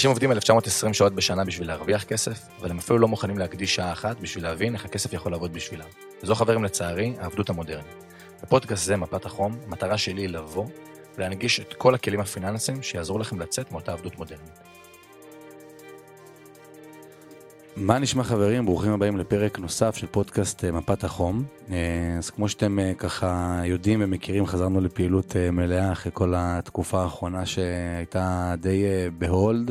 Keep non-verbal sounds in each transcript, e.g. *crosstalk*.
אנשים עובדים 1920 שעות בשנה בשביל להרוויח כסף, אבל הם אפילו לא מוכנים להקדיש שעה אחת בשביל להבין איך הכסף יכול לעבוד בשבילם. וזו חברים לצערי, העבדות המודרנית. בפודקאסט זה, מפת החום, המטרה שלי היא לבוא ולהנגיש את כל הכלים הפיננסיים שיעזרו לכם לצאת מאותה עבדות מודרנית. מה נשמע חברים? ברוכים הבאים לפרק נוסף של פודקאסט אה, מפת החום. אה, אז כמו שאתם אה, ככה יודעים ומכירים, חזרנו לפעילות מלאה אחרי כל התקופה האחרונה שהייתה די בהולד.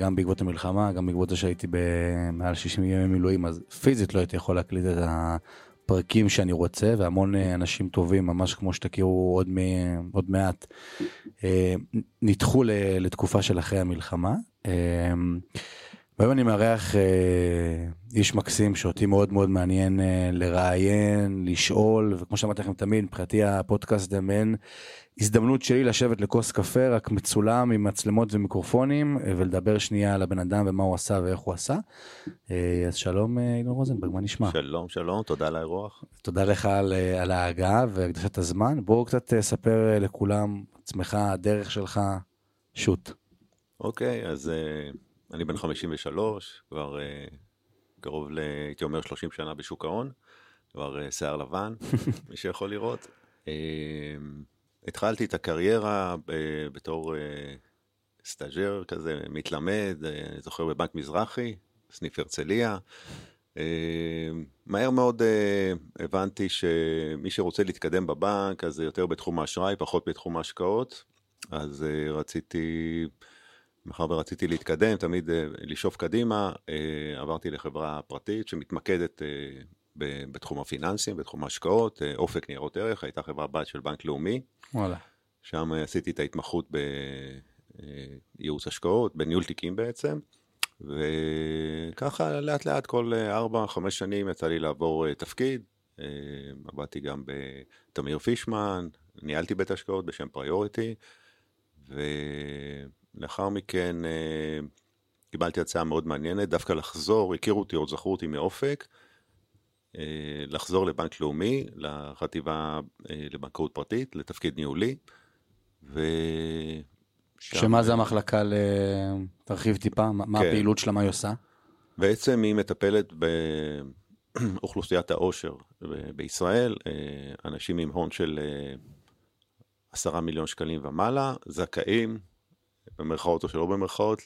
גם בעקבות המלחמה, גם בעקבות זה שהייתי במעל 60 ימי מילואים, אז פיזית לא הייתי יכול להקליט את הפרקים שאני רוצה, והמון אנשים טובים, ממש כמו שתכירו עוד, מ, עוד מעט, נדחו לתקופה של אחרי המלחמה. והיום אני מארח אה, איש מקסים שאותי מאוד מאוד מעניין אה, לראיין, לשאול, וכמו שאמרתי לכם תמיד, מבחינתי הפודקאסט זה מעין הזדמנות שלי לשבת לכוס קפה, רק מצולם עם מצלמות ומיקרופונים, אה, ולדבר שנייה על הבן אדם ומה הוא עשה ואיך הוא עשה. אה, אז שלום אה, אילון רוזנברג, מה נשמע? שלום, שלום, תודה על האירוח. תודה לך על, אה, על ההגעה והקדשת הזמן. בואו קצת אה, ספר אה, לכולם עצמך, הדרך שלך, שוט. אוקיי, אז... אה... אני בן 53, כבר uh, קרוב ל... הייתי אומר 30 שנה בשוק ההון, כבר אה, שיער לבן, *laughs* מי שיכול לראות. אה, התחלתי את הקריירה בתור סטאג'ר כזה, מתלמד, אני זוכר בבנק מזרחי, סניף הרצליה. מהר מאוד הבנתי שמי שרוצה להתקדם בבנק, אז זה יותר בתחום האשראי, פחות בתחום ההשקעות. אז רציתי... מאחר ורציתי להתקדם, תמיד אה, לשאוף קדימה, אה, עברתי לחברה פרטית שמתמקדת אה, בתחום הפיננסים, בתחום ההשקעות, אופק ניירות ערך, הייתה חברה בת של בנק לאומי. וואלה. שם עשיתי את ההתמחות בייעוץ השקעות, בניהול תיקים בעצם, וככה לאט לאט כל 4-5 שנים יצא לי לעבור תפקיד. עבדתי גם בתמיר פישמן, ניהלתי בית השקעות בשם פריוריטי, ו... לאחר מכן אה, קיבלתי הצעה מאוד מעניינת, דווקא לחזור, הכירו אותי, עוד זכרו אותי מאופק, אה, לחזור לבנק לאומי, לחטיבה אה, לבנקאות פרטית, לתפקיד ניהולי, ו... שמה זה המחלקה ל... תרחיב טיפה, מה כן. הפעילות שלה, מה היא עושה? בעצם היא מטפלת באוכלוסיית העושר בישראל, אנשים עם הון של עשרה מיליון שקלים ומעלה, זכאים במרכאות או שלא במרכאות,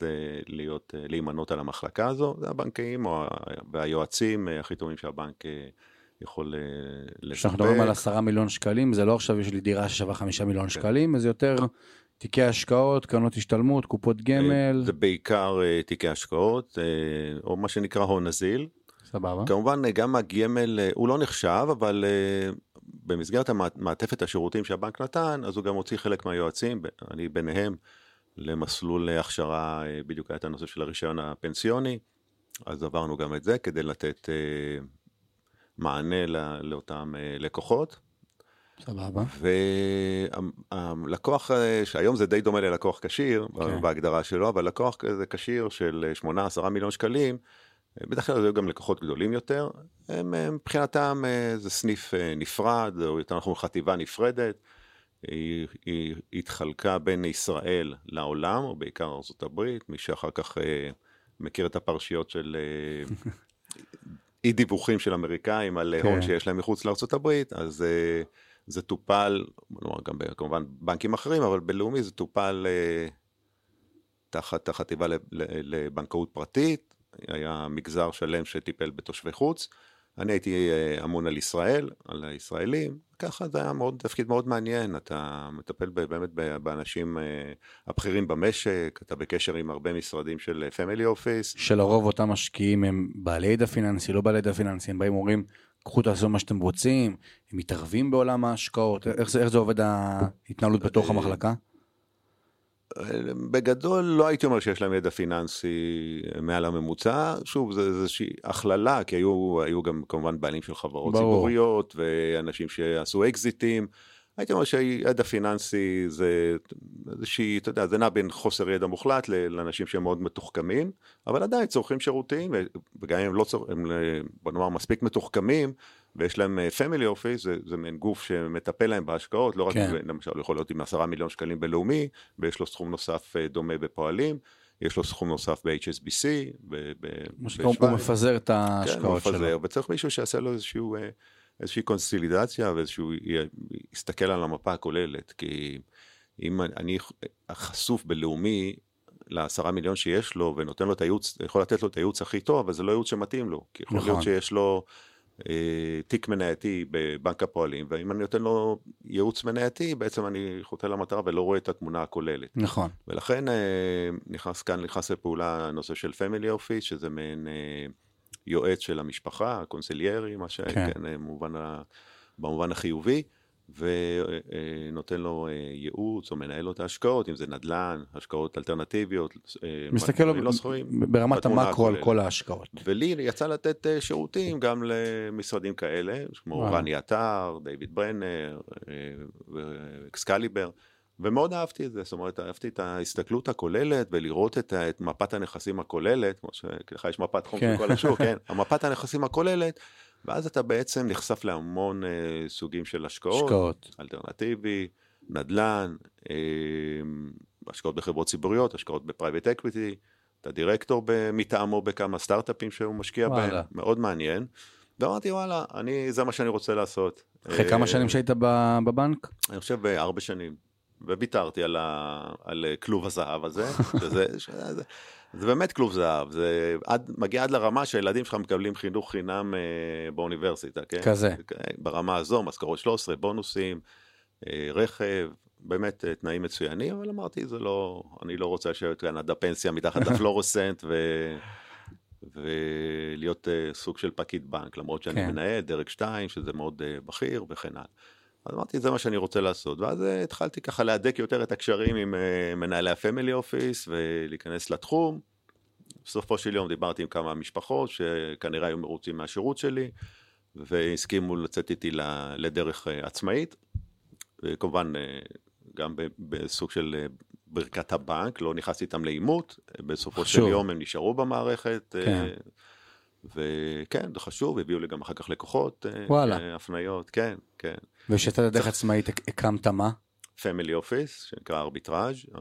להיות, להימנות על המחלקה הזו, זה הבנקאים או, והיועצים הכי טובים שהבנק אה, יכול אה, לספק. כשאנחנו מדברים על עשרה מיליון שקלים, זה לא עכשיו יש לי דירה ששווה חמישה מיליון כן. שקלים, זה יותר תיקי השקעות, קרנות השתלמות, קופות גמל. זה בעיקר אה, תיקי השקעות, או מה שנקרא הון נזיל. סבבה. כמובן, גם הגמל, הוא לא נחשב, אבל במסגרת המעטפת השירותים שהבנק נתן, אז הוא גם הוציא חלק מהיועצים, אני ביניהם. למסלול הכשרה, אה, בדיוק היה את הנושא של הרישיון הפנסיוני, אז עברנו גם את זה כדי לתת אה, מענה לאותם אה, לקוחות. סבבה. והלקוח, שהיום זה די דומה ללקוח כשיר, okay. כן. בהגדרה שלו, אבל לקוח כזה כשיר של 8-10 מיליון שקלים, בדרך כלל זה גם לקוחות גדולים יותר, הם מבחינתם זה סניף נפרד, או יותר נכון חטיבה נפרדת. היא, היא התחלקה בין ישראל לעולם, או בעיקר ארה"ב, מי שאחר כך אה, מכיר את הפרשיות של אה, *laughs* אי דיווחים של אמריקאים על כן. הון שיש להם מחוץ לארה"ב, אז אה, זה טופל, כלומר גם כמובן בנקים אחרים, אבל בלאומי זה טופל אה, תחת החטיבה לבנקאות פרטית, היה מגזר שלם שטיפל בתושבי חוץ. אני הייתי אה, אמון על ישראל, על הישראלים, ככה זה היה מאוד, תפקיד מאוד מעניין, אתה מטפל באמת באנשים אה, הבכירים במשק, אתה בקשר עם הרבה משרדים של family office. שלרוב אותם משקיעים הם בעלי ידע פיננסי, לא בעלי ידע פיננסי, הם באים ואומרים, קחו תעשו מה שאתם רוצים, הם מתערבים בעולם ההשקעות, איך זה, איך זה עובד ההתנהלות בתוך אה, המחלקה? בגדול לא הייתי אומר שיש להם ידע פיננסי מעל הממוצע, שוב זה איזושהי הכללה, כי היו, היו גם כמובן בעלים של חברות ברור. ציבוריות ואנשים שעשו אקזיטים. הייתי אומר שידע פיננסי זה איזושהי, אתה יודע, זה נע בין חוסר ידע מוחלט לאנשים שהם מאוד מתוחכמים, אבל עדיין צורכים שירותים, וגם אם הם לא צורכים, בוא נאמר מספיק מתוחכמים, ויש להם פמילי uh, אופיס, זה, זה מין גוף שמטפל להם בהשקעות, לא רק, כן. למשל, יכול להיות עם עשרה מיליון שקלים בלאומי, ויש לו סכום נוסף uh, דומה בפועלים. יש לו סכום נוסף ב-HSBC, הוא מפזר את כן, ההשקעות כן, שלו. וצריך מישהו שיעשה לו איזשהו, אה, איזושהי קונסולידציה ואיזשהו, יסתכל על המפה הכוללת, כי אם אני חשוף בלאומי לעשרה מיליון שיש לו ונותן לו את הייעוץ, יכול לתת לו את הייעוץ הכי טוב, אבל זה לא ייעוץ שמתאים לו, כי יכול נכון. להיות שיש לו אה, תיק מנייתי בבנק הפועלים, ואם אני נותן לו ייעוץ מנייתי, בעצם אני חוטא למטרה ולא רואה את התמונה הכוללת. נכון. ולכן אה, נכנס כאן, נכנס לפעולה הנושא של פמילי אופיס, שזה מעין אה, יועץ של המשפחה, קונסיליירי, מה שכן, כן. במובן, ה, במובן החיובי, ונותן לו אה, ייעוץ או מנהל לו את ההשקעות, אם זה נדל"ן, השקעות אלטרנטיביות, אה, מסתכל דברים לו לא סחירים, ברמת המקרו על. כל ההשקעות. ולי יצא לתת אה, שירותים גם למשרדים כאלה, כמו. רני עטר, דיוויד ברנר, ואקסקליבר, ומאוד אהבתי את זה, זאת אומרת, אהבתי את ההסתכלות הכוללת ולראות את, את מפת הנכסים הכוללת, כמו שלך יש מפת חום כן. של כל השוק, *laughs* כן, המפת הנכסים הכוללת, ואז אתה בעצם נחשף להמון אה, סוגים של השקעות, השקעות. אלטרנטיבי, נדל"ן, אה, השקעות בחברות ציבוריות, השקעות ב private equity, אתה דירקטור מטעמו בכמה סטארט-אפים שהוא משקיע וואלה. בהם, מאוד מעניין. ואמרתי, וואלה, אני, זה מה שאני רוצה לעשות. אחרי אה, כמה שנים שהיית בבנק? אני חושב ארבע שנים. וויתרתי על, ה... על כלוב הזהב הזה, *laughs* שזה, שזה, זה, באמת כלוב זהב, זה עד, מגיע עד לרמה שהילדים שלך מקבלים חינוך חינם אה, באוניברסיטה, כן? כזה. ברמה הזו, משכורות 13, בונוסים, אה, רכב, באמת אה, תנאים מצוינים, אבל אמרתי, זה לא, אני לא רוצה לשבת כאן עד הפנסיה מתחת *laughs* לפלורוסנט ו... ולהיות אה, סוג של פקיד בנק, למרות שאני כן. מנהל דרג 2, שזה מאוד אה, בכיר וכן הלאה. אז אמרתי, זה מה שאני רוצה לעשות, ואז אה, התחלתי ככה להדק יותר את הקשרים עם אה, מנהלי הפמילי אופיס ולהיכנס לתחום. בסופו של יום דיברתי עם כמה משפחות שכנראה היו מרוצים מהשירות שלי, והסכימו לצאת איתי לדרך אה, עצמאית. וכמובן, גם בסוג של ברכת הבנק, לא נכנסתי איתם לעימות, בסופו של חשוב. יום הם נשארו במערכת. כן. וכן, זה חשוב, הביאו לי גם אחר כך לקוחות, אה, וואלה. אה, הפניות, כן, כן. ושאתה דרך עצמאית הקמת מה? פמילי אופיס, שנקרא ארביטראז', אה,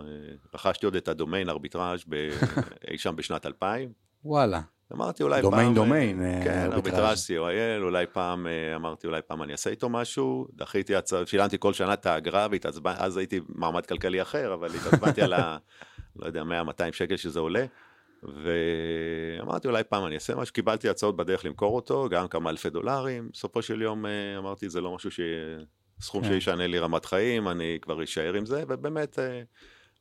רכשתי עוד את הדומיין ארביטראז' *laughs* אי שם בשנת 2000. וואלה. אמרתי אולי דומיין, פעם... דומיין, אה, כן, ארביטראז'. co.il, אולי פעם, אמרתי אולי פעם אני אעשה איתו משהו, דחיתי שילמתי כל שנה את האגרה, והתעצבנ- אז הייתי מעמד כלכלי אחר, אבל התעצבנתי על ה... *laughs* לא יודע, 100-200 שקל שזה עולה. ואמרתי אולי פעם אני אעשה משהו, קיבלתי הצעות בדרך למכור אותו, גם כמה אלפי דולרים, בסופו של יום אה, אמרתי זה לא משהו ש... סכום כן. שישנה לי רמת חיים, אני כבר אשאר עם זה, ובאמת אה,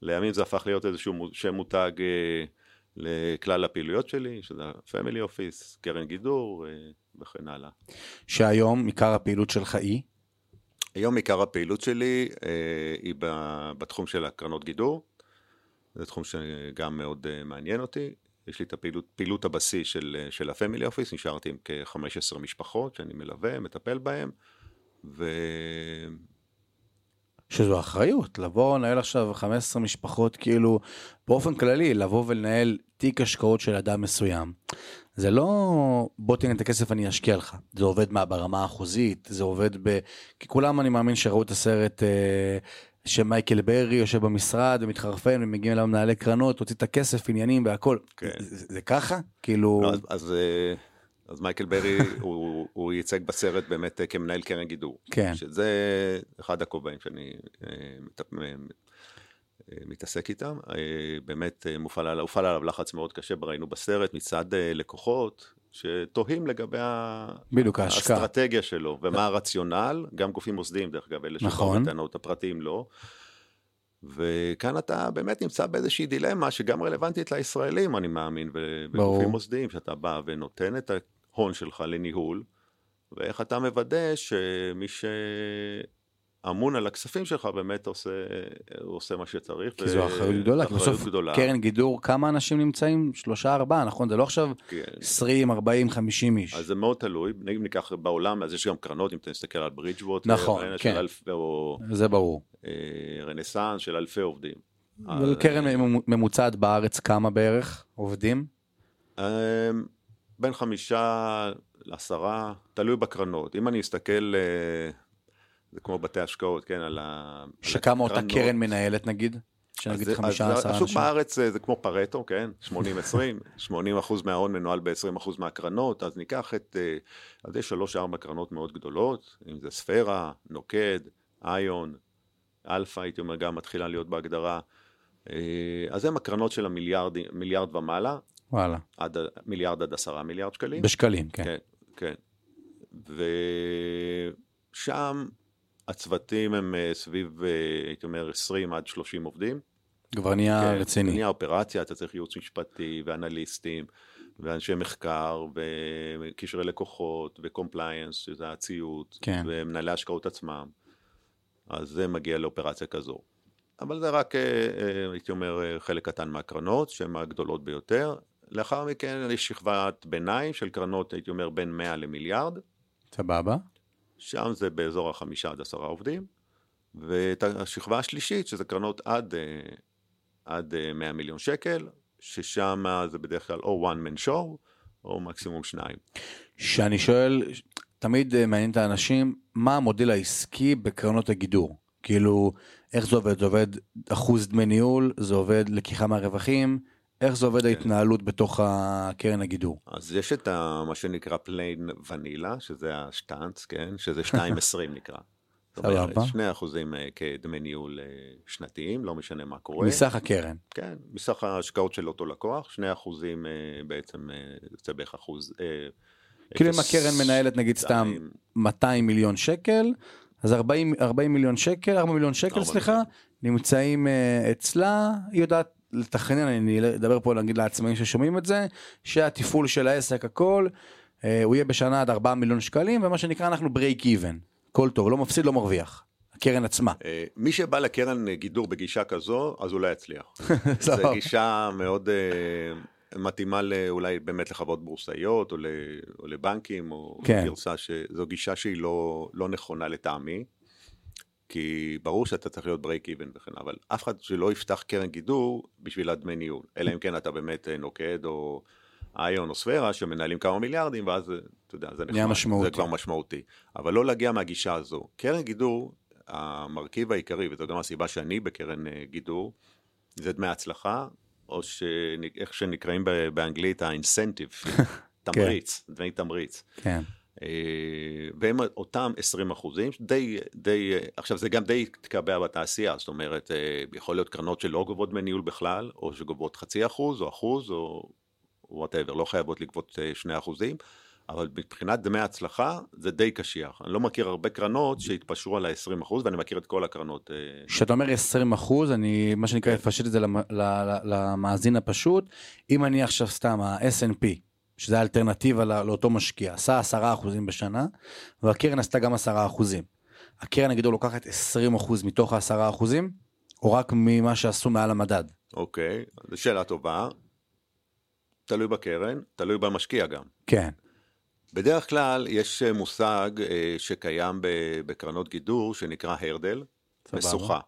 לימים זה הפך להיות איזשהו שם מותג אה, לכלל הפעילויות שלי, שזה family office, קרן גידור וכן הלאה. שהיום עיקר הפעילות שלך היא? היום עיקר הפעילות שלי היא בתחום של הקרנות גידור, זה תחום שגם מאוד אה, מעניין אותי. יש לי את הפעילות, פעילות הבסיס של, אה, של ה family office, נשארתי עם כ-15 משפחות שאני מלווה, מטפל בהן, ו... שזו אחריות, לבוא לנהל עכשיו 15 משפחות, כאילו, באופן כללי, לבוא ולנהל תיק השקעות של אדם מסוים. זה לא בוא תן את הכסף אני אשקיע לך, זה עובד מה ברמה האחוזית, זה עובד ב... כי כולם אני מאמין שראו את הסרט אה, שמייקל ברי יושב במשרד ומתחרפן ומגיעים אליו מנהלי קרנות, הוציא את הכסף, עניינים והכל. כן. זה, זה ככה? כאילו... לא, אז, אז, אה, אז מייקל ברי, *laughs* הוא, הוא ייצג בסרט באמת אה, כמנהל קרן גידור. כן. שזה אחד הכובעים שאני אה, אה, מתעסק איתם. באמת מופעל עליו, הופעל עליו לחץ מאוד קשה, ראינו בסרט, מצד לקוחות שתוהים לגבי בדיוק, ההשקעה. האסטרטגיה שלו ומה הרציונל, גם גופים מוסדיים דרך אגב, אלה נכון. שבאו בטענות הפרטיים לא. וכאן אתה באמת נמצא באיזושהי דילמה שגם רלוונטית לישראלים, אני מאמין. וגופים מוסדיים, שאתה בא ונותן את ההון שלך לניהול, ואיך אתה מוודא שמי שאמון על הכספים שלך באמת עושה, עושה מה שצריך. כי זו אחריות גדולה, כי בסוף גדולה. קרן גידור, כמה אנשים נמצאים? שלושה, ארבעה, נכון? זה לא עכשיו כן. 20, 40, 50 איש. אז זה מאוד תלוי, אם ניקח בעולם, אז יש גם קרנות, אם אתה מסתכל על ברידג'ווט, נכון, כן. או זה ברור. אה, רנסאנס של אלפי עובדים. אבל קרן ממוצעת בארץ כמה בערך עובדים? אה, בין חמישה לעשרה, תלוי בקרנות. אם אני אסתכל, אה, זה כמו בתי השקעות, כן, על ה... שכמה אותה. קרן מנהלת נגיד? שנגיד אז זה- חמישה אז עשרה השוק אנשים. בארץ אה, זה כמו פרטו, כן? 80-20, 80 *laughs* אחוז מההון מנוהל ב-20 אחוז מהקרנות, אז ניקח את, אה, אז יש שלוש-ארבע קרנות מאוד גדולות, אם זה ספירה, נוקד, איון, אלפא, הייתי אומר, גם מתחילה להיות בהגדרה. אה, אז הם הקרנות של המיליארד מיליארד ומעלה, וואלה. עד, מיליארד עד עשרה מיליארד שקלים. בשקלים, כן. כן, כן. ושם הצוותים הם אה, סביב, אה, הייתי אומר, 20 עד 30 עובדים. כבר נהיה כן, רציני. נהיה אופרציה, אתה צריך ייעוץ משפטי ואנליסטים ואנשי מחקר וקשרי לקוחות ו compliance, שזה הציות, כן. ומנהלי השקעות עצמם. אז זה מגיע לאופרציה כזו. אבל זה רק, אה, הייתי אומר, חלק קטן מהקרנות, שהן הגדולות ביותר. לאחר מכן יש שכבת ביניים של קרנות, הייתי אומר, בין 100 למיליארד. סבבה. שם זה באזור החמישה עד עשרה עובדים. ואת השכבה השלישית, שזה קרנות עד, אה, עד אה, 100 מיליון שקל, ששם זה בדרך כלל או one man show, או מקסימום שניים. שאני שואל, תמיד אה, מעניין את האנשים, מה המודל העסקי בקרנות הגידור? כאילו, איך זה עובד? זה עובד אחוז דמי ניהול? זה עובד לקיחה מהרווחים? איך זה עובד כן. ההתנהלות בתוך הקרן הגידור? אז יש את ה, מה שנקרא plain vanilla, שזה השטאנץ, כן? שזה *laughs* 2.20 נקרא. סבבה. 2 אחוזים אה, כדמי ניהול אה, שנתיים, לא משנה מה קורה. מסך הקרן. כן, מסך ההשקעות של אותו לקוח, 2 אחוזים אה, בעצם, יוצא בערך אחוז. כאילו אם הקרן מנהלת נגיד סתם שתיים, 200 מיליון שקל, אז 40, 40 מיליון שקל, 4 מיליון שקל, סליחה, נמצאים אצלה, היא יודעת לתכנן, אני אדבר פה נגיד לעצמאים ששומעים את זה, שהתפעול של העסק הכל, אה, הוא יהיה בשנה עד 4 מיליון שקלים, ומה שנקרא אנחנו break even, הכל טוב, לא מפסיד, לא מרוויח, הקרן עצמה. אה, מי שבא לקרן גידור בגישה כזו, אז הוא לא יצליח. *laughs* זו. גישה מאוד אה, מתאימה לא- אולי באמת לחברות בורסאיות, או, ל, או לבנקים, או כן. גרסה שזו גישה שהיא לא, לא נכונה לטעמי. כי ברור שאתה צריך להיות break even וכן, אבל אף אחד שלא יפתח קרן גידור בשביל הדמי ניהול, אלא אם כן אתה באמת אה, נוקד או איון או ספרה שמנהלים כמה מיליארדים, ואז אה, אתה יודע, זה נחמד, משמעותי. זה כבר משמעותי. אבל לא להגיע מהגישה הזו. קרן גידור, המרכיב העיקרי, וזו גם הסיבה שאני בקרן אה, גידור, זה דמי הצלחה, או שנ- איך שנקראים באנגלית ה incentive, *laughs* תמריץ, דמי תמריץ. כן, והם אותם 20 אחוזים, די, די, אה, עכשיו זה גם די התקבע בתעשייה, זאת אומרת, אה, יכול להיות קרנות שלא גובות דמי ניהול בכלל, או שגובות חצי אחוז, או אחוז, או whatever, לא חייבות לגבות אה, שני אחוזים, אבל מבחינת דמי הצלחה זה די קשיח. אני לא מכיר הרבה קרנות שהתפשרו על ה-20 אחוז, ואני מכיר את כל הקרנות. אה, כשאתה אומר 20 אחוז, אני מה שנקרא אפשט את זה למאזין הפשוט, אם אני עכשיו סתם ה-S&P, שזה האלטרנטיבה לא- לאותו משקיע, עשה 10 אחוזים בשנה, והקרן עשתה גם 10 אחוזים. הקרן נגיד לוקחת 20 אחוז מתוך ה-10 אחוזים, או רק ממה שעשו מעל המדד. אוקיי, זו שאלה טובה. תלוי בקרן, תלוי במשקיע גם. כן, בדרך כלל יש אה, מושג אה, שקיים בקרנות גידור שנקרא הרדל. משוכה.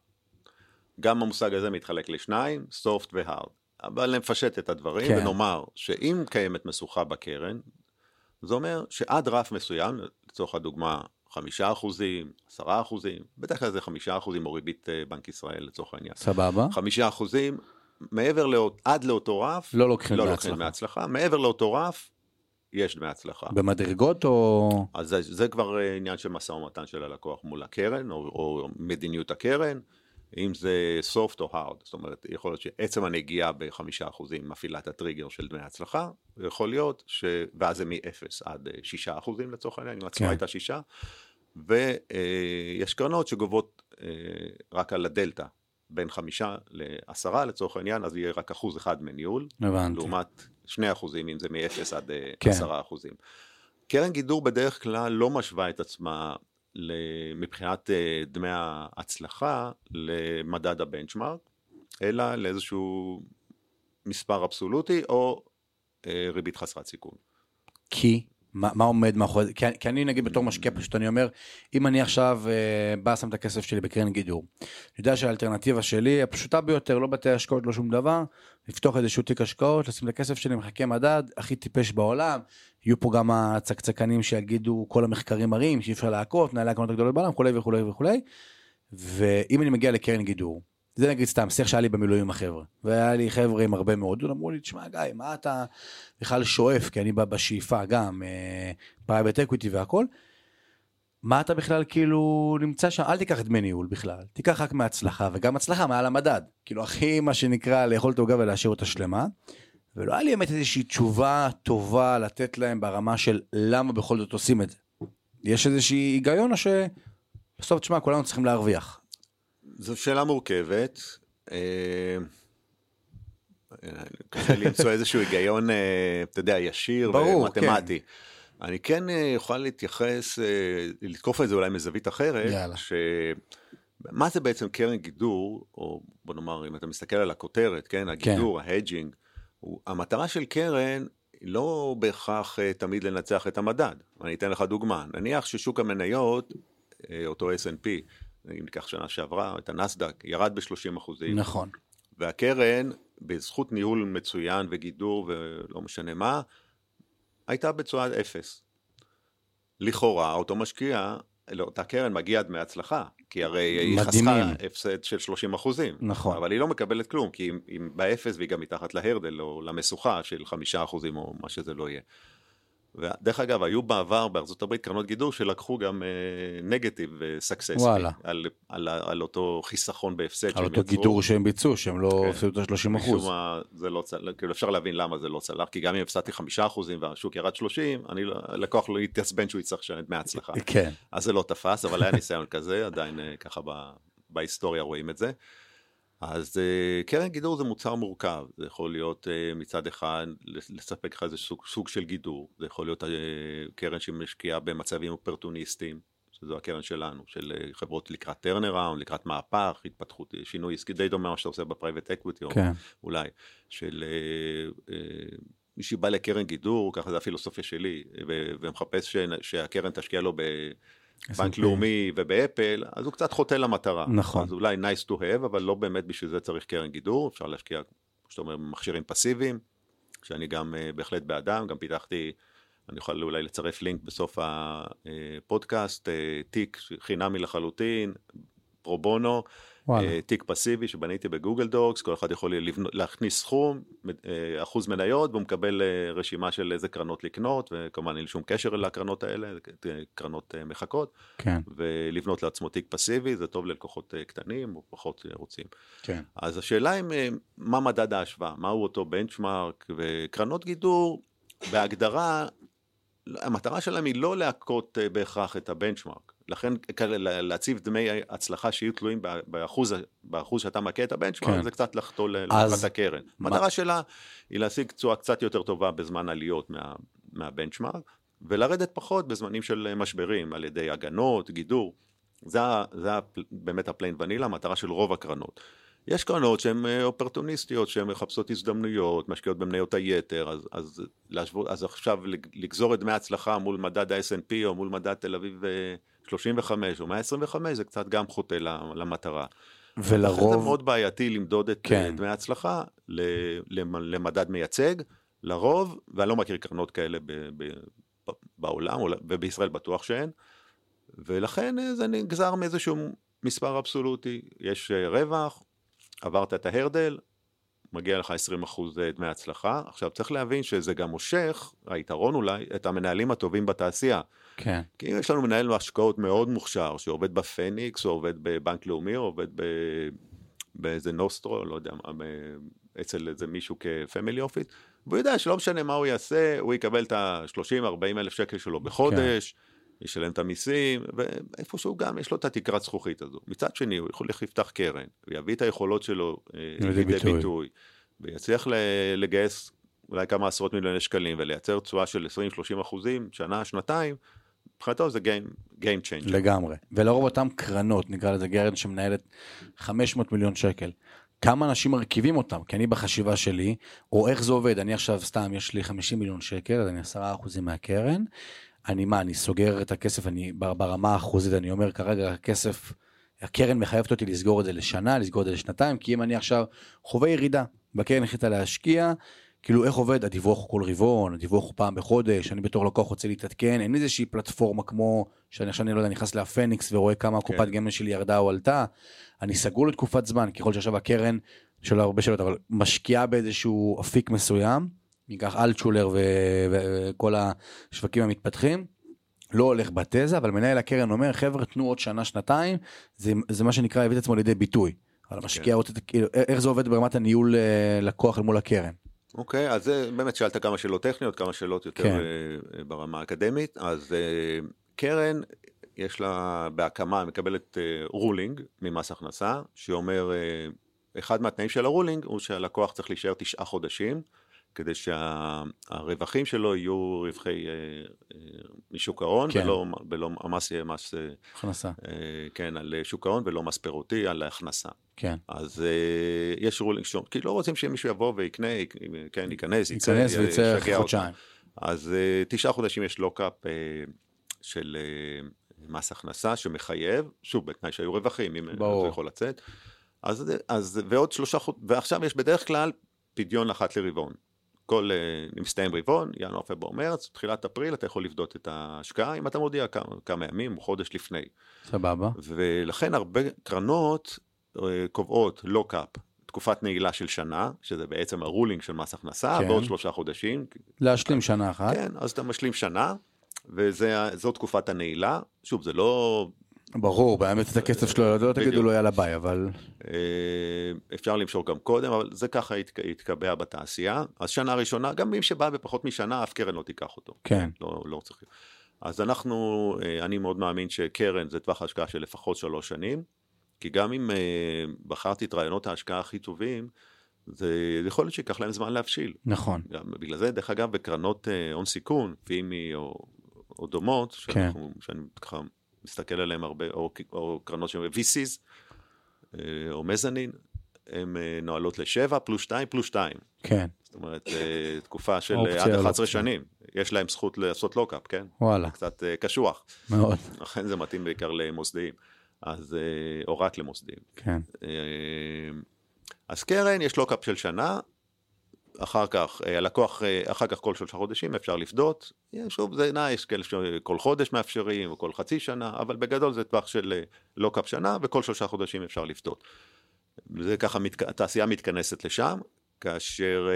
גם המושג הזה מתחלק לשניים, soft והארד. אבל נפשט את הדברים כן. ונאמר שאם קיימת משוכה בקרן, זה אומר שעד רף מסוים, לצורך הדוגמה חמישה אחוזים, עשרה אחוזים, בדרך כלל זה חמישה אחוזים או ריבית אה, בנק ישראל לצורך העניין. סבבה. חמישה אחוזים, מעבר לאות, עד לאותו רף, לא לוקחים לא דמי לוקחים הצלחה. דמי הצלחה, מעבר לאותו רף, יש דמי הצלחה. במדרגות או... אז זה, זה כבר אה, עניין של משא ומתן של הלקוח מול הקרן, או, או מדיניות הקרן, אם זה soft או hard, זאת אומרת, יכול להיות שעצם הנגיעה בחמישה אחוזים מפעילה את הטריגר של דמי הצלחה, ויכול להיות ש... ואז זה מ-0 עד אה, שישה אחוזים לצורך העניין, אם כן. הייתה שישה, ויש קרנות שגובות אה, רק על הדלתא, בין חמישה לעשרה לצורך העניין, אז יהיה רק אחוז אחד מניהול, הבנתי. לעומת שני אחוזים, אם זה מ-0 עד אה, כן. עשרה אחוזים. קרן גידור בדרך כלל לא משווה את עצמה מבחינת אה, דמי ההצלחה למדד הבנצ'מארק, אלא לאיזשהו מספר אבסולוטי או אה, ריבית חסרת סיכון. כי מה, מה עומד מאחורי זה? כי, כי אני נגיד בתור משקיע פשוט אני אומר אם אני עכשיו אה, בא שם את הכסף שלי בקרן גידור. אני יודע שהאלטרנטיבה שלי הפשוטה ביותר לא בתי השקעות לא שום דבר לפתוח איזשהו תיק השקעות לשים את הכסף שלי מחכה מדד הכי טיפש בעולם יהיו פה גם הצקצקנים שיגידו כל המחקרים מראים שאי אפשר לעקוף מנהלי הקרנות הגדולות בעולם וכולי וכולי וכולי. ואם אני מגיע לקרן גידור זה נגיד סתם, שיח שהיה לי במילואים עם החבר'ה. והיה לי חבר'ה עם הרבה מאוד, אמרו לי, תשמע, גיא, מה אתה בכלל שואף? כי אני בא בשאיפה גם, private uh, equity והכל. מה אתה בכלל כאילו נמצא שם, אל תיקח דמי ניהול בכלל, תיקח רק מהצלחה, וגם הצלחה מעל המדד. כאילו, הכי מה שנקרא לאכול את העוגה ולהשאיר אותה שלמה. ולא היה לי באמת איזושהי תשובה טובה לתת להם ברמה של למה בכל זאת עושים את זה. יש איזושהי היגיון או שבסוף, תשמע, כולנו צריכים להרוויח. זו שאלה מורכבת. אה, קשה למצוא איזשהו היגיון, אה, אתה יודע, ישיר ומתמטי. כן. אני כן אה, יכול להתייחס, לתקוף את זה אולי מזווית אחרת, יאללה. ש... מה זה בעצם קרן גידור, או בוא נאמר, אם אתה מסתכל על הכותרת, כן, הגידור, כן. ההדג'ינג, המטרה של קרן היא לא בהכרח תמיד לנצח את המדד. אני אתן לך דוגמה, נניח ששוק המניות, אותו S&P, אם ניקח שנה שעברה, את הנסדק, ירד ב-30 אחוזים. נכון. והקרן, בזכות ניהול מצוין וגידור ולא משנה מה, הייתה בצורה אפס. לכאורה, אותו משקיע, לאותה קרן מגיע דמי הצלחה, כי הרי היא חסכה הפסד של 30 אחוזים. נכון. אבל היא לא מקבלת כלום, כי היא באפס והיא גם מתחת להרדל או למשוכה של 5 אחוזים או מה שזה לא יהיה. ודרך אגב, היו בעבר בארצות הברית קרנות גידור שלקחו גם נגטיב uh, סקסס על, על, על, על אותו חיסכון בהפסד על אותו יצרו. גידור שהם ביצעו, שהם לא כן. הפסידו את ה-30 אחוז. זה לא צלח, כאילו אפשר להבין למה זה לא צלח, כי גם אם הפסדתי 5 אחוזים והשוק ירד 30, אני, לא, הלקוח לא יתעצבן שהוא יצטרך לשלם דמי הצלחה. כן. אז זה לא תפס, אבל היה ניסיון כזה, עדיין uh, ככה בהיסטוריה רואים את זה. אז uh, קרן גידור זה מוצר מורכב, זה יכול להיות uh, מצד אחד לספק לך איזה סוג, סוג של גידור, זה יכול להיות uh, קרן שמשקיעה במצבים אופורטוניסטיים, שזו הקרן שלנו, של אה, חברות לקראת turnaround, לקראת מהפך, התפתחות, שינוי עסקי, די דומה מה שאתה עושה ב private equity, כן. אולי, של אה, אה, מי שבא לקרן גידור, ככה זה הפילוסופיה שלי, ומחפש שהקרן תשקיע לו ב... בנק לאומי ובאפל, אז הוא קצת חוטא למטרה. נכון. אז אולי nice to have, אבל לא באמת בשביל זה צריך קרן גידור, אפשר להשקיע, כמו שאתה אומר, במכשירים פסיביים, שאני גם uh, בהחלט בעדם, גם פיתחתי, אני יכול אולי לצרף לינק בסוף הפודקאסט, uh, תיק חינמי לחלוטין, פרו בונו, אה, תיק פסיבי שבניתי בגוגל דוקס, כל אחד יכול לבנ... להכניס סכום, אה, אחוז מניות, והוא מקבל אה, רשימה של איזה קרנות לקנות, וכמובן אין שום קשר לקרנות האלה, קרנות מחכות, כן. ולבנות לעצמו תיק פסיבי, זה טוב ללקוחות קטנים או פחות רוצים. כן. אז השאלה היא מה מדד ההשוואה, מהו אותו בנצ'מארק, וקרנות גידור, בהגדרה, המטרה שלהם היא לא להכות בהכרח את הבנצ'מארק. לכן להציב דמי הצלחה שיהיו תלויים באחוז, באחוז שאתה מכה את הבנצ'מארק, כן. זה קצת לחטוא לקראת הקרן. המטרה מה... שלה היא להשיג תשואה קצת יותר טובה בזמן עליות מה, מהבנצ'מארק, ולרדת פחות בזמנים של משברים, על ידי הגנות, גידור. זה, זה באמת ה plain vanilla, המטרה של רוב הקרנות. יש קרנות שהן אה, אופורטוניסטיות, שהן מחפשות הזדמנויות, משקיעות במניות היתר, אז, אז, להשוות, אז עכשיו לגזור את דמי ההצלחה מול מדד ה-S&P או מול מדד תל אביב 35 או 125 זה קצת גם חוטא למטרה. ולרוב... זה מאוד בעייתי למדוד את כן. דמי ההצלחה למדד מייצג, לרוב, ואני לא מכיר קרנות כאלה ב, ב, בעולם, ובישראל בטוח שאין, ולכן זה נגזר מאיזשהו מספר אבסולוטי, יש אה, רווח, עברת את ההרדל, מגיע לך 20% אה, דמי הצלחה. עכשיו צריך להבין שזה גם מושך, היתרון אולי, את המנהלים הטובים בתעשייה. כן. כי אם יש לנו מנהל השקעות מאוד מוכשר, שעובד בפניקס, או עובד בבנק לאומי, או עובד ב... באיזה נוסטרו, לא יודע מה, אצל איזה מישהו כפמילי אופיס, והוא יודע שלא משנה מה הוא יעשה, הוא יקבל את ה-30-40 אלף שקל שלו בחודש, כן. ישלם את המיסים, ואיפשהו גם יש לו את התקרת זכוכית הזו. מצד שני, הוא יכול לפתח קרן, ויביא את היכולות שלו אה, לידי ביטוי, ביטוי ויצליח לגייס אולי כמה עשרות מיליוני שקלים ולייצר תשואה של 20-30 אחוזים, שנה, שנתיים, מבחינתו זה Game, game changer. לגמרי. ולרוב אותם קרנות, נקרא לזה קרן שמנהלת 500 מיליון שקל. כמה אנשים מרכיבים אותם, כי אני בחשיבה שלי, או איך זה עובד, אני עכשיו סתם, יש לי 50 מיליון שקל, אז אני 10 אחוזים מהקרן, אני מה, אני סוגר את הכסף, אני ברמה האחוזית, אני אומר כרגע הכסף, הקרן מחייבת אותי לסגור את זה לשנה, לסגור את זה לשנתיים, כי אם אני עכשיו חווה ירידה, בקרן החליטה להשקיע, כאילו איך עובד הדיווח הוא כל רבעון, הדיווח הוא פעם בחודש, אני בתור לקוח רוצה להתעדכן, אין איזושהי פלטפורמה כמו שאני עכשיו, אני לא יודע, נכנס לפניקס ורואה כמה כן. קופת גמל שלי ירדה או עלתה, אני סגור לתקופת זמן, ככל שעכשיו הקרן, שלא הרבה שאלות, אבל משקיעה באיזשהו אפיק מסוים, ניקח אלטשולר וכל השווקים המתפתחים, לא הולך בתזה, אבל מנהל הקרן אומר, חבר'ה, תנו עוד שנה, שנתיים, זה, זה מה שנקרא, הביא את עצמו לידי ביטוי. אבל המשקיע רוצה, כאילו, איך זה עובד ברמת הניהול אה, לקוח אל מול הקרן? אוקיי, אז זה באמת שאלת כמה שאלות טכניות, כמה שאלות יותר כן. אה, ברמה האקדמית. אז אה, קרן, יש לה בהקמה, מקבלת ruling ממס הכנסה, שאומר, אחד מהתנאים של ה ruling הוא שהלקוח צריך להישאר תשעה חודשים, כדי שהרווחים שלו יהיו רווחי אה, אה, משוק ההון, כן. ולא, ולא המס יהיה מס, אה, הכנסה, אה, כן, על שוק ההון ולא מס פירותי, על ההכנסה. כן. אז אה, יש ruling שום, כי לא רוצים שמישהו יבוא ויקנה, יק- כן, ייכנס, יצא, ייכנס ויצא. חודשיים. אז אה, תשעה חודשים יש לוקאפ אה, של אה, מס הכנסה שמחייב, שוב, בתנאי שהיו רווחים, אם. זה יכול לצאת. אז, אז ועוד שלושה חודשים, ועכשיו יש בדרך כלל פדיון אחת לרבעון. כל, אה, מסתיים רבעון, ינואר, פברואר, מרץ, תחילת אפריל אתה יכול לפדות את ההשקעה, אם אתה מודיע כמה, כמה ימים או חודש לפני. סבבה. ולכן הרבה קרנות אה, קובעות לוקאפ, תקופת נעילה של שנה, שזה בעצם הרולינג של מס הכנסה, כן. בעוד שלושה חודשים. להשלים שנה אחת. כן, אז אתה משלים שנה, וזו תקופת הנעילה. שוב, זה לא... ברור, באמת את הכסף שלו, לא תגידו. לו יאללה ביי, אבל אה, אפשר למשוך גם קודם, אבל זה ככה התק- התקבע בתעשייה. אז שנה ראשונה, גם מי שבא בפחות משנה, אף קרן לא תיקח אותו. כן, לא, לא צריך. אז אנחנו, אה, אני מאוד מאמין שקרן זה טווח השקעה של לפחות שלוש שנים, כי גם אם אה, בחרתי את רעיונות ההשקעה הכי טובים, זה יכול להיות שייקח להם זמן להבשיל. נכון. גם בגלל זה, דרך אגב, בקרנות הון סיכון, פימי או, או דומות, שאנחנו, שאני ככה מסתכל עליהן הרבה, או, או קרנות של VCs, אה, או מזנין, הן אה, נועלות לשבע פלוס שתיים פלוס שתיים. כן, זאת אומרת, אה, תקופה של עד על 11 אופציה. שנים. יש להם זכות לעשות לוקאפ, כן? וואלה, קצת קשוח. מאוד, לכן זה מתאים בעיקר למוסדיים. אז, או רק למוסדיים. כן, אז קרן, יש לוקאפ של שנה, אחר כך, אה, הלקוח, אה, אחר כך כל שלושה חודשים אפשר לפדות. אה, שוב, זה נע, יש כאלה שכל חודש מאפשרים, או כל חצי שנה, אבל בגדול זה טווח של אה, לוקאפ שנה, וכל שלושה חודשים אפשר לפדות. זה ככה, מתק... התעשייה מתכנסת לשם, כאשר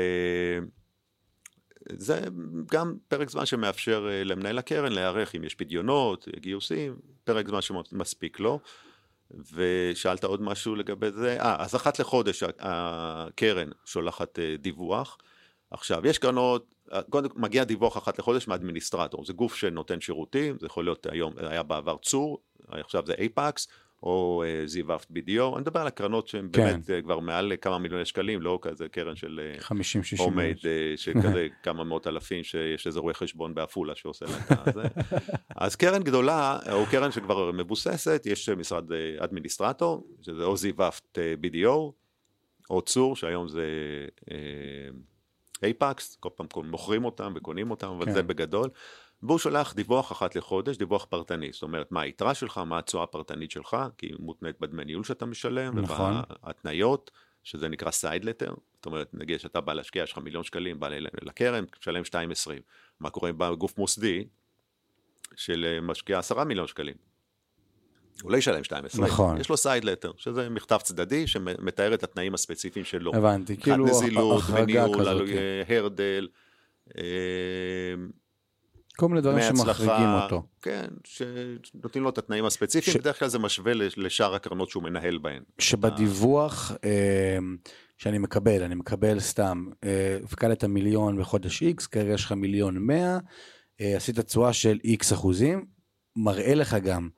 זה גם פרק זמן שמאפשר למנהל הקרן להיערך אם יש פדיונות, גיוסים, פרק זמן שמספיק לו. ושאלת עוד משהו לגבי זה, אה, אז אחת לחודש הקרן שולחת אה, דיווח. עכשיו, יש קרנות, אה, קודם כל מגיע דיווח אחת לחודש מאדמיניסטרטור, זה גוף שנותן שירותים, זה יכול להיות היום, היה בעבר צור, עכשיו זה אייפקס, או אה, זיו אפט BDO, אני מדבר על הקרנות שהן כן. באמת אה, כבר מעל כמה מיליוני שקלים, לא כזה קרן של... אה, 50-60 הומייד, אה, שכזה *laughs* כמה מאות אלפים, שיש איזה רואה חשבון בעפולה שעושה לה את זה. *laughs* אז קרן גדולה, או קרן שכבר מבוססת, יש משרד אה, אדמיניסטרטור, שזה או זיוופט אה, BDO, או צור, שהיום זה אייפקס, כל פעם מוכרים אותם וקונים אותם, אבל כן. זה בגדול. והוא שולח דיווח אחת לחודש, דיווח פרטני, זאת אומרת, מה היתרה שלך, מה התשואה הפרטנית שלך, כי היא מותנית בדמי ניהול שאתה משלם, נכון. ובהתניות, שזה נקרא side letter, זאת אומרת, נגיד שאתה בא להשקיע, יש לך מיליון שקלים, בא לקרן, תשלם 2.20. מה קורה אם בא גוף מוסדי, של אה, משקיע 10 מיליון שקלים? הוא לא ישלם 2.20. נכון. יש לו סייד לטר, שזה מכתב צדדי שמתאר את התנאים הספציפיים שלו. הבנתי, כאילו נזילות, החרגה כזאת, עלו- כן. אה, הרדל, אה, כל מיני דברים שמחריגים אותו. כן, שנותנים לו את התנאים הספציפיים, ש- בדרך כלל זה משווה לש- לשאר הקרנות שהוא מנהל בהן. שבדיווח אה, שאני מקבל, אני מקבל סתם, אה, הפקדת מיליון בחודש X, כרגע יש לך מיליון 100, אה, עשית תשואה של X אחוזים, מראה לך גם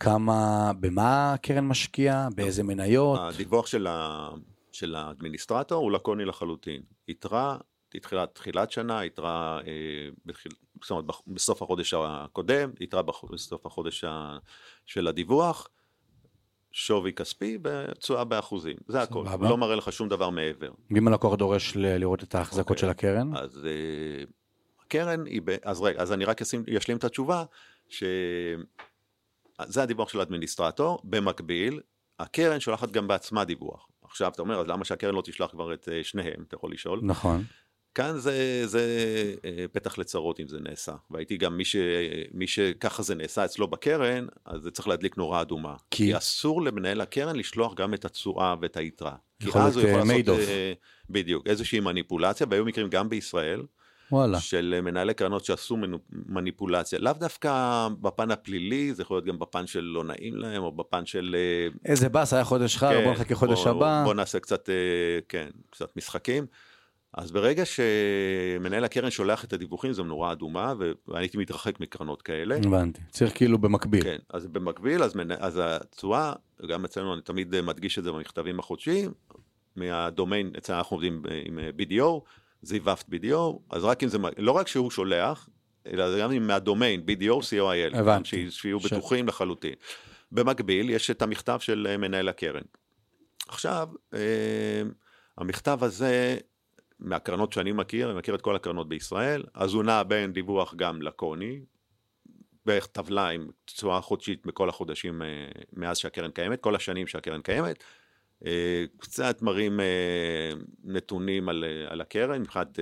כמה, במה הקרן משקיעה, באיזה מניות, הדיווח של, ה... של האדמיניסטרטור הוא לקוני לחלוטין. יתרה, תחילת, תחילת שנה, יתרה אה, בתחיל... זאת אומרת, בסוף החודש הקודם, יתרה בסוף החודש. של הדיווח, שווי כספי ותשואה באחוזים. זה הכל. סבבה. לא מראה לך שום דבר מעבר. ואם הלקוח דורש לראות את ההחזקות אוקיי. של הקרן, אז אה, הקרן היא, ב... אז רגע, אז אני רק אשלים את התשובה, שזה הדיווח של האדמיניסטרטור, במקביל, הקרן שולחת גם בעצמה דיווח. עכשיו, אתה אומר, אז למה שהקרן לא תשלח כבר את אה, שניהם, אתה יכול לשאול. נכון, כאן זה, זה אה, פתח לצרות אם זה נעשה, והייתי גם מי, ש, מי שככה זה נעשה אצלו בקרן, אז זה צריך להדליק נורה אדומה. כי, כי אסור למנהל הקרן לשלוח גם את התשואה ואת היתרה. כי אז הוא יכול לעשות, בדיוק, איזושהי מניפולציה, והיו מקרים גם בישראל, וואלה. של מנהלי קרנות שעשו מניפולציה, לאו דווקא בפן הפלילי, זה יכול להיות גם בפן של לא נעים להם, או בפן של... אה, איזה באס, היה חודש חג, כן, בוא נחכה חודש בוא, הבא. בוא נעשה קצת, אה, כן, קצת משחקים. אז ברגע שמנהל הקרן שולח את הדיווחים זו נורה אדומה ואני הייתי מתרחק מקרנות כאלה. הבנתי, צריך כאילו במקביל. כן, אז במקביל, אז, מנ... אז התשואה, גם אצלנו אני תמיד מדגיש את זה במכתבים החודשיים, מהדומיין, אצלנו אנחנו עובדים עם BDO, יוופט BDO, אז רק אם זה, לא רק שהוא שולח, אלא גם אם מהדומיין BDO COIL, הבנתי. שיהיו ש... בטוחים לחלוטין. במקביל יש את המכתב של מנהל הקרן. עכשיו, אה, המכתב הזה, מהקרנות שאני מכיר, אני מכיר את כל הקרנות בישראל, אז הוא נע בין דיווח גם לקוני, בערך טבלה עם תשואה חודשית בכל החודשים אה, מאז שהקרן קיימת, כל השנים שהקרן קיימת, אה, קצת מראים אה, נתונים על, על הקרן מבחינת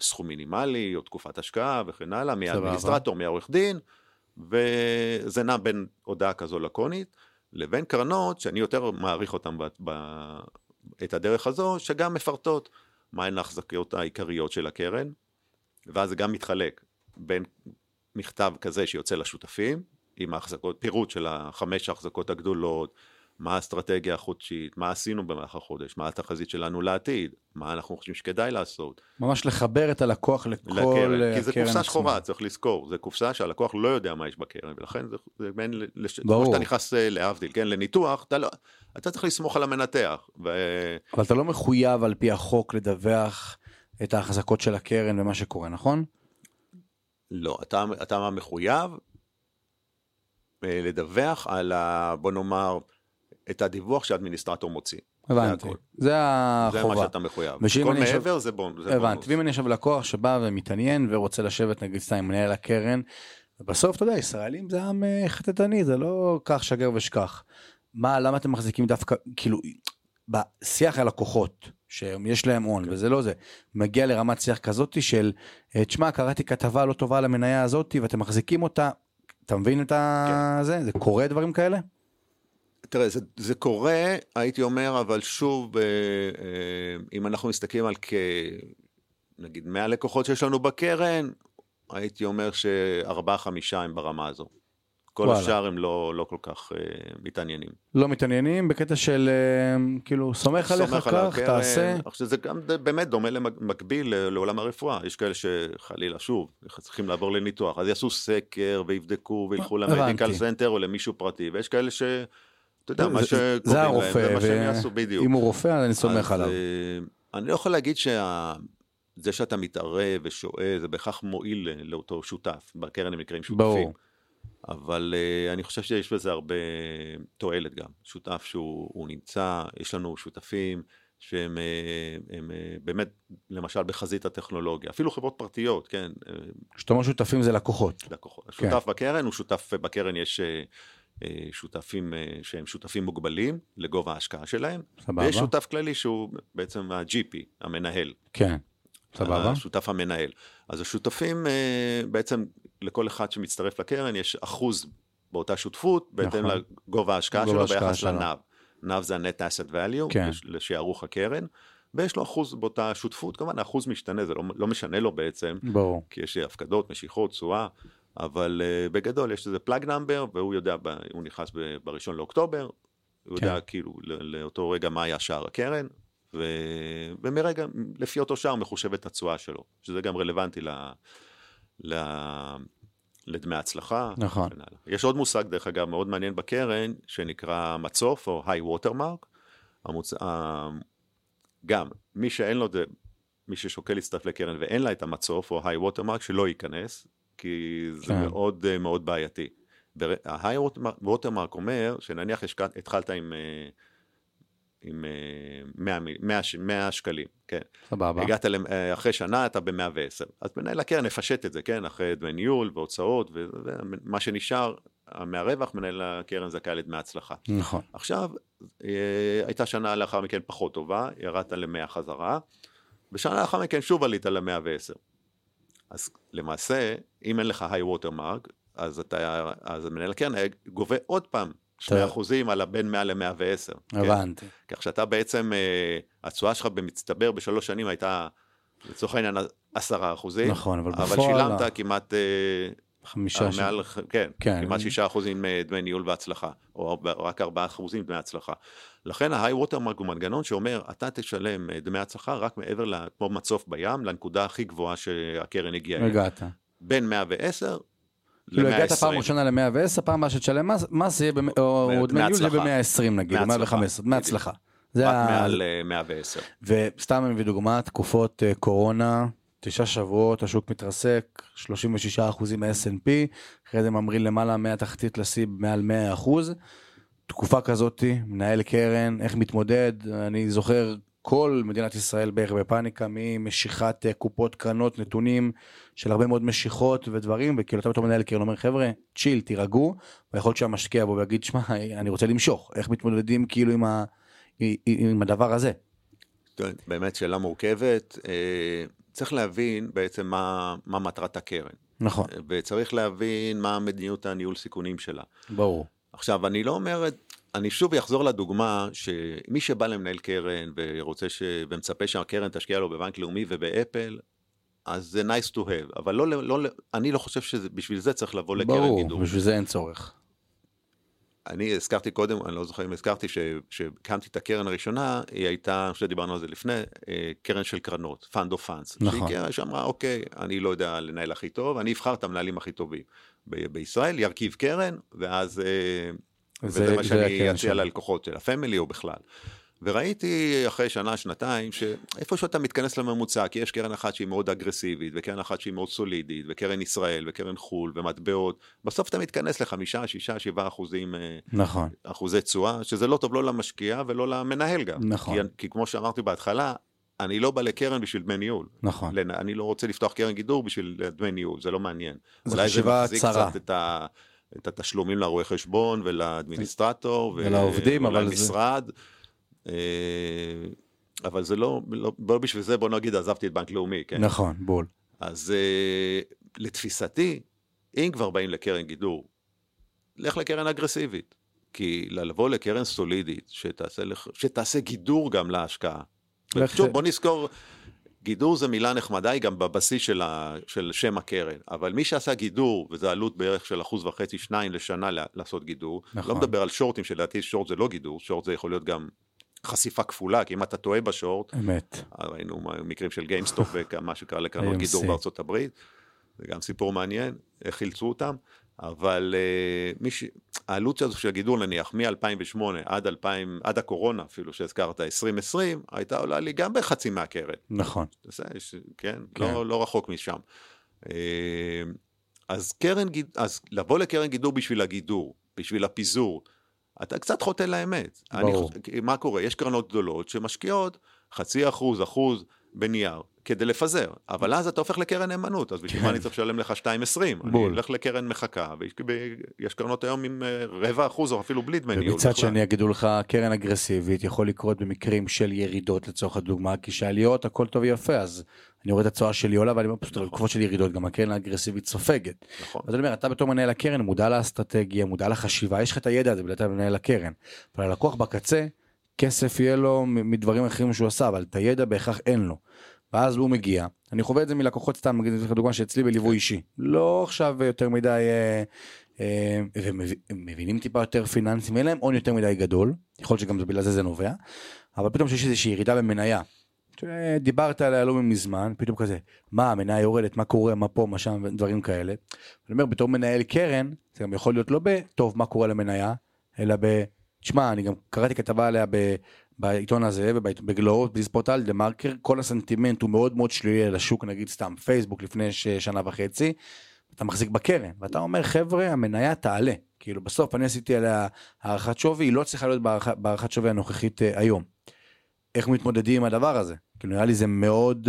סכום מינימלי או תקופת השקעה וכן הלאה, מהאדמיניסטרטור, מהעורך דין, וזה נע בין הודעה כזו לקונית לבין קרנות שאני יותר מעריך אותן ב, ב, את הדרך הזו, שגם מפרטות מהן ההחזקות העיקריות של הקרן, ואז זה גם מתחלק בין מכתב כזה שיוצא לשותפים, עם ההחזקות, פירוט של החמש ההחזקות הגדולות, מה האסטרטגיה החודשית, מה עשינו במהלך החודש, מה התחזית שלנו לעתיד, מה אנחנו חושבים שכדאי לעשות. ממש לחבר את הלקוח לכל לקרן כי זה קופסה שחורה, צריך לזכור, זה קופסה שהלקוח לא יודע מה יש בקרן, ולכן זה, זה בין, לש... ברור. שאתה נכנס אה, להבדיל, כן, לניתוח, אתה, לא, אתה צריך לסמוך על המנתח. ו... אבל אתה לא מחויב על פי החוק לדווח את ההחזקות של הקרן ומה שקורה, נכון? לא, אתה, אתה מחויב אה, לדווח על ה... בוא נאמר, את הדיווח שהאדמיניסטרטור מוציא. הבנתי, זה, זה החובה. זה מה שאתה מחויב. כל מעבר ישב... זה, בונ... זה הבנתי. בונוס. ואם אני יושב לקוח שבא ומתעניין ורוצה לשבת נגיד סתם עם מנהל הקרן, בסוף אתה יודע, ישראלים זה עם אה, חטטני, זה לא כך שגר ושכח. מה, למה אתם מחזיקים דווקא, כאילו, בשיח הלקוחות, שיש להם הון, כן. וזה לא זה, מגיע לרמת שיח כזאתי של, אה, תשמע, קראתי כתבה לא טובה על המניה הזאתי ואתם מחזיקים אותה, אתה מבין את ה... כן. זה? זה קורה דברים כאלה? תראה, זה, זה קורה, הייתי אומר, אבל שוב, אה, אה, אם אנחנו מסתכלים על כ... נגיד 100 לקוחות שיש לנו בקרן, הייתי אומר שארבעה חמישה הם ברמה הזו. כל וואלה. השאר הם לא, לא כל כך אה, מתעניינים. לא מתעניינים בקטע של אה, כאילו סומך עליך כך, תעשה. עכשיו זה גם באמת דומה למקביל לעולם הרפואה, יש כאלה שחלילה שוב צריכים לעבור לניתוח, אז יעשו סקר ויבדקו וילכו ל medical center או למישהו פרטי, ויש כאלה ש... אתה יודע, מה שקוראים להם, זה מה שהם יעשו בדיוק. אם הוא רופא, אני סומך עליו. אה, אני לא יכול להגיד שזה שאתה מתערב ושועה, זה בהכרח מועיל לאותו שותף, בקרן למקרים שותפים. ברור. אבל uh, אני חושב שיש בזה הרבה תועלת גם. שותף שהוא נמצא, יש לנו שותפים שהם אה, הם, באמת, למשל בחזית הטכנולוגיה, אפילו חברות פרטיות, כן. כשאתה אומר שותפים זה לקוחות. לקוחות. כן. שותף בקרן הוא שותף, בקרן יש אה, שותפים אה, שהם שותפים מוגבלים לגובה ההשקעה שלהם. סבבה. ויש שותף כללי שהוא בעצם ה-GP, המנהל. כן, סבבה. השותף המנהל. אז השותפים אה, בעצם לכל אחד שמצטרף לקרן יש אחוז באותה שותפות, בהתאם נכון. לגובה ההשקעה שלו ביחס לנאב. נאב זה ה-net asset value, כן. לשערוך הקרן. ויש לו אחוז באותה שותפות, כמובן האחוז משתנה, זה לא, לא משנה לו בעצם, ברור. כי יש הפקדות, משיכות, תשואה, אבל uh, בגדול יש איזה פלאג נאמבר, והוא יודע, הוא נכנס בראשון לאוקטובר, הוא כן. יודע כאילו לאותו רגע מה היה שער הקרן, ו... ומרגע, לפי אותו שער מחושבת התשואה שלו, שזה גם רלוונטי ל... ל... לדמי הצלחה. נכון. יש עוד מושג, דרך אגב, מאוד מעניין בקרן, שנקרא מצוף או היי ווטרמרק. המוצ... גם, מי שאין לו, מי ששוקל להצטרף לקרן ואין לה את המצוף או היי ווטרמרק, שלא ייכנס, כי זה כן. מאוד אה, מאוד בעייתי. ההיי ווטרמרק אומר שנניח התחלת עם, אה, עם 100, 100, 100 שקלים, כן. סבבה. הגעת אחרי שנה אתה ב-110. אז מנהל הקרן יפשט את זה, כן, אחרי דמי ניהול והוצאות, ומה שנשאר מהרווח מנהל הקרן זכאי לדמי הצלחה. נכון. עכשיו, אה, הייתה שנה לאחר מכן פחות טובה, ירדת ל-100 חזרה. בשנה לאחר מכן שוב עלית ל-110. אז למעשה, אם אין לך היי ווטר מרק, אז אתה, אז מנהל הקרן גובה עוד פעם שני אחוזים על הבין 100 ל-110. הבנתי. כן? כך שאתה בעצם, אה, התשואה שלך במצטבר בשלוש שנים הייתה, לצורך העניין, עשרה אחוזים. נכון, אבל בפועל... אבל שילמת לא. כמעט... אה, חמישה ש... מעל, כן, כן, כמעט שישה אחוזים דמי ניהול והצלחה, או רק ארבעה אחוזים דמי הצלחה. לכן ההיי ווטרמרק הוא מנגנון שאומר, אתה תשלם דמי הצלחה רק מעבר, כמו מצוף בים, לנקודה הכי גבוהה שהקרן הגיעה. הגעת. בין 110 כאילו הגעת פעם ראשונה ל-110, פעם הבאה שתשלם מס, יהיה, או דמי ניהול זה ב-120 נגיד, או 115, מהצלחה. זה רק מעל 110. אה, וסתם אני מביא דוגמה, תקופות אה, קורונה, תשעה שבועות, השוק מתרסק, 36 אחוזים מ-S&P, אחרי זה ממריא למעלה מהתחתית לשיא מעל 100 אחוז. תקופה כזאתי, מנהל קרן, איך מתמודד, אני זוכר כל מדינת ישראל בערך בפאניקה ממשיכת אה, קופות קרנות נתונים של הרבה מאוד משיכות ודברים וכאילו אתה מנהל קרן אומר חבר'ה צ'יל תירגעו ויכול להיות שהמשקיע יבוא ויגיד שמע אני רוצה למשוך איך מתמודדים כאילו עם, ה, עם הדבר הזה. באמת שאלה מורכבת אה, צריך להבין בעצם מה, מה מטרת הקרן. נכון. וצריך להבין מה מדיניות הניהול סיכונים שלה. ברור. עכשיו אני לא אומר אני שוב אחזור לדוגמה שמי שבא למנהל קרן ורוצה ש... ומצפה שהקרן תשקיע לו בבנק לאומי ובאפל, אז זה nice to have, אבל לא, לא, אני לא חושב שבשביל זה צריך לבוא לקרן ברור, גידור. ברור, בשביל זה אין צורך. אני הזכרתי קודם, אני לא זוכר אם הזכרתי, שהקמתי את הקרן הראשונה, היא הייתה, אני חושב שדיברנו על זה לפני, אה, קרן של קרנות, Fund of Funds. נכון. שהיא שאמרה, אוקיי, אני לא יודע לנהל הכי טוב, אני אבחר את המנהלים הכי טובים בישראל, ירכיב קרן, ואז אה, וזה זה, מה שאני אציע ללקוחות של הפמילי או בכלל. וראיתי אחרי שנה, שנתיים, שאיפה שאתה מתכנס לממוצע, כי יש קרן אחת שהיא מאוד אגרסיבית, וקרן אחת שהיא מאוד סולידית, וקרן ישראל, וקרן חו"ל, ומטבעות, בסוף אתה מתכנס לחמישה, שישה, שבעה אחוזים, אה, נכון. אחוזי תשואה, שזה לא טוב לא למשקיע ולא למנהל גם. נכון. כי, כי כמו שאמרתי בהתחלה, אני לא בא לקרן בשביל דמי ניהול. נכון. אני לא רוצה לפתוח קרן גידור בשביל דמי ניהול, זה לא מעניין. זו חשיבה צרה. את התשלומים לרואה חשבון ולאדמיניסטרטור ולעובדים, אבל ולמשרד. זה... אבל זה לא, לא, לא בשביל זה, בוא נגיד, עזבתי את בנק לאומי, כן? נכון, בול. אז אה, לתפיסתי, אם כבר באים לקרן גידור, לך לקרן אגרסיבית. כי לבוא לקרן סולידית, שתעשה, שתעשה גידור גם להשקעה. שוב, בוא נזכור, גידור זה מילה נחמדה, היא גם בבסיס של, ה, של שם הקרן, אבל מי שעשה גידור, וזו עלות בערך של אחוז וחצי, שניים לשנה לעשות גידור, נכון. לא מדבר על שורטים, שלדעתי שורט זה לא גידור, שורט זה יכול להיות גם חשיפה כפולה, כי אם אתה טועה בשורט, אמת. ראינו מקרים של גיימסטופ *laughs* ומה שקרה לקרנות גידור בארצות הברית, זה גם סיפור מעניין, איך חילצו אותם. אבל אה, מיש... העלות הזו של הגידול נניח מ-2008 עד 2000, עד הקורונה אפילו שהזכרת, 2020, הייתה עולה לי גם בחצי מהקרן. נכון. זה, כן, כן. לא, לא רחוק משם. אה, אז קרן, אז לבוא לקרן גידור בשביל הגידור, בשביל הפיזור, אתה קצת חוטא לאמת. ברור. אני, מה קורה? יש קרנות גדולות שמשקיעות חצי אחוז, אחוז בנייר. כדי לפזר, אבל אז אתה הופך לקרן נאמנות, אז בשביל מה אני צריך לשלם לך 2.20? אני אלך לקרן מחכה, ויש קרנות היום עם אה, רבע אחוז או אפילו בלי דמי ניהול. ומצד שני יגידו לך, קרן אגרסיבית יכול לקרות במקרים של ירידות לצורך הדוגמה, כי שעליות הכל טוב ויפה, אז אני רואה את התשואה שלי עולה, ואני אומר פשוט בתקופות נכון. של ירידות, גם הקרן האגרסיבית סופגת. נכון. אז אני אומר, אתה בתור מנהל הקרן מודע לאסטרטגיה, מודע לחשיבה, יש לך את הידע הזה, אתה מנהל הקרן. אבל הלקוח בקצה, כסף יהיה לו מדברים אחרים שהוא עשה, אבל את הידע בהכרח אין לו. ואז הוא מגיע, אני חווה את זה מלקוחות סתם, נגיד לך דוגמה שאצלי בליווי. אישי, לא עכשיו יותר מדי, אה, אה, ומבינים טיפה יותר פיננסים, אין להם הון יותר מדי גדול, יכול להיות שגם בגלל זה זה נובע, אבל פתאום שיש איזושהי ירידה במניה, דיברת עליה לא מזמן, פתאום כזה, מה המניה יורדת, מה קורה, מה פה, מה שם, דברים כאלה. אני אומר, בתור מנהל קרן, זה גם יכול להיות לא בטוב מה קורה למניה, אלא ב... תשמע, אני גם קראתי כתבה עליה ב... בעיתון הזה ובגלובס, בדיספורטל, דה מרקר, כל הסנטימנט הוא מאוד מאוד שלילי על השוק, נגיד סתם פייסבוק לפני שנה וחצי, אתה מחזיק בקרן, ואתה אומר חבר'ה המניה תעלה, כאילו בסוף אני עשיתי עליה הערכת שווי, היא לא צריכה להיות בהערכת שווי הנוכחית uh, היום. איך מתמודדים עם הדבר הזה? כאילו נראה לי זה מאוד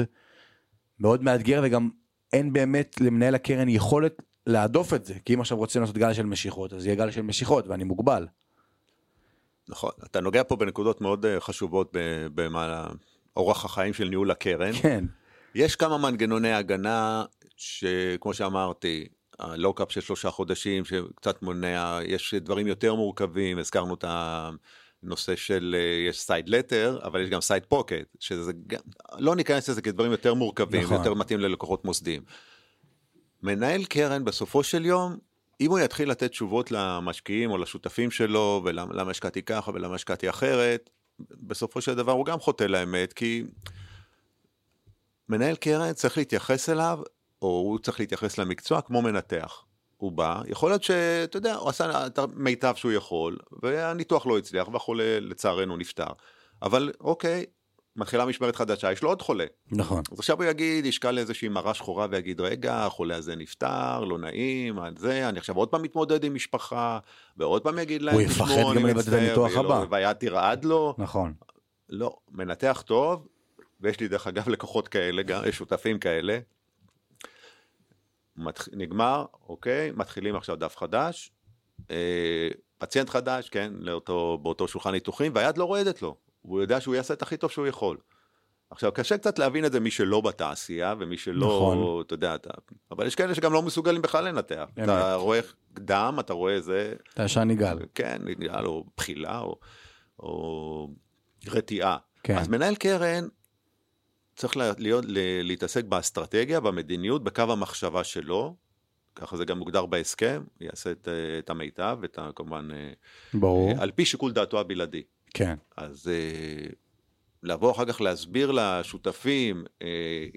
מאוד מאתגר וגם אין באמת למנהל הקרן יכולת להדוף את זה, כי אם עכשיו רוצים לעשות גל של משיכות אז יהיה גל של משיכות ואני מוגבל. נכון, אתה נוגע פה בנקודות מאוד אה, חשובות במה אורח החיים של ניהול הקרן. כן. יש כמה מנגנוני הגנה, שכמו שאמרתי, ה lock-up של שלושה חודשים, שקצת מונע, יש דברים יותר מורכבים, הזכרנו את הנושא של, אה, יש side letter, אבל יש גם side pocket, שזה גם, לא ניכנס לזה כדברים יותר מורכבים, נכון. יותר מתאים ללקוחות מוסדיים. מנהל קרן בסופו של יום, אם הוא יתחיל לתת תשובות למשקיעים או לשותפים שלו, ולמה השקעתי ככה ולמה השקעתי אחרת, בסופו של דבר הוא גם חוטא לאמת, כי מנהל קרן צריך להתייחס אליו, או הוא צריך להתייחס למקצוע כמו מנתח. הוא בא, יכול להיות שאתה יודע, הוא עשה את המיטב שהוא יכול, והניתוח לא הצליח, והחולה לצערנו נפטר. אבל אוקיי, מתחילה משמרת חדשה, יש לו עוד חולה. נכון. אז עכשיו הוא יגיד, ישקל איזושהי מראה שחורה ויגיד, רגע, החולה הזה נפטר, לא נעים, זה, אני עכשיו עוד פעם מתמודד עם משפחה, ועוד פעם יגיד להם, הוא יפחד גם לבטל את הניתוח הבא. והיד תרעד לו. נכון. לא, מנתח טוב, ויש לי דרך אגב לקוחות כאלה, גם שותפים כאלה. מתח... נגמר, אוקיי, מתחילים עכשיו דף חדש, אה, פציינט חדש, כן, לאותו, באותו שולחן ניתוחים, והיד לא רועדת לו. הוא יודע שהוא יעשה את הכי טוב שהוא יכול. עכשיו, קשה קצת להבין את זה מי שלא בתעשייה ומי שלא, נכון. אתה יודע, אתה, אבל יש כאלה שגם לא מסוגלים בכלל לנתח. אמת. אתה רואה דם, אתה רואה זה... אתה ישר נגעל. כן, נגעל, או בחילה, או, או רתיעה. כן. אז מנהל קרן צריך להיות, להתעסק באסטרטגיה, במדיניות, בקו המחשבה שלו, ככה זה גם מוגדר בהסכם, יעשה את, את המיטב, את ה, כמובן, ברור. על פי שיקול דעתו הבלעדי. כן. אז אה, לבוא אחר כך להסביר לשותפים, אה,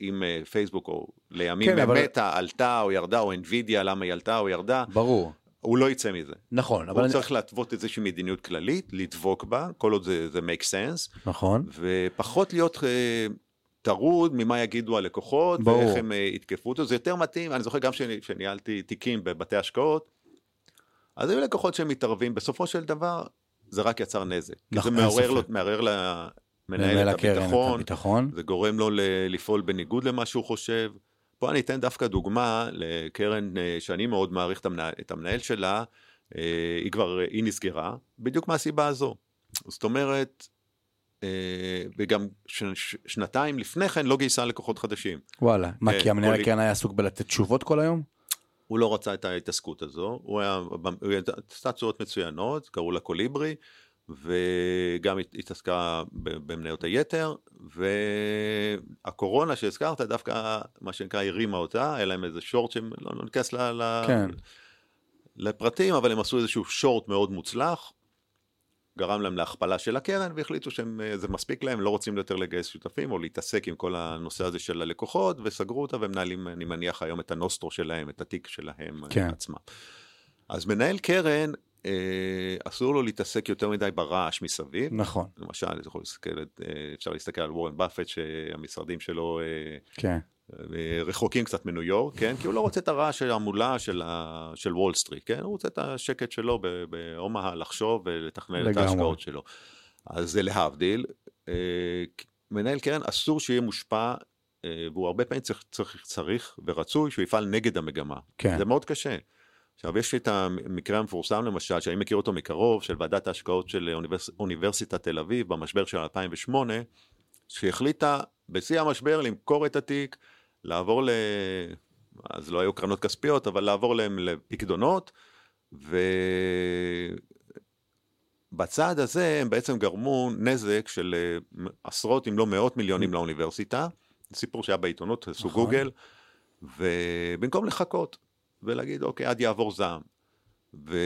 אם אה, פייסבוק או לימים כן, אבל... עלתה או ירדה, או אינווידיה, למה היא עלתה או ירדה. ברור. הוא לא יצא מזה. נכון, אבל... הוא צריך להתוות איזושהי מדיניות כללית, לדבוק בה, כל עוד זה, זה make sense. נכון. ופחות להיות... טרוד ממה יגידו הלקוחות, ברור. ואיך הם יתקפו אותו, זה יותר מתאים, אני זוכר גם שניהלתי תיקים בבתי השקעות, אז היו לקוחות שמתערבים, בסופו של דבר זה רק יצר נזק. נכון, זה מעורר, לו, מערער למנהל את הביטחון, את הביטחון, זה גורם לו לפעול בניגוד למה שהוא חושב. פה אני אתן דווקא דוגמה לקרן אה, שאני מאוד מעריך את המנהל שלה, אה, היא כבר, היא נסגרה, בדיוק מהסיבה הזו. זאת אומרת, אה, וגם שנתיים לפני כן לא גייסה לקוחות חדשים. וואלה, מה כי המנהל הקרן היה עסוק בלתת תשובות כל היום? הוא לא רצה את ההתעסקות הזו, הוא היה, הוא עשה צורות מצוינות, קראו לה קוליברי, וגם התעסקה במניות היתר, והקורונה שהזכרת דווקא מה שנקרא הרימה אותה, היה להם איזה שורט שהם לא, לא ניכנס ל... כן. לפרטים, אבל הם עשו איזשהו שורט מאוד מוצלח, גרם להם להכפלה של הקרן והחליטו שזה מספיק להם, לא רוצים יותר לגייס שותפים או להתעסק עם כל הנושא הזה של הלקוחות וסגרו אותה והם מנהלים, אני מניח היום את הנוסטרו שלהם, את התיק שלהם כן. עצמם. אז מנהל קרן, אה, אסור לו להתעסק יותר מדי ברעש מסביב. נכון. למשל, אה, אפשר להסתכל על וורן באפט שהמשרדים שלו אה, כן. רחוקים קצת מניו יורק, כן? כי הוא לא רוצה את הרעש של המולה של, ה... של וול סטריט, כן? הוא רוצה את השקט שלו באומהה לחשוב ולתכנן את ההשקעות שלו. אז זה להבדיל. אה, מנהל קרן אסור שיהיה מושפע, אה, והוא הרבה פעמים צריך, צריך, צריך ורצוי שהוא יפעל נגד המגמה. כן. זה מאוד קשה. עכשיו יש את המקרה המפורסם למשל, שאני מכיר אותו מקרוב, של ועדת ההשקעות של אוניברס... אוניברסיטת תל אביב במשבר של 2008, שהחליטה בשיא המשבר למכור את התיק, לעבור ל... אז לא היו קרנות כספיות, אבל לעבור להם לפקדונות, ובצעד הזה הם בעצם גרמו נזק של אה, עשרות אם לא מאות מיליונים לאוניברסיטה, סיפור שהיה בעיתונות, עשו נכון. גוגל, ובמקום לחכות ולהגיד אוקיי עד יעבור זעם. ו...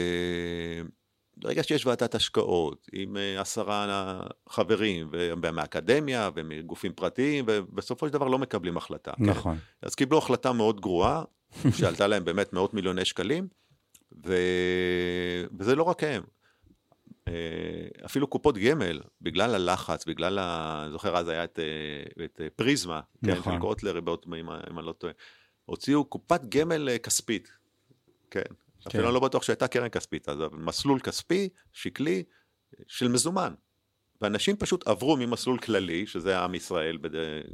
ברגע שיש ועדת השקעות עם אה, עשרה חברים, ומהאקדמיה ומגופים פרטיים, ובסופו של דבר לא מקבלים החלטה. כן? נכון. כן? אז קיבלו החלטה מאוד גרועה, *laughs* שעלתה להם באמת מאות מיליוני שקלים, ו... וזה לא רק הם. אה, אפילו קופות גמל, בגלל הלחץ, בגלל, ה... אני זוכר אז היה את, אה, את פריזמה, כן, נכון. כן, של קוטלר, אם אני לא טועה, הוציאו קופת גמל כספית, כן, כן. אפילו אני לא בטוח שהייתה קרן כספית, אז מסלול כספי, שקלי, של מזומן. ואנשים פשוט עברו ממסלול כללי, שזה עם ישראל,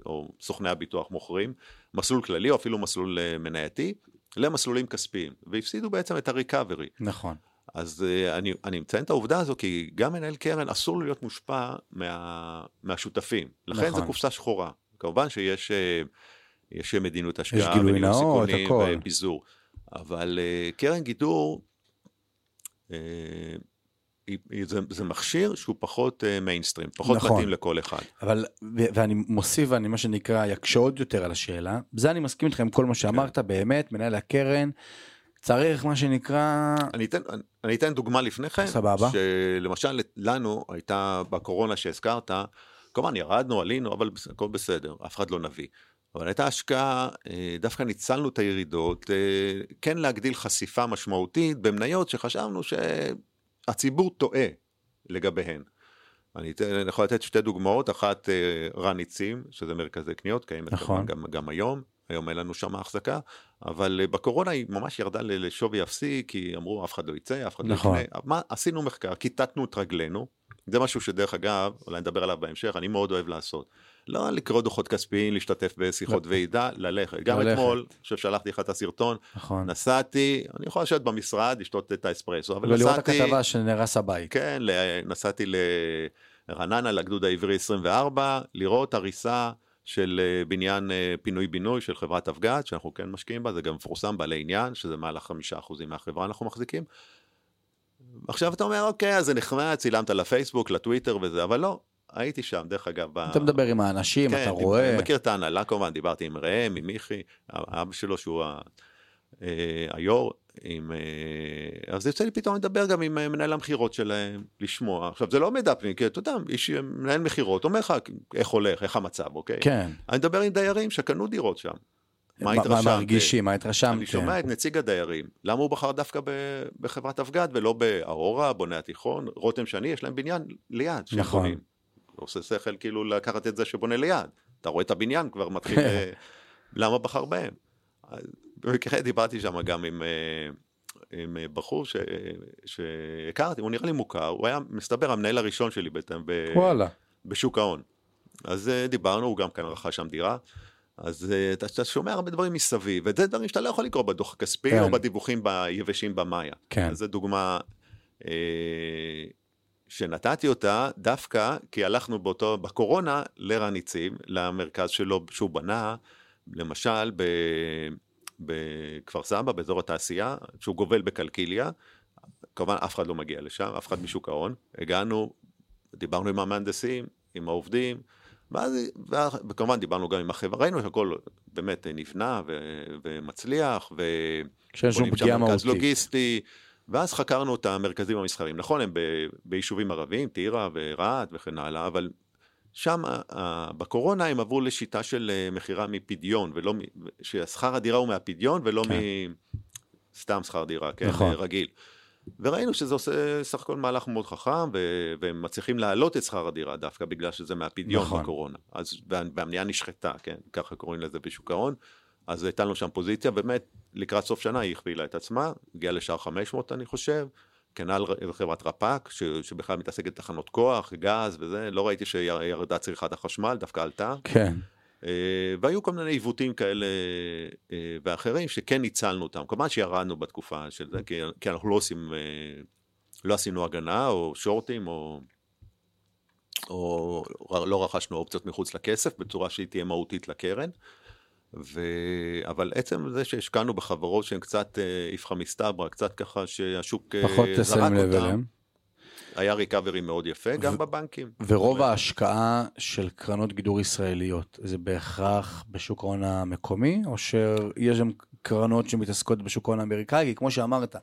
או סוכני הביטוח מוכרים, מסלול כללי או אפילו מסלול אה, מנייתי, למסלולים כספיים, והפסידו בעצם את הריקאברי. נכון. אז uh, אני, אני מציין את העובדה הזו, כי גם מנהל קרן אסור לו להיות מושפע מה, מהשותפים. לכן נכון. זו קופסה שחורה. כמובן שיש uh, יש מדיניות השקעה, מדיניות סיכונים ופיזור. אבל uh, קרן גידור, uh, זה, זה מכשיר שהוא פחות מיינסטרים, uh, פחות נכון. מתאים לכל אחד. אבל, ואני מוסיף, ואני מה שנקרא, יקשה עוד יותר על השאלה, בזה אני מסכים איתך עם כל מה שאמרת, כן. באמת, מנהל הקרן, צריך מה שנקרא... אני אתן, אני אתן דוגמה לפני כן. סבבה. שלמשל לנו הייתה בקורונה שהזכרת, כמובן ירדנו, עלינו, אבל הכל בסדר, אף אחד לא נביא. אבל הייתה השקעה, אה, דווקא ניצלנו את הירידות, אה, כן להגדיל חשיפה משמעותית במניות שחשבנו שהציבור טועה לגביהן. אני, אתן, אני יכול לתת שתי דוגמאות, אחת אה, רניצים, שזה מרכזי קניות, קיימת נכון. גם, גם היום, היום אין לנו שם החזקה, אבל בקורונה היא ממש ירדה לשווי אפסי, כי אמרו אף אחד לא יצא, אף אחד לא נכון. לא יקנה. מה, עשינו מחקר, כיתתנו את רגלינו, זה משהו שדרך אגב, אולי נדבר עליו בהמשך, אני מאוד אוהב לעשות. לא לקרוא דוחות כספיים, להשתתף בשיחות לא. ועידה, ללכת. גם ללכת. אתמול, אני חושב שלחתי לך את הסרטון, נכון. נסעתי, אני יכול לשבת במשרד, לשתות את האספרסו, אבל נסעתי... ולראות הכתבה שנהרס הבית. כן, נסעתי לרעננה, לגדוד העברי 24, לראות הריסה של אה, בניין אה, פינוי-בינוי של חברת אבגד, שאנחנו כן משקיעים בה, זה גם מפורסם בעלי עניין, שזה מעל החמישה אחוזים מהחברה אנחנו מחזיקים. עכשיו אתה אומר, אוקיי, אז זה נחמד, צילמת לפייסבוק, לטוויטר וזה, אבל לא, הייתי שם, דרך אגב. אתה ב... מדבר עם האנשים, כן, אתה רואה. אני מכיר את ההנהלה כמובן, דיברתי עם ראם, עם מיכי, אבא שלו שהוא אה, היו"ר, עם... אה, אז יוצא לי פתאום לדבר גם עם אה, מנהל המכירות שלהם, לשמוע. עכשיו, זה לא מידע פנימי, כי אתה יודע, איש מנהל מכירות, אומר לך איך הולך, איך המצב, אוקיי? כן. אני מדבר עם דיירים שקנו דירות שם. מה התרשמת? מה מרגישים, מה התרשמת? אני שומע את נציג הדיירים, למה הוא בחר דווקא בחברת אבגד ולא בארורה, בוני התיכון, רותם שני, יש להם בניין ליד. נכון. עושה שכל כאילו לקחת את זה שבונה ליד. אתה רואה את הבניין כבר מתחיל, אה, *laughs* למה בחר בהם? במקרה דיברתי שם גם עם, אה, עם בחור ש, שהכרתי, הוא נראה לי מוכר, הוא היה, מסתבר, המנהל הראשון שלי בעצם בשוק ההון. אז אה, דיברנו, הוא גם כאן רכש שם דירה. אז אתה, אתה שומע הרבה דברים מסביב, וזה דברים שאתה לא יכול לקרוא בדוח הכספי כן. או בדיווחים ביבשים במאיה. כן. אז זו דוגמה אה, שנתתי אותה דווקא כי הלכנו באותו, בקורונה לרניצים, למרכז שלו שהוא בנה, למשל ב, בכפר סבא, באזור התעשייה, שהוא גובל בקלקיליה, כמובן אף אחד לא מגיע לשם, אף אחד משוק ההון, הגענו, דיברנו עם המהנדסים, עם העובדים, ואז, וכמובן דיברנו גם עם החברה, ראינו שהכל באמת נבנה ו, ומצליח, ובונים שם מרכז לוגיסטי, ואז חקרנו את המרכזים המסחריים. נכון, הם ב, ביישובים ערביים, טירה ורהט וכן הלאה, אבל שם בקורונה הם עברו לשיטה של אה, מכירה מפדיון, ולא, ששכר הדירה הוא מהפדיון ולא כן. מסתם שכר דירה, כן, נכון. רגיל. וראינו שזה עושה סך הכל מהלך מאוד חכם, ו- והם מצליחים להעלות את שכר הדירה דווקא בגלל שזה מהפדיון נכון. בקורונה. אז, והמניעה נשחטה, כן, ככה קוראים לזה בשוק ההון. אז הייתה לנו שם פוזיציה, באמת, לקראת סוף שנה היא הכפילה את עצמה, הגיעה לשער 500 אני חושב, כנ"ל חברת רפ"ק, ש, שבכלל מתעסקת בתחנות כוח, גז וזה, לא ראיתי שירדה צריכת החשמל, דווקא עלתה. כן. אה, והיו כל מיני עיוותים כאלה אה, ואחרים שכן ניצלנו אותם. כמובן שירדנו בתקופה של זה, כי, כי אנחנו לא עושים, אה, לא עשינו הגנה או שורטים או, או לא רכשנו אופציות מחוץ לכסף בצורה שהיא תהיה מהותית לקרן. ו... אבל עצם זה שהשקענו בחברות שהן קצת איפכא מסתברא, קצת ככה שהשוק זרק אותם, היה ריקאברי מאוד יפה, גם ו- בבנקים. ורוב ההשקעה של קרנות גידור ישראליות, זה בהכרח בשוק ההון המקומי, או שיש שם קרנות שמתעסקות בשוק ההון האמריקאי? כי כמו שאמרת,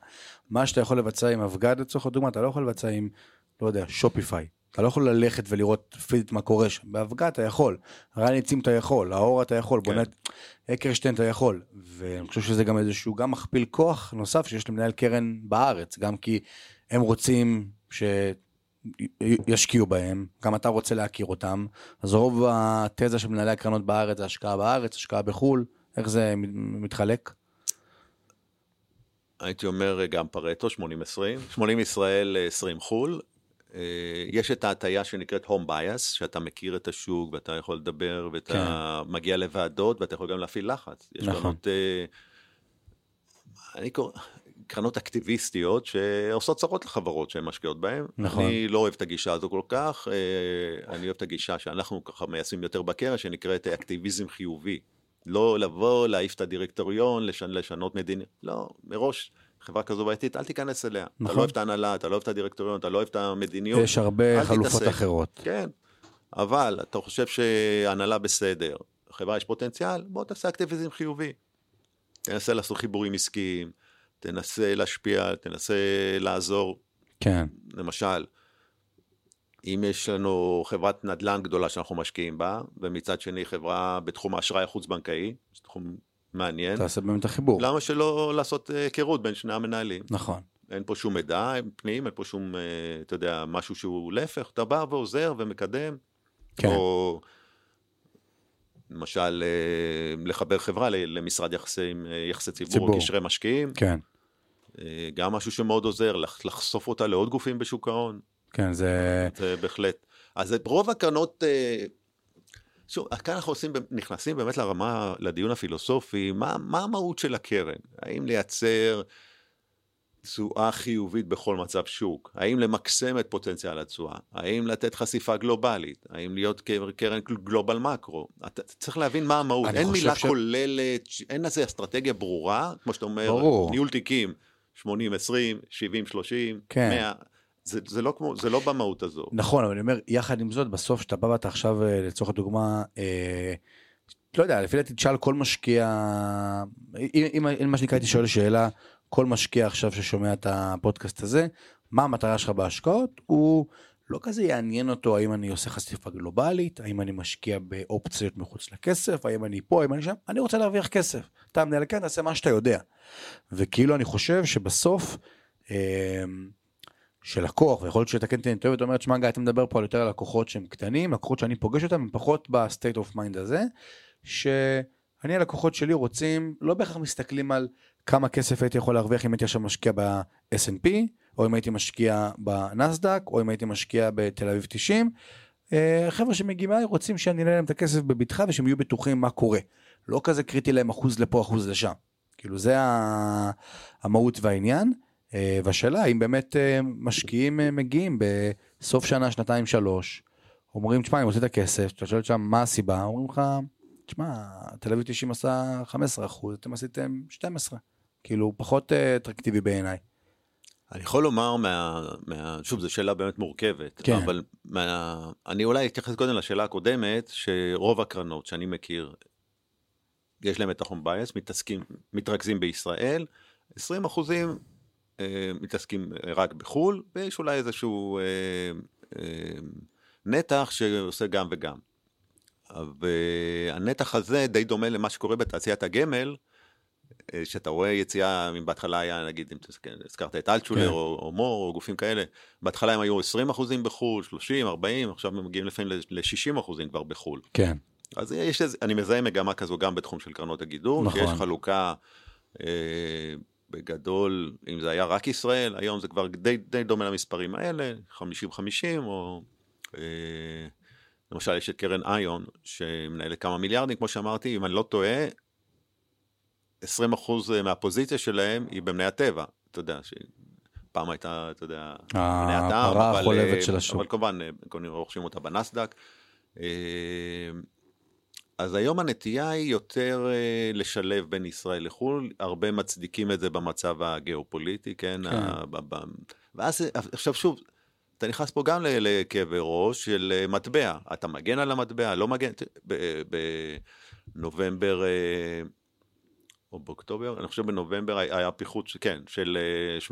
מה שאתה יכול לבצע עם אבגד לצורך הדוגמה, אתה לא יכול לבצע עם, לא יודע, שופיפיי. אתה לא יכול ללכת ולראות פיזית מה קורה שם. באבגד אתה יכול, רן עצים אתה יכול, האור אתה יכול, כן. בונת אקרשטיין אתה יכול. ואני חושב שזה גם איזשהו גם מכפיל כוח נוסף שיש למנהל קרן בארץ, גם כי הם רוצים שישקיעו בהם, גם אתה רוצה להכיר אותם, אז רוב התזה של מנהלי הקרנות בארץ זה השקעה בארץ, השקעה בחו"ל, איך זה מתחלק? הייתי אומר גם פרטו, 80-20, 80 ישראל, 20 חו"ל. אה, יש את ההטייה שנקראת home bias, שאתה מכיר את השוק ואתה יכול לדבר ואתה כן. מגיע לוועדות ואתה יכול גם להפעיל לחץ. יש נכון. קרנות... אה, אני קורא... קרנות אקטיביסטיות שעושות צרות לחברות שהן משקיעות בהן. נכון. אני לא אוהב את הגישה הזו כל כך, אה, אני אוהב את הגישה שאנחנו ככה מיישמים יותר בקרן, שנקראת אקטיביזם חיובי. לא לבוא, להעיף את הדירקטוריון, לשנ, לשנות מדיניות, לא, מראש. חברה כזו בעייתית, אל תיכנס אליה. נכון. אתה נכון. לא אוהב את ההנהלה, אתה לא אוהב את הדירקטוריון, אתה לא אוהב את המדיניות. יש הרבה חלופות תתעסק. אחרות. כן, אבל אתה חושב שהנהלה בסדר, חברה יש פוטנציאל, בוא תעשה אקטיביזם חיובי. תנסה לעשות חיבורים עסקיים, תנסה להשפיע, תנסה לעזור. כן, למשל, אם יש לנו חברת נדל"ן גדולה שאנחנו משקיעים בה, ומצד שני חברה בתחום האשראי החוץ-בנקאי, זה תחום מעניין, תעשה באמת החיבור. למה שלא לעשות אה, היכרות בין שני המנהלים? נכון. אין פה שום מידע פנים, אין פה שום, אה, אתה יודע, משהו שהוא להפך, אתה בא ועוזר ומקדם. כן. או למשל, אה, לחבר חברה למשרד יחסים, אה, יחסי ציבור, ציבור. קשרי משקיעים, כן, גם משהו שמאוד עוזר, לח- לחשוף אותה לעוד גופים בשוק ההון, כן, זה... זה בהחלט. אז רוב הקרנות, שוב, כאן אנחנו עושים, נכנסים באמת לרמה, לדיון הפילוסופי, מה, מה המהות של הקרן? האם לייצר תשואה חיובית בכל מצב שוק? האם למקסם את פוטנציאל התשואה? האם לתת חשיפה גלובלית? האם להיות קר- קרן גלובל מקרו? אתה צריך להבין מה המהות. אין מילה ש- כוללת, אין לזה אסטרטגיה ברורה, כמו שאתה אומר, ברור. ניהול תיקים, 80-20, 70-30, כן. 100. זה, זה, לא כמו, זה לא במהות הזו. נכון, אבל אני אומר, יחד עם זאת, בסוף שאתה בא ואתה עכשיו, אה, לצורך הדוגמה, אה, לא יודע, לפי דעתי תשאל כל משקיע, אם, אם, מה שנקרא הייתי שואל שאלה, כל משקיע עכשיו ששומע את הפודקאסט הזה, מה המטרה שלך בהשקעות? הוא לא כזה יעניין אותו האם אני עושה חשיפה גלובלית, האם אני משקיע באופציות מחוץ לכסף, האם אני פה, האם אני שם, אני רוצה להרוויח כסף. אתה מנהל קרן, תעשה מה שאתה יודע. וכאילו אני חושב שבסוף, אה, שלקוח, ויכול להיות שתקן אותי אני טועה, ואתה אומר, תשמע גיא, אתה מדבר פה על יותר לקוחות שהם קטנים, לקוחות שאני פוגש אותם, הם פחות ב state of mind הזה, שאני הלקוחות שלי רוצים, לא בהכרח מסתכלים על כמה כסף הייתי יכול להרוויח אם הייתי עכשיו משקיע ב-S&P, או אם הייתי משקיע בנסדק, או אם הייתי משקיע בתל אביב 90. אה, חבר'ה שמגיעים אליי רוצים שאני אנהל להם את הכסף בבטחה ושהם יהיו בטוחים מה קורה. לא כזה קריטי להם אחוז לפה אחוז לשם. כאילו זה המהות והעניין. אה, והשאלה האם באמת אה, משקיעים אה, מגיעים בסוף שנה, שנתיים, שלוש, אומרים, תשמע, אני רוצה את הכסף, אתה שואל שם מה הסיבה, אומרים לך, תשמע, תל אביב 90 עשה 15 אחוז, אתם עשיתם 12. כאילו, פחות אטרקטיבי בעיניי. אני יכול לומר, מה, מה, שוב, זו שאלה באמת מורכבת, כן. אבל מה, אני אולי אתייחס קודם לשאלה הקודמת, שרוב הקרנות שאני מכיר, יש להם את החום בייס, מתעסקים, מתרכזים בישראל, 20 אחוזים מתעסקים רק בחו"ל, ויש אולי איזשהו אה, אה, נתח שעושה גם וגם. והנתח הזה די דומה למה שקורה בתעשיית הגמל, אה, שאתה רואה יציאה, אם בהתחלה היה, נגיד, אם הזכרת את אלטשולר כן. או, או מור או גופים כאלה, בהתחלה הם היו 20 אחוזים בחו"ל, 30, 40, עכשיו הם מגיעים לפעמים ל-60 אחוזים כבר בחו"ל. כן. אז יש אני מזהה מגמה כזו גם בתחום של קרנות הגידור, נכון. שיש חלוקה אה, בגדול, אם זה היה רק ישראל, היום זה כבר די, די דומה למספרים האלה, 50-50, או אה, למשל יש את קרן איון, שמנהלת כמה מיליארדים, כמו שאמרתי, אם אני לא טועה, 20% מהפוזיציה שלהם היא במני הטבע, אתה יודע, שפעם הייתה, אתה יודע, מני הטעם, הפרה אבל, החולבת אה, של השוק. אבל כמובן, אה, קונים רוכשים אותה בנסדק. אה, אז היום הנטייה היא יותר אה, לשלב בין ישראל לחו"ל, הרבה מצדיקים את זה במצב הגיאופוליטי, כן? כן. ה- ב- ב- ואז, עכשיו שוב, אתה נכנס פה גם לכאבי ראש של אה, מטבע, אתה מגן על המטבע, לא מגן, ב- בנובמבר אה, או באוקטובר, אני חושב בנובמבר היה פיחות, כן, של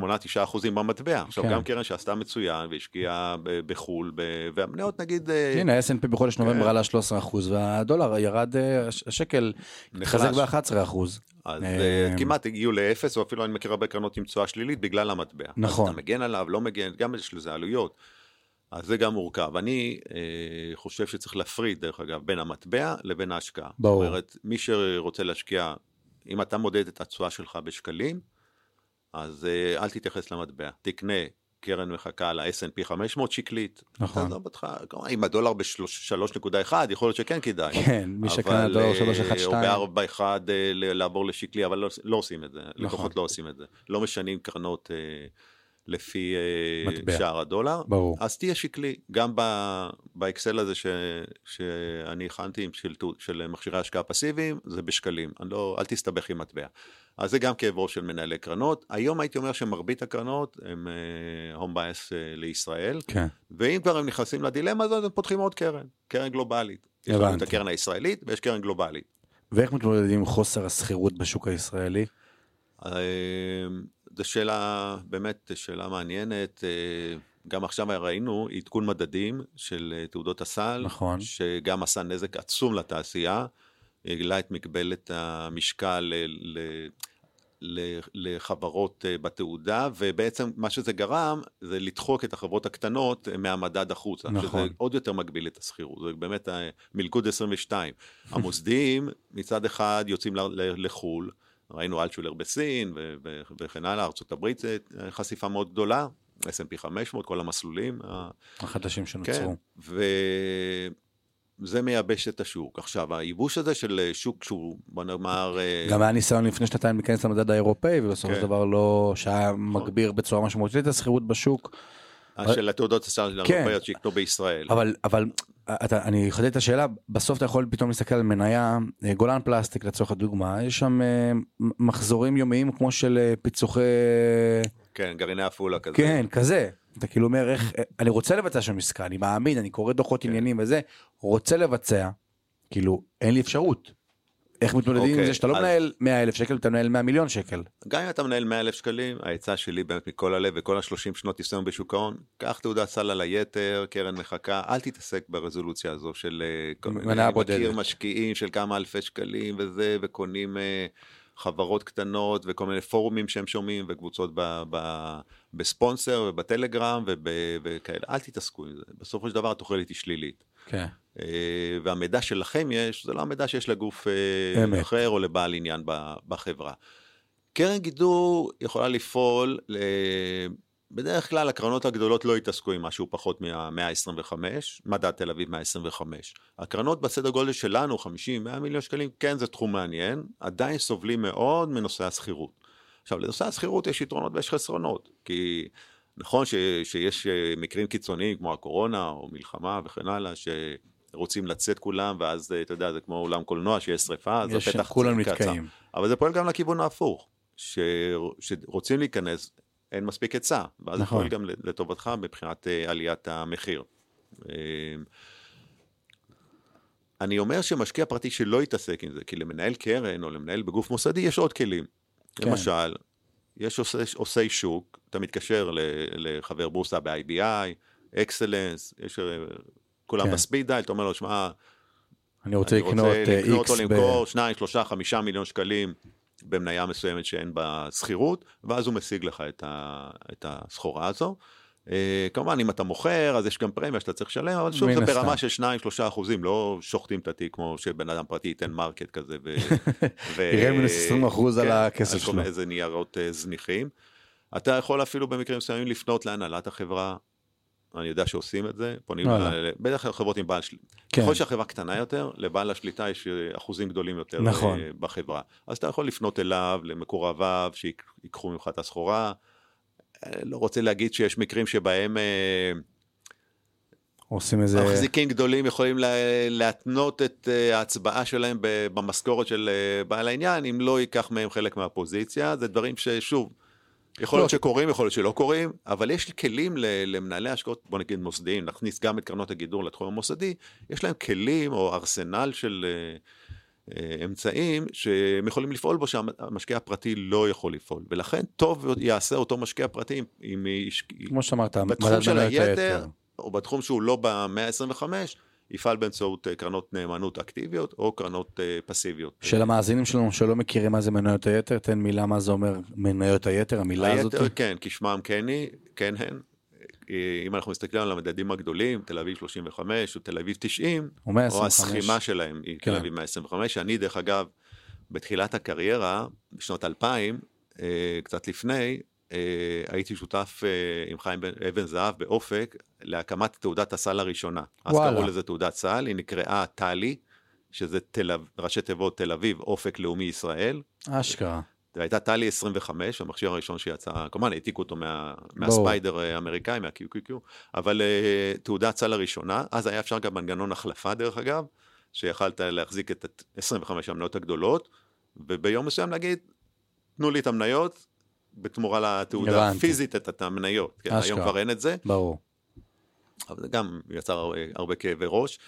8-9 אחוזים במטבע. עכשיו כן. גם קרן שעשתה מצוין והשקיעה בחו"ל, והמניות נגיד... אה, הנה, ה-S&P בחודש נובמבר כן. עלה 13 אחוז, והדולר ירד, אה, הש- השקל התחזק נחלש. ב-11 אחוז. אז אה, אה, כמעט הגיעו לאפס, או אפילו אני מכיר הרבה קרנות עם תשואה שלילית בגלל המטבע. נכון. אז אתה מגן עליו, לא מגן, גם יש לזה עלויות. אז זה גם מורכב. אני אה, חושב שצריך להפריד, דרך אגב, בין המטבע לבין ההשקעה. ברור. זאת אומרת, מי שרוצה להשקיע, אם אתה מודד את התשואה שלך בשקלים, אז אה, אל תתייחס למטבע. תקנה קרן מחכה ל-S&P 500 שקלית. נכון. תעזוב אותך, כלומר, אם הדולר ב-3.1, יכול להיות שכן כדאי. כן, מי שקנה דולר אבל, 312. אה, או ב-4.1 אה, לעבור לשקלי, אבל לא, לא עושים את זה. נכון. לקוחות לא עושים את זה. לא משנים קרנות אה, לפי אה, מטבע. שער הדולר. ברור. אז תהיה שקלי, גם ב- באקסל הזה ש, שאני הכנתי של, של מכשירי השקעה פסיביים, זה בשקלים, לא, אל תסתבך עם מטבע. אז זה גם כאב ראש של מנהלי קרנות. היום הייתי אומר שמרבית הקרנות הם הום בייס לישראל, כן. ואם כבר הם נכנסים לדילמה הזאת, הם פותחים עוד קרן, קרן גלובלית. יש לנו את הבנתי. הקרן הישראלית ויש קרן גלובלית. ואיך מתמודדים עם חוסר השכירות בשוק הישראלי? זו שאלה, באמת שאלה מעניינת. אה, גם עכשיו ראינו עדכון מדדים של אה, תעודות הסל, נכון. שגם עשה נזק עצום לתעשייה, העלה את מגבלת המשקל ל- לחברות אה, בתעודה, ובעצם מה שזה גרם זה לדחוק את החברות הקטנות מהמדד החוצה, נכון. שזה עוד יותר מגביל את השכירות, זה באמת מלכוד 22. המוסדיים מצד אחד יוצאים לחו"ל, ראינו אלטשולר בסין ו- ו- וכן הלאה, ארה"ב זה אה, חשיפה מאוד גדולה, S&P 500, כל המסלולים. החדשים כן, שנוצרו. וזה מייבש את השוק. עכשיו, הייבוש הזה של שוק שהוא, בוא נאמר, אה, גם היה ניסיון לפני שנתיים להיכנס למדד האירופאי, ובסופו כן. של דבר לא, שהיה מגביר בצורה משמעותית את השכירות בשוק. של התעודות הסל כן. האירופאיות שיקנו בישראל. אבל, אבל אתה, אני אחדד את השאלה, בסוף אתה יכול פתאום להסתכל על מניה, אה, גולן פלסטיק לצורך הדוגמה, יש שם אה, מחזורים יומיים כמו של אה, פיצוחי... כן, גרעיני עפולה כזה. כן, כזה. אתה כאילו אומר, איך, אני רוצה לבצע שם עסקה, אני מאמין, אני קורא דוחות כן. עניינים וזה, רוצה לבצע, כאילו, אין לי אפשרות. איך מתמודדים עם אוקיי, זה שאתה לא אז- מנהל 100 אלף שקל, אתה מנהל 100 מיליון שקל. גם אם אתה מנהל 100 אלף שקלים, העצה שלי באמת מכל הלב וכל ה-30 שנות ניסיון בשוק ההון, קח תעודת סל על היתר, קרן מחכה, אל תתעסק ברזולוציה הזו של אה, אני בודדת. מכיר משקיעים של כמה אלפי שקלים וזה, וקונים אה, חברות קטנות וכל מיני פורומים שהם שומעים וקבוצות ב, ב, בספונסר ובטלגרם וב, וכאלה, אל תתעסקו עם זה, בסופו של דבר התוחלת היא שלילית. כן. אה, והמידע שלכם יש, זה לא המידע שיש לגוף אה, אמת. אחר או לבעל עניין בחברה. קרן גידור יכולה לפעול, בדרך כלל הקרנות הגדולות לא יתעסקו עם משהו פחות מה-125, מדד תל אביב 125. הקרנות בסדר גודל שלנו, 50-100 מיליון שקלים, כן זה תחום מעניין, עדיין סובלים מאוד מנושא השכירות. עכשיו, לנושא השכירות יש יתרונות ויש חסרונות, כי נכון ש, שיש אה, מקרים קיצוניים כמו הקורונה או מלחמה וכן הלאה, שרוצים לצאת כולם, ואז אה, אתה יודע, זה כמו אולם קולנוע שיש שריפה, אז יש, הפתח כולם. אבל זה פועל גם לכיוון ההפוך, ש... שרוצים להיכנס, אין מספיק היצע, ואז זה נכון. פועל גם לטובתך מבחינת אה, עליית המחיר. אה, אני אומר שמשקיע פרטי שלא יתעסק עם זה, כי למנהל קרן או למנהל בגוף מוסדי יש עוד כלים. כן. למשל, יש עושי, עושי שוק, אתה מתקשר ל, לחבר בורסה ב-IBI, אקסלנס, יש אה, כולם כן. ב speed dial, אתה אומר לו, שמע, אני רוצה אני לקנות רוצה אה, לקנות או X ב... למכור שניים, שלושה, חמישה מיליון שקלים במניה מסוימת שאין בה סחירות, ואז הוא משיג לך את, ה, את הסחורה הזו. אה, כמובן, אם אתה מוכר, אז יש גם פרמיה שאתה צריך לשלם, אבל שוב, זה. ברמה של שניים, שלושה אחוזים, לא שוחטים את התיק כמו שבן אדם פרטי ייתן market כזה. *laughs* יראה מינוס 20 אחוז על כן, הכסף על שלו. מיני איזה ניירות אה, זניחים. אתה יכול אפילו במקרים מסוימים לפנות להנהלת החברה. אני יודע שעושים את זה, פונים, בדרך כלל חברות עם בעל שליטה. כן. ככל שהחברה קטנה יותר, לבעל השליטה יש אה, אחוזים גדולים יותר נכון. בחברה. אז אתה יכול לפנות אליו, למקורביו, שיקחו ממך את הסחורה. לא רוצה להגיד שיש מקרים שבהם אה, עושים איזה... מחזיקים גדולים יכולים לה- להתנות את אה, ההצבעה שלהם במשכורת של אה, בעל העניין, אם לא ייקח מהם חלק מהפוזיציה. זה דברים ששוב, יכול להיות לא. שקורים, יכול להיות שלא קורים, אבל יש כלים למנהלי השקעות, בוא נגיד מוסדיים, נכניס גם את קרנות הגידור לתחום המוסדי, יש להם כלים או ארסנל של אמצעים שהם יכולים לפעול בו שהמשקיע הפרטי לא יכול לפעול. ולכן טוב יעשה אותו משקיע פרטי אם יש... כמו שאמרת, בתחום של היתר, או בתחום שהוא לא ב-125, יפעל באמצעות אה, קרנות נאמנות אקטיביות או קרנות אה, פסיביות. של המאזינים שלנו שלא מכירים מה זה מניות היתר, תן מילה מה זה אומר מניות היתר, המילה הזאת. היתר, כן, כשמם כן היא, כן הן. אה, אם אנחנו מסתכלים על המדדים הגדולים, תל אביב 35 או תל אביב 90, או 125. או הסכימה שלהם היא כן. תל אביב 125, שאני דרך אגב, בתחילת הקריירה, בשנות 2000, אה, קצת לפני, אה, הייתי שותף עם חיים בן- אבן זהב באופק להקמת תעודת הסל הראשונה. אז וואלה. קראו לזה תעודת סל, היא נקראה טלי, שזה תל, ראשי תיבות תל אביב, אופק לאומי ישראל. אשכרה. והייתה טלי 25, המכשיר הראשון שיצא, כמובן העתיקו אותו מה. מהספיידר אה, האמריקאי, מה-QQQ, אבל uh, תעודת סל הראשונה, אז היה אפשר גם מנגנון החלפה דרך אגב, שיכלת להחזיק את ה- 25 המניות הגדולות, וביום מסוים להגיד, תנו לי את המניות, בתמורה לתעודה הבנתי. פיזית את המניות. כן. היום כבר אין את זה, ברור. אבל זה גם יצר הרבה, הרבה כאבי ראש.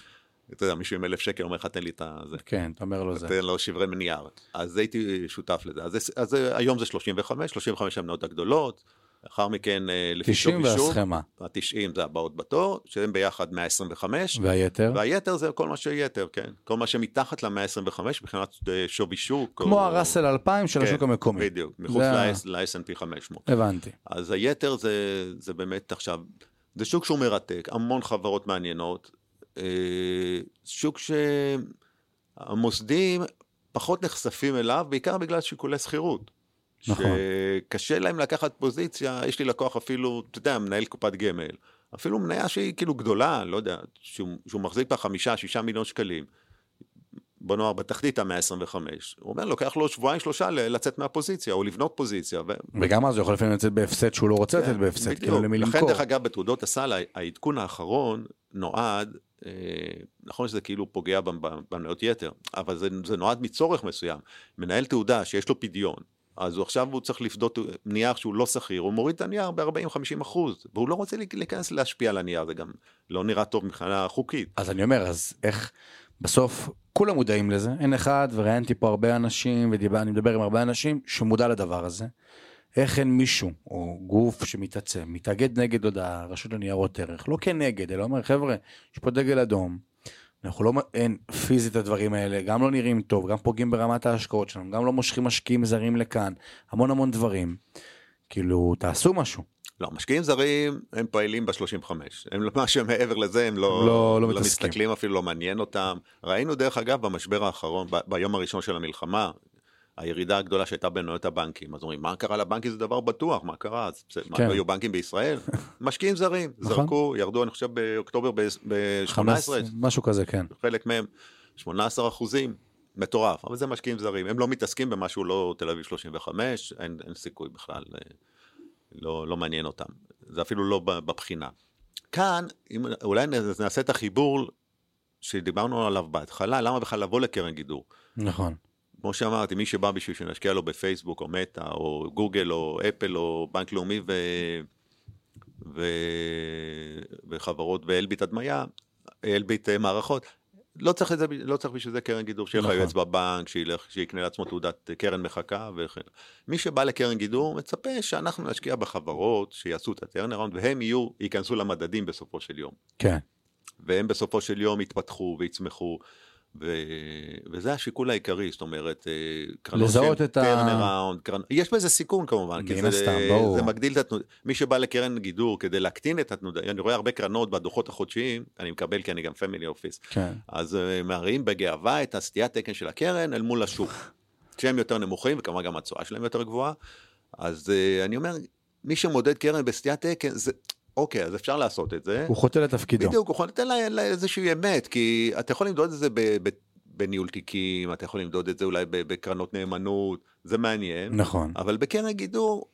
אתה יודע, מישהו עם אלף שקל אומר לך, תן לי את זה. כן, אתה אומר לו זה. תן לו שברי נייר. אז הייתי שותף לזה. אז, אז היום זה 35, 35 המניות הגדולות, לאחר מכן אה, לפי 90 שוב ושוב, והסכמה. ה-90 זה הבאות בתור, שהם ביחד 125, והיתר? והיתר זה כל מה שיתר, כן. כל מה שמתחת ל-125 מבחינת אה, שווי שוק. כמו או- הראסל 2000 של כן, השוק המקומי. בדיוק, מחוץ זה ל-S&P 500. הבנתי. אז היתר זה, זה באמת עכשיו, זה שוק שהוא מרתק, המון חברות מעניינות, שוק שהמוסדים פחות נחשפים אליו, בעיקר בגלל שיקולי שכירות. נכון. שקשה להם לקחת פוזיציה, יש לי לקוח אפילו, אתה יודע, מנהל קופת גמל, אפילו מניה שהיא כאילו גדולה, לא יודע, שהוא, שהוא מחזיק בה חמישה, שישה מיליון שקלים. בוא נאמר בתחתית ה-125, הוא אומר, לוקח לו שבועיים שלושה לצאת מהפוזיציה, או לבנות פוזיציה, ו- וגם אז הוא יכול לפעמים לצאת בהפסד שהוא לא רוצה לצאת כן, בהפסד, בדיוק. כאילו למי לכן, למכור. דרך אגב, בתעודות הסל, העדכון האחרון נועד, אה, נכון שזה כאילו פוגע במ- במניות יתר, אבל זה, זה נועד מצורך מסוים. מנהל תעודה שיש לו פדיון, אז הוא עכשיו הוא צריך לפדות נייר שהוא לא שכיר, הוא מוריד את הנייר ב-40-50 אחוז, והוא לא רוצה להיכנס להשפיע על הנייר, זה גם לא נראה טוב מבחינה חוקית. אז אני אומר, אז איך, בסוף כולם מודעים לזה, אין אחד, וראיינתי פה הרבה אנשים, ואני מדבר עם הרבה אנשים שמודע לדבר הזה. איך אין מישהו, או גוף שמתעצם, מתאגד נגד, יודע, הרשות לניירות ערך, לא כנגד, אלא אומר, חבר'ה, יש פה דגל אדום, אנחנו לא, אין פיזית את הדברים האלה, גם לא נראים טוב, גם פוגעים ברמת ההשקעות שלנו, גם לא מושכים משקיעים זרים לכאן, המון המון דברים. כאילו, תעשו משהו. לא, משקיעים זרים הם פעילים ב-35, הם לא- מה שמעבר לזה הם לא, לא- לא לא. מסתכלים אפילו לא מעניין אותם. ראינו דרך אגב במשבר האחרון, ב- ביום הראשון של המלחמה, הירידה הגדולה שהייתה במניות הבנקים, אז אומרים מה קרה לבנקים זה דבר בטוח, מה קרה, אז בסדר, מה, כן. לא היו בנקים בישראל? *laughs* משקיעים זרים, נכון. זרקו, ירדו אני חושב באוקטובר ב-18, חמש- משהו כזה, כן. חלק מהם 18 אחוזים, מטורף, אבל זה משקיעים זרים, הם לא מתעסקים במשהו לא תל אביב 35, אין, אין סיכוי בכלל, אה, לא, לא מעניין אותם, זה אפילו לא בבחינה. כאן, אם, אולי נעשה את החיבור שדיברנו עליו בהתחלה, למה בכלל לבוא לקרן גידור? נכון. כמו שאמרתי, מי שבא בשביל שנשקיע לו בפייסבוק או מטא או גוגל או אפל או בנק לאומי ו... ו... וחברות ואלביט הדמיה, אלביט אה, מערכות, לא צריך, את זה, לא צריך בשביל זה קרן גידור, שיהיה לך נכון. יועץ בבנק, שילך, שיקנה לעצמו תעודת קרן מחקה וכן. מי שבא לקרן גידור מצפה שאנחנו נשקיע בחברות שיעשו את ה turnaround והם יהיו, ייכנסו למדדים בסופו של יום. כן. והם בסופו של יום יתפתחו ויצמחו. ו... וזה השיקול העיקרי, זאת אומרת, אה, קרנות לזהות את ה- turnaround, קרנ... יש בזה סיכון כמובן, כי זה, הסתם, ברור. זה מגדיל את התנודה, מי שבא לקרן גידור כדי להקטין את התנודה, אני רואה הרבה קרנות בדוחות החודשיים, אני מקבל כי אני גם family office, כן. אז אה, מראים בגאווה את הסטיית תקן של הקרן אל מול השוק, שהם יותר נמוכים וכמובן גם התשואה שלהם יותר גבוהה, אז אה, אני אומר, מי שמודד קרן בסטיית תקן, זה, אוקיי, אז אפשר לעשות את זה. הוא חוטא לתפקידו. בדיוק, הוא יכול לתת לה, לה איזושהי אמת, כי אתה יכול למדוד את זה בניהול תיקים, אתה יכול למדוד את זה אולי בקרנות נאמנות, זה מעניין, נכון. אבל בקרן גידור,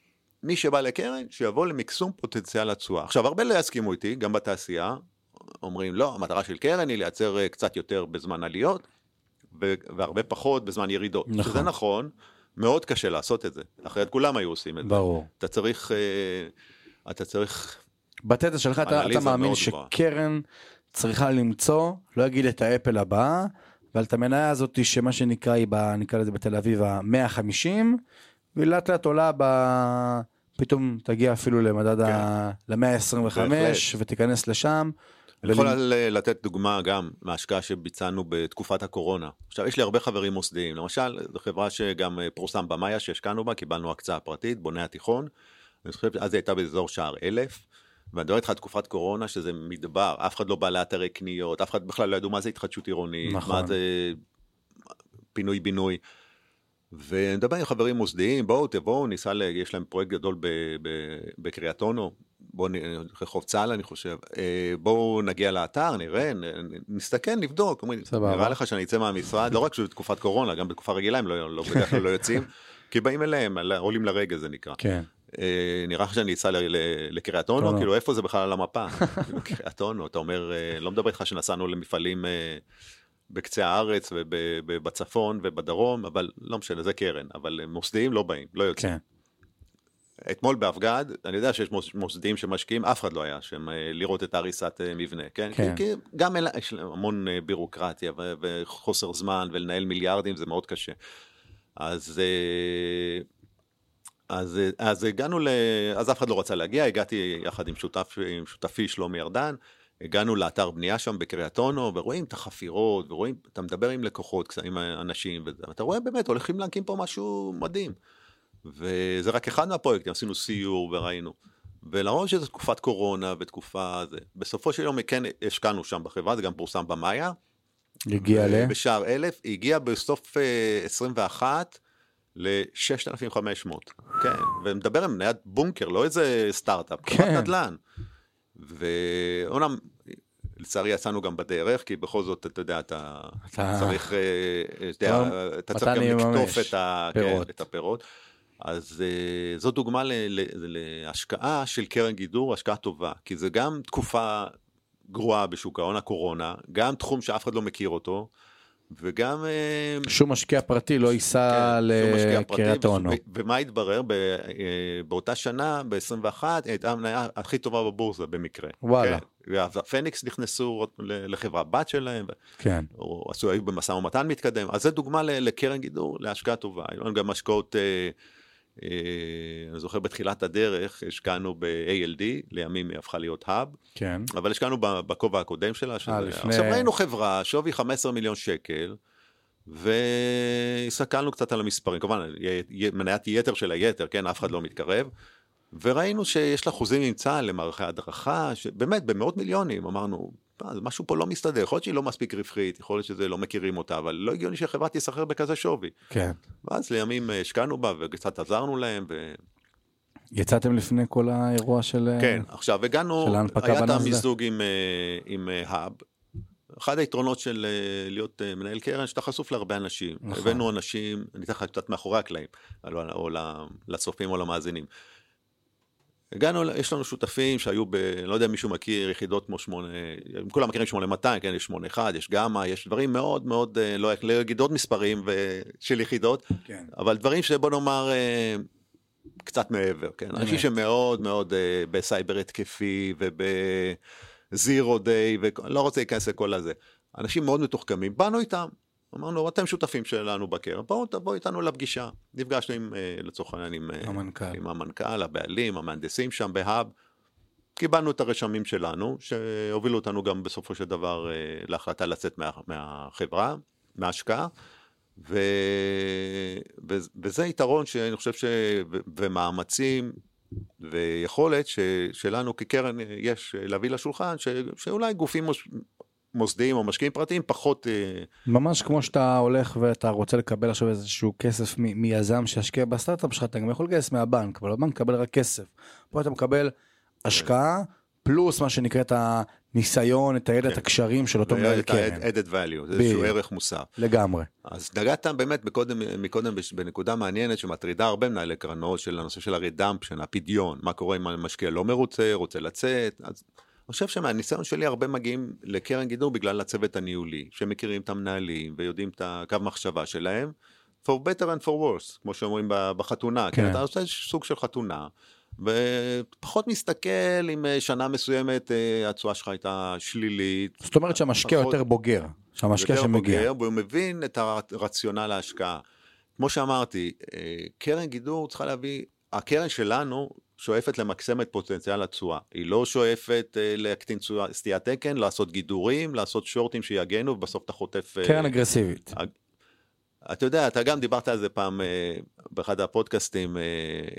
מי שבא לקרן, שיבוא למקסום פוטנציאל התשואה. עכשיו, הרבה לא יסכימו איתי, גם בתעשייה, אומרים, לא, המטרה של קרן היא לייצר אה, קצת יותר בזמן עליות, והרבה פחות בזמן ירידות. נכון. שזה נכון, מאוד קשה לעשות את זה, אחרת כולם היו עושים את זה. ברור. אתה צריך, אה, אתה צריך בטטה שלך אתה, אתה מאמין. שקרן צריכה למצוא, לא אגיד את האפל הבאה, אבל את המניה הזאת שמה שנקרא היא, ב, נקרא לזה בתל אביב ה-150, ולאט לאט עולה ב... פתאום תגיע אפילו למדד ה... ל-125 כן. בהחלט. ותיכנס לשם. אני יכול ל- לתת דוגמה גם מההשקעה שביצענו בתקופת הקורונה. עכשיו, יש לי הרבה חברים מוסדיים. למשל, זו חברה שגם אה, פורסם במאיה שהשקענו בה, קיבלנו הקצאה פרטית, בוני התיכון. אני חושב שאז היא הייתה באזור שער אלף. ואני מדבר איתך על תקופת קורונה, שזה מדבר, אף אחד לא בא לאתרי קניות, אף אחד בכלל לא ידעו מה זה התחדשות עירונית, נכון. מה זה פינוי-בינוי. ונדבר עם חברים מוסדיים, בואו תבואו, ניסע, ל... יש להם פרויקט גדול בקריית אונו, בואו, רחוב צה"ל אני חושב, אה, בואו נגיע לאתר, נראה, נסתכל, נבדוק, אומרים, נראה לך שאני אצא מהמשרד, לא רק שבתקופת קורונה, גם בתקופה רגילה הם לא, לא, בדרך כלל לא יוצאים, כי באים אליהם, עולים לרגע זה נקרא. כן. אה, נראה לך שאני אסע לקריית אונו, כאילו איפה זה בכלל על המפה? *laughs* כאילו, קריית אונו, אתה אומר, אה, לא מדבר איתך שנסענו למפעלים בקצה הארץ ובצפון ובדרום, אבל לא משנה, זה קרן, אבל מוסדיים לא באים, לא יוצאים. כן. אתמול באבגד, אני יודע שיש מוסדיים שמשקיעים, אף אחד לא היה שם אה, לראות את הריסת אה, מבנה, כן? כן. כי, גם אלה, יש המון אה, בירוקרטיה וחוסר זמן ולנהל מיליארדים זה מאוד קשה. אז, אז, אז הגענו ל... אז אף אחד לא רצה להגיע, הגעתי יחד עם, שותף, עם שותפי שלומי ארדן, הגענו לאתר בנייה שם בקריית אונו, ורואים את החפירות, ורואים, אתה מדבר עם לקוחות, עם אנשים, ואתה רואה באמת, הולכים להקים פה משהו מדהים. וזה רק אחד מהפרויקטים, עשינו סיור וראינו. ולמרות שזו תקופת קורונה ותקופה זה, בסופו של יום כן השקענו שם בחברה, זה גם פורסם במאיה. הגיע ל? בשער אלף, הגיע בסוף 21 ל-6,500. כן, ומדבר עם מניית בונקר, לא איזה סטארט-אפ, כן. נדל"ן. ואומנם, לצערי יצאנו גם בדרך, כי בכל זאת, אתה יודע, אתה, אתה... צריך, אה, אתה, יודע, אתה צריך גם לקטוף את, ה... כן, את הפירות. אז uh, זו דוגמה ל, ל, להשקעה של קרן גידור, השקעה טובה, כי זה גם תקופה גרועה בשוק ההון, הקורונה, גם תחום שאף אחד לא מכיר אותו, וגם... אה, שום משקיע פרטי לא ייסע כן, לקריית אונו. ומה התברר? ב, uh, באותה שנה, ב-21, הייתה המניה הכי טובה בבורסה במקרה. וואלה. כן. והפניקס נכנסו לחברה בת שלהם, כן. או עשו, היו במשא ומתן מתקדם, אז זו דוגמה לקרן גידור, להשקעה טובה. היו גם השקעות... אה, אני זוכר בתחילת הדרך השקענו ב-ALD, לימים היא הפכה להיות האב, כן. אבל השקענו בכובע הקודם שלה, שזה... לפני... עכשיו ראינו חברה, שווי 15 מיליון שקל, והסתכלנו קצת על המספרים, כמובן מניית יתר של היתר, כן, אף אחד לא מתקרב, וראינו שיש לה חוזים עם צה"ל למערכי הדרכה, שבאמת במאות מיליונים, אמרנו, אז משהו פה לא מסתדר, יכול להיות שהיא לא מספיק רווחית, יכול להיות שזה לא מכירים אותה, אבל לא הגיוני שחברה תיסחר בכזה שווי. כן. ואז לימים אה, השקענו בה וקצת עזרנו להם. ו... יצאתם לפני כל האירוע של... אה, כן, עכשיו הגענו, היה את המיזוג עם, אה, עם האב. אחד היתרונות של להיות מנהל קרן, שאתה חשוף להרבה אנשים. נכון. הבאנו אנשים, אני אתן לך קצת מאחורי הקלעים, או לצופים או למאזינים. הגענו, יש לנו שותפים שהיו ב... לא יודע אם מישהו מכיר יחידות כמו שמונה, כולם מכירים 8200, כן, יש 81, יש גמא, יש דברים מאוד מאוד, אה, לא, לא אגיד עוד מספרים ו... של יחידות, כן. אבל דברים שבוא נאמר אה, קצת מעבר, כן, אנשים שמאוד מאוד אה, בסייבר התקפי ובזירו דיי, ולא רוצה להיכנס לכל הזה, אנשים מאוד מתוחכמים, באנו איתם, אמרנו, אתם שותפים שלנו בקרן, בואו תבואו איתנו לפגישה. נפגשנו עם, אה, לצורך העניין, עם אה, המנכ"ל. עם המנכ"ל, הבעלים, המהנדסים שם בהאב. קיבלנו את הרשמים שלנו, שהובילו אותנו גם בסופו של דבר אה, להחלטה לצאת מה, מהחברה, מההשקעה. ו... ו... וזה יתרון שאני חושב ש... ומאמצים ויכולת ש... שלנו כקרן יש להביא לשולחן, ש... שאולי גופים מוסדיים או משקיעים פרטיים פחות... אה, ממש כמו שאתה הולך ואתה רוצה לקבל עכשיו איזשהו כסף מ- מיזם שישקיע בסטארט-אפ שלך, אתה גם יכול לגייס מהבנק, אבל הבנק מקבל רק כסף. פה אתה מקבל השקעה פלוס מה שנקרא את הניסיון, את הידע, את כן. הקשרים של אותו מנהל קרן. added value, זה איזשהו ערך מוסף. לגמרי. אז נגעת באמת מקודם, מקודם בנקודה מעניינת שמטרידה הרבה מנהלי קרנות של הנושא של הרדמפשן, הפדיון, מה קורה אם המשקיע לא מרוצה, רוצה לצאת, אז... אני חושב שמהניסיון שלי הרבה מגיעים לקרן גידור בגלל הצוות הניהולי, שמכירים את המנהלים ויודעים את הקו מחשבה שלהם, for better and for worse, כמו שאומרים בחתונה, כן. כן אתה עושה סוג של חתונה, ופחות מסתכל אם אה, שנה מסוימת אה, התשואה שלך הייתה שלילית. זאת אומרת שהמשקיע פחות... יותר בוגר, שהמשקיע שמגיע. יותר בוגר, והוא מבין את הרציונל ההשקעה. כמו שאמרתי, אה, קרן גידור צריכה להביא, הקרן שלנו שואפת למקסם את פוטנציאל התשואה. היא לא שואפת אה, להקטין סטיית תקן, לעשות גידורים, לעשות שורטים שיגנו, ובסוף אתה חוטף... אה, קרן אגרסיבית. אה, אתה יודע, אתה גם דיברת על זה פעם אה, באחד הפודקאסטים, אה,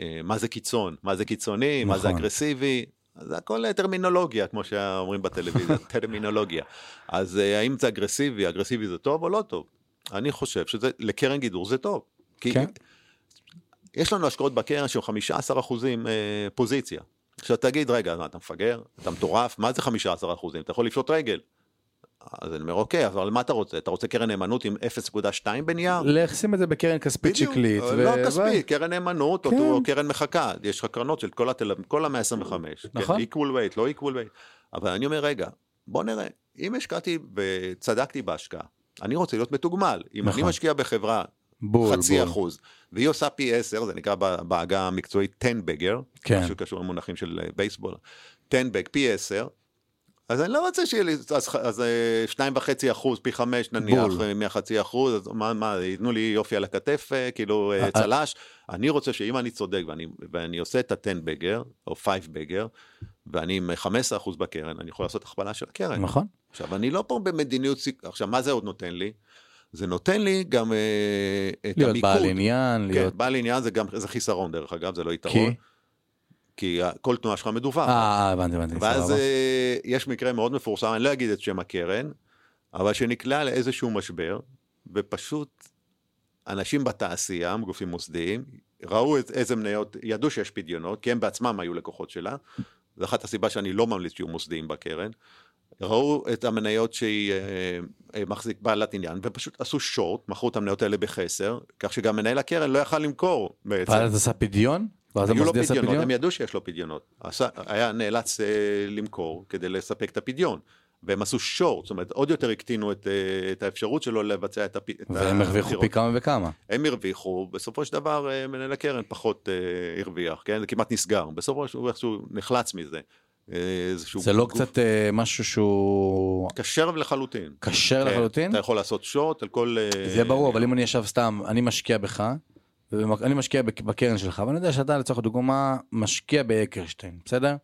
אה, מה זה קיצון, מה זה קיצוני, נכון. מה זה נכון. אגרסיבי. זה הכל טרמינולוגיה, כמו שאומרים בטלוויזיה, *laughs* טרמינולוגיה. אז אה, האם זה אגרסיבי, אגרסיבי זה טוב או לא טוב? אני חושב שזה, לקרן גידור זה טוב. כי כן. יש לנו השקעות בקרן של 15 אחוזים אה, פוזיציה. עכשיו תגיד, רגע, מה, אתה מפגר? אתה מטורף? מה זה 15 אחוזים? אתה יכול לפשוט רגל. אז אני אומר, אוקיי, אבל מה אתה רוצה? אתה רוצה קרן נאמנות עם 0.2 בנייר? לשים את זה בקרן כספית בדיוק, שקלית. לא ו- כספי, קרן נאמנות כן. או קרן מחכה, יש לך קרנות של כל התל כל ה-125, נכון. כן, equal weight, לא equal weight, אבל אני אומר, רגע, בוא נראה, אם השקעתי וצדקתי בהשקעה, אני רוצה להיות מתוגמל, אם אני נכון. משקיע בחברה בול, חצי בול. אחוז, והיא עושה פי 10, זה נקרא בעגה המקצועית 10 בגר, כן. משהו קשור למונחים של אה, בייסבול, 10 בג, פי 10, אז אני לא רוצה שיהיה לי, אז, אז אה, שניים וחצי אחוז, פי חמש נניח, בול. אה, מהחצי אחוז, אז מה, מה, ייתנו לי יופי על הכתף, כאילו צל"ש, אני רוצה שאם אני צודק ואני, ואני עושה את ה-10 בגר, או 5 בגר, ואני עם 15 אחוז בקרן, אני יכול לעשות הכפלה של הקרן. נכון. עכשיו, אני לא פה במדיניות, עכשיו, מה זה עוד נותן לי? זה נותן לי גם אה, את להיות המיקוד. בעל עניין, כן, להיות... בעל עניין זה גם, זה חיסרון דרך אגב, זה לא כי? יתרון. כי ה- כל תנועה שלך מדווח. אה, הבנתי, הבנתי, ואז. אה, יש מקרה מאוד מפורסם, אני לא אגיד את שם הקרן, אבל שנקלע לאיזשהו משבר, ופשוט אנשים בתעשייה, גופים מוסדיים, ראו את- איזה מניות, ידעו שיש פדיונות, כי הם בעצמם היו לקוחות שלה, זו אחת הסיבה שאני לא ממליץ שיהיו מוסדיים בקרן, ראו את המניות שהיא אה, אה, מחזיק בעלת עניין, ופשוט עשו שורט, מכרו את המניות האלה בחסר, כך שגם מנהל הקרן לא יכל למכור בעצם. ואז עשה פדיון? היו לו פדיונות? הם ידעו שיש לו פדיונות. היה נאלץ אה, למכור כדי לספק את הפדיון. והם עשו שורט, זאת אומרת, עוד יותר הקטינו את, את האפשרות שלו לבצע את הפ... והם הרוויחו. פי כמה וכמה. הם הרוויחו, בסופו של דבר מנהל הקרן פחות הרוויח, כן? זה כמעט נסגר. בסופו של דבר הוא איכשהו נחלץ מזה. אה, איזשהו זה לא גוף קצת אה, משהו שהוא כשר לחלוטין. כשר כן, לחלוטין? אתה יכול לעשות שורט על כל... אה, זה ברור, אבל אם אני עכשיו סתם, אני משקיע בך, ואני משקיע בק- בקרן שלך, ואני יודע שאתה לצורך הדוגמה משקיע באקרשטיין, בסדר?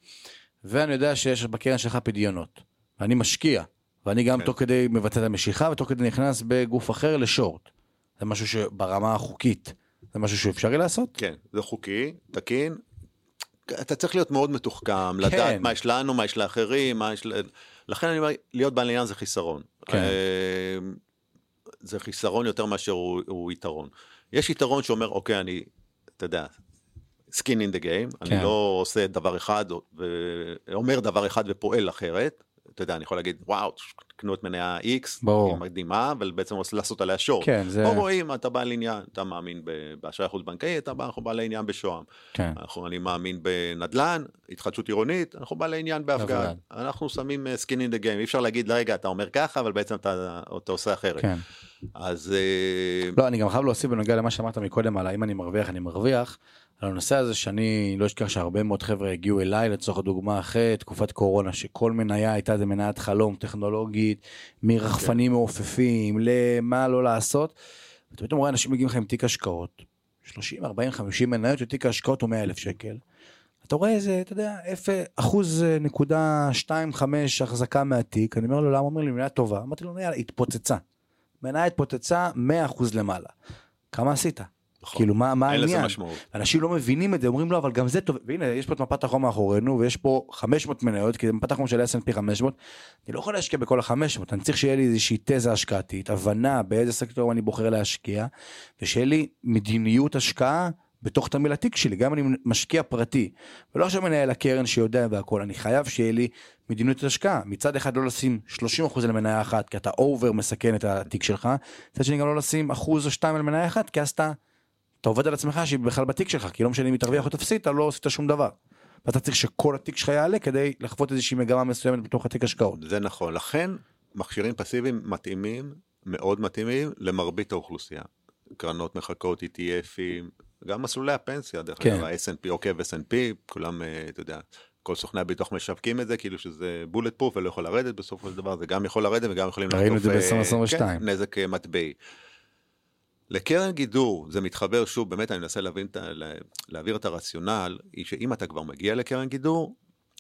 ואני יודע שיש בקרן שלך פדיונות, ואני משקיע, ואני גם כן. תוך כדי מבצע את המשיכה, ותוך כדי נכנס בגוף אחר לשורט. זה משהו שברמה החוקית, זה משהו שאפשרי לעשות? כן, זה חוקי, תקין. אתה צריך להיות מאוד מתוחכם, לדעת מה יש לנו, מה יש לאחרים, מה יש... ל- לכן אני אומר, להיות בעל עניין זה חיסרון. כן. אה, זה חיסרון יותר מאשר הוא, הוא יתרון. יש יתרון שאומר, אוקיי, אני, אתה יודע, skin in the game, כן. אני לא עושה דבר אחד, ואומר דבר אחד ופועל אחרת. אתה יודע, אני יכול להגיד, וואו, קנו את מניה X, ברור. היא מקדימה, אבל בעצם לעשות עליה שור. כן, זה... פה רואים, אתה בעל עניין, אתה מאמין באשראי חוץ בנקאי, אתה בא, אנחנו בעלי עניין בשוהם. כן. אנחנו, אני מאמין בנדל"ן, התחדשות עירונית, אנחנו בעלי עניין באפגן. באפגן. אנחנו שמים אה, skin in the game, אי אפשר להגיד, רגע, אתה אומר ככה, אבל בעצם אתה, אתה עושה אחרת. כן. אז אה, לא, אני גם חייב להוסיף בנוגע למה שאמרת מקודם על האם אני מרוויח, אני מרוויח. על הנושא הזה שאני לא אשכח שהרבה מאוד חבר'ה הגיעו אליי לצורך הדוגמה אחרי תקופת קורונה שכל מניה הייתה איזה מניית חלום טכנולוגית מרחפנים מעופפים למה לא לעשות. אתה פתאום רואה אנשים מגיעים לך עם תיק השקעות 30 40 50 מניות שתיק ההשקעות הוא 100 אלף שקל. אתה רואה איזה אתה יודע אחוז אה, נקודה 2 5 החזקה מהתיק אני אומר לו למה אומר לי מניה טובה אמרתי לו יאללה התפוצצה. מניה התפוצצה 100% למעלה. כמה עשית? נכון. כאילו מה, מה אין לזה העניין? משמעות. אנשים לא מבינים את זה, אומרים לו אבל גם זה טוב, והנה יש פה את מפת החום מאחורינו ויש פה 500 מניות, כי זה מפת החום של S&P 500, אני לא יכול להשקיע בכל ה-500, אני צריך שיהיה לי איזושהי תזה השקעתית, הבנה באיזה סקטור אני בוחר להשקיע, ושיהיה לי מדיניות השקעה בתוך תמהיל התיק שלי, גם אני משקיע פרטי, ולא עכשיו מנהל הקרן שיודע והכל, אני חייב שיהיה לי מדיניות השקעה, מצד אחד לא לשים 30% על מניה אחת, כי אתה over מסכן את התיק שלך, מצד שני גם לא לשים אחוז או שתיים על מניה אחת, כי אז אתה אתה עובד על עצמך שהיא בכלל בתיק שלך, כי לא משנה אם היא תרוויח או תפסיד, אתה לא עשית שום דבר. ואתה צריך שכל התיק שלך יעלה כדי לחוות איזושהי מגמה מסוימת בתוך התיק השקעות. זה נכון. לכן, מכשירים פסיביים מתאימים, מאוד מתאימים, למרבית האוכלוסייה. קרנות מחכות, ETFים, גם מסלולי הפנסיה, דרך כן. אגב, ה-S&P, עוקב S&P, כולם, אה, אתה יודע, כל סוכני הביטוח משווקים את זה, כאילו שזה בולט פרוף ולא יכול לרדת בסופו של דבר, זה גם יכול לרדת וגם יכולים ראינו את זה לעטוף, אה, ב-2022. כן, נזק אה, מטבעי. לקרן גידור, זה מתחבר שוב, באמת אני מנסה להבין, להעביר את הרציונל, היא שאם אתה כבר מגיע לקרן גידור,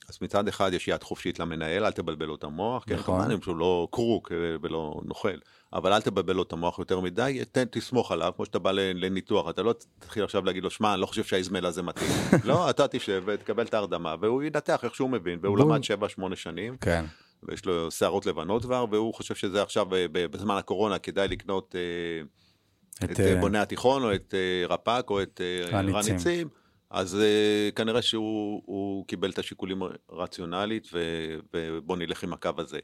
אז מצד אחד יש יד חופשית למנהל, אל תבלבל לו את המוח, כן, נכון. כמובן שהוא לא קרוק אה, ולא נוכל, אבל אל תבלבל לו את המוח יותר מדי, תן, תסמוך עליו, כמו שאתה בא לניתוח, אתה לא תתחיל עכשיו להגיד לו, שמע, אני לא חושב שהאזמל הזה מתאים. *laughs* לא, אתה תשב ותקבל את ההרדמה, והוא ינתח איך שהוא מבין, והוא. למד 7-8 שנים, כן. ויש לו שערות לבנות כבר, והוא חושב שזה עכשיו, בזמן הקורונה, כדאי לקנות... אה, את, את, אה, אה, בוני התיכון, או את אה, רפ"ק, או את. רניצים, אז אה, כנראה שהוא הוא קיבל את השיקולים רציונלית, ו- ובוא נלך עם הקו הזה.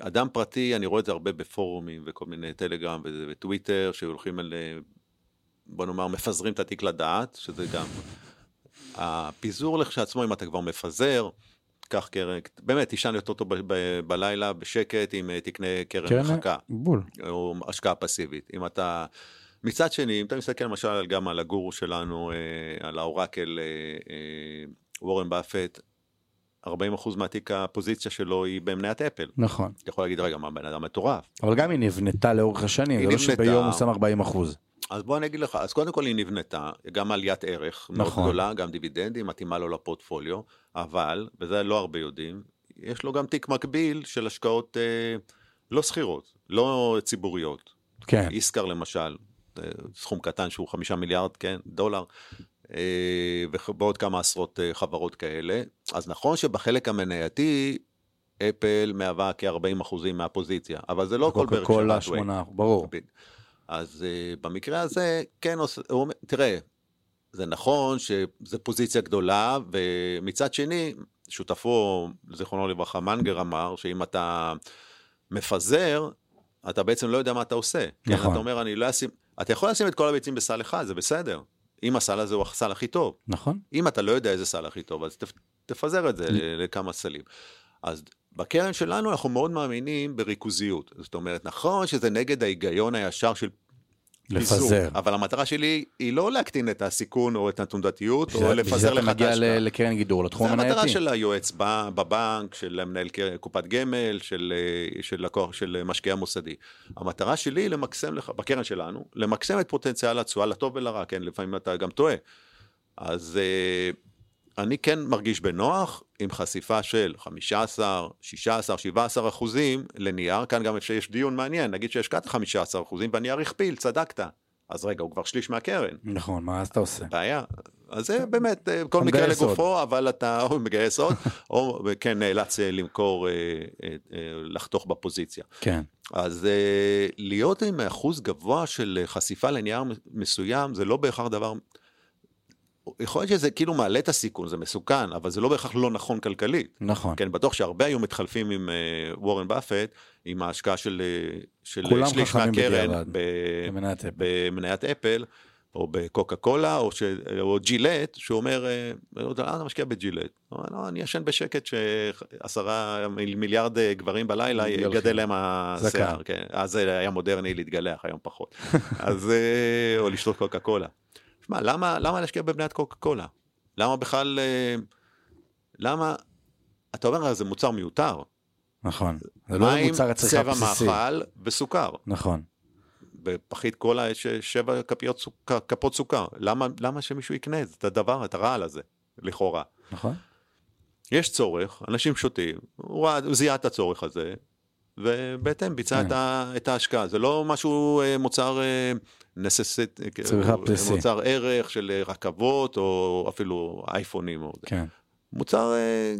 אדם פרטי, אני רואה את זה הרבה בפורומים וכל מיני טלגרם וזה- וטוויטר, שהולכים על, אה, בוא נאמר, מפזרים את התיק לדעת, שזה גם... הפיזור לכשעצמו, אם אתה כבר מפזר, קח קרן, באמת, תישן יותר טוב ב- ב- בלילה בשקט, אם אה, תקנה קרן קרן מחקה. בול. או השקעה פסיבית. אם אתה... מצד שני, אם אתה מסתכל למשל גם על הגורו שלנו, אה, על האורקל אה, אה, וורן באפט, 40% מהתיק הפוזיציה שלו היא במניית אפל. נכון. אתה יכול להגיד, רגע, מה בן אדם מטורף? אבל גם היא נבנתה לאורך השנים, זה לא. שביום הוא שם 40 אחוז. אז בוא אני אגיד לך, אז קודם כל היא נבנתה, גם עליית ערך מאוד נכון. גדולה, גם דיבידנדים, מתאימה לו לפורטפוליו, אבל, וזה לא הרבה יודעים, יש לו גם תיק מקביל של השקעות אה, לא שכירות, לא ציבוריות. כן, איסקר למשל, אה, סכום קטן שהוא חמישה מיליארד, כן, דולר, אה, ובעוד כמה עשרות אה, חברות כאלה. אז נכון שבחלק המנייתי, אפל מהווה כ-40% מהפוזיציה, אבל זה לא כל קוקה ברקשר קולה האטווי. שמונה, ברור. אז uh, במקרה הזה, כן. הוא אומר- תראה, זה נכון שזו פוזיציה גדולה, ומצד שני, שותפו, זיכרונו לברכה, מנגר אמר, שאם אתה מפזר, אתה בעצם לא יודע מה אתה עושה. כן, נכון. אתה אומר, אני לא אשים... אתה יכול לשים את כל הביצים בסל אחד, זה בסדר. אם הסל הזה הוא הסל הכי טוב. נכון? אם אתה לא יודע איזה סל הכי טוב, אז תפ- תפזר את זה לכמה סלים. אז בקרן שלנו אנחנו מאוד מאמינים בריכוזיות. זאת אומרת, נכון שזה נגד ההיגיון הישר של פיזור, לפזר. אבל המטרה שלי היא לא להקטין את הסיכון או את התנודתיות, בשביל- או בשביל זה לפזר אתה לך את מגיע ההשקעה. ל- לקרן גידור, לתחום זה המטרה המנייתי. של היועץ בבנק, של מנהל קופת גמל, של, אה, של לקוח, של משקיע מוסדי. המטרה שלי היא למקסם לך, בקרן שלנו, למקסם את פוטנציאל התשואה לטוב ולרע, כן, לפעמים אתה גם טועה. אז אה, אני כן מרגיש בנוח עם חשיפה של 15, 16, 17 אחוזים לנייר, כאן גם יש דיון מעניין, נגיד שהשקעת 15 אחוזים והנייר הכפיל, צדקת. אז רגע, הוא כבר שליש מהקרן. נכון, מה אז אתה עושה? בעיה. אז זה באמת, אה, כל מקרה לגופו, אבל אתה או מגייס עוד, או כן נאלץ אה, למכור, אה, לחתוך בפוזיציה. כן, אז להיות עם אחוז גבוה של חשיפה לנייר מסוים, זה לא בהכרח דבר... יכול להיות שזה כאילו מעלה את הסיכון, זה מסוכן, אבל זה לא בהכרח לא נכון כלכלית. נכון. כן, בטוח שהרבה היו מתחלפים עם אה, וורן באפט, עם ההשקעה של, אה, של שליש מהקרן במניית אפל. במניית אפל, או בקוקה קולה, או, ש... או ג'ילט, שהוא אומר, אה, אה, אתה משקיע בג'ילט. הוא אומר, לא, אני ישן בשקט שעשרה מיל- מיליארד גברים בלילה. יגדל להם השיער. כן. אז זה היה מודרני להתגלח, היום פחות. *laughs* אז, או לשתות קוקה קולה. שמע, למה, למה להשקיע במניית קוקה קולה? למה בכלל, אה, למה, אתה אומר, זה מוצר מיותר. נכון. זה לא מים, מוצר הצריכה צבע הבסיסי. מאכל וסוכר. נכון. בפחית קולה יש שבע כפיות סוכר, כפות סוכר. למה, למה שמישהו יקנה את הדבר, את הרעל הזה, לכאורה? נכון? יש צורך, אנשים שותים, הוא זיהה את הצורך הזה, ובהתאם ביצע כן. את, ה, את ההשקעה. זה לא משהו, אה, מוצר אה, נססית, צריכה בסיסי. מוצר ערך של אה, רכבות, או אפילו אייפונים. או. כן. מוצר, אה,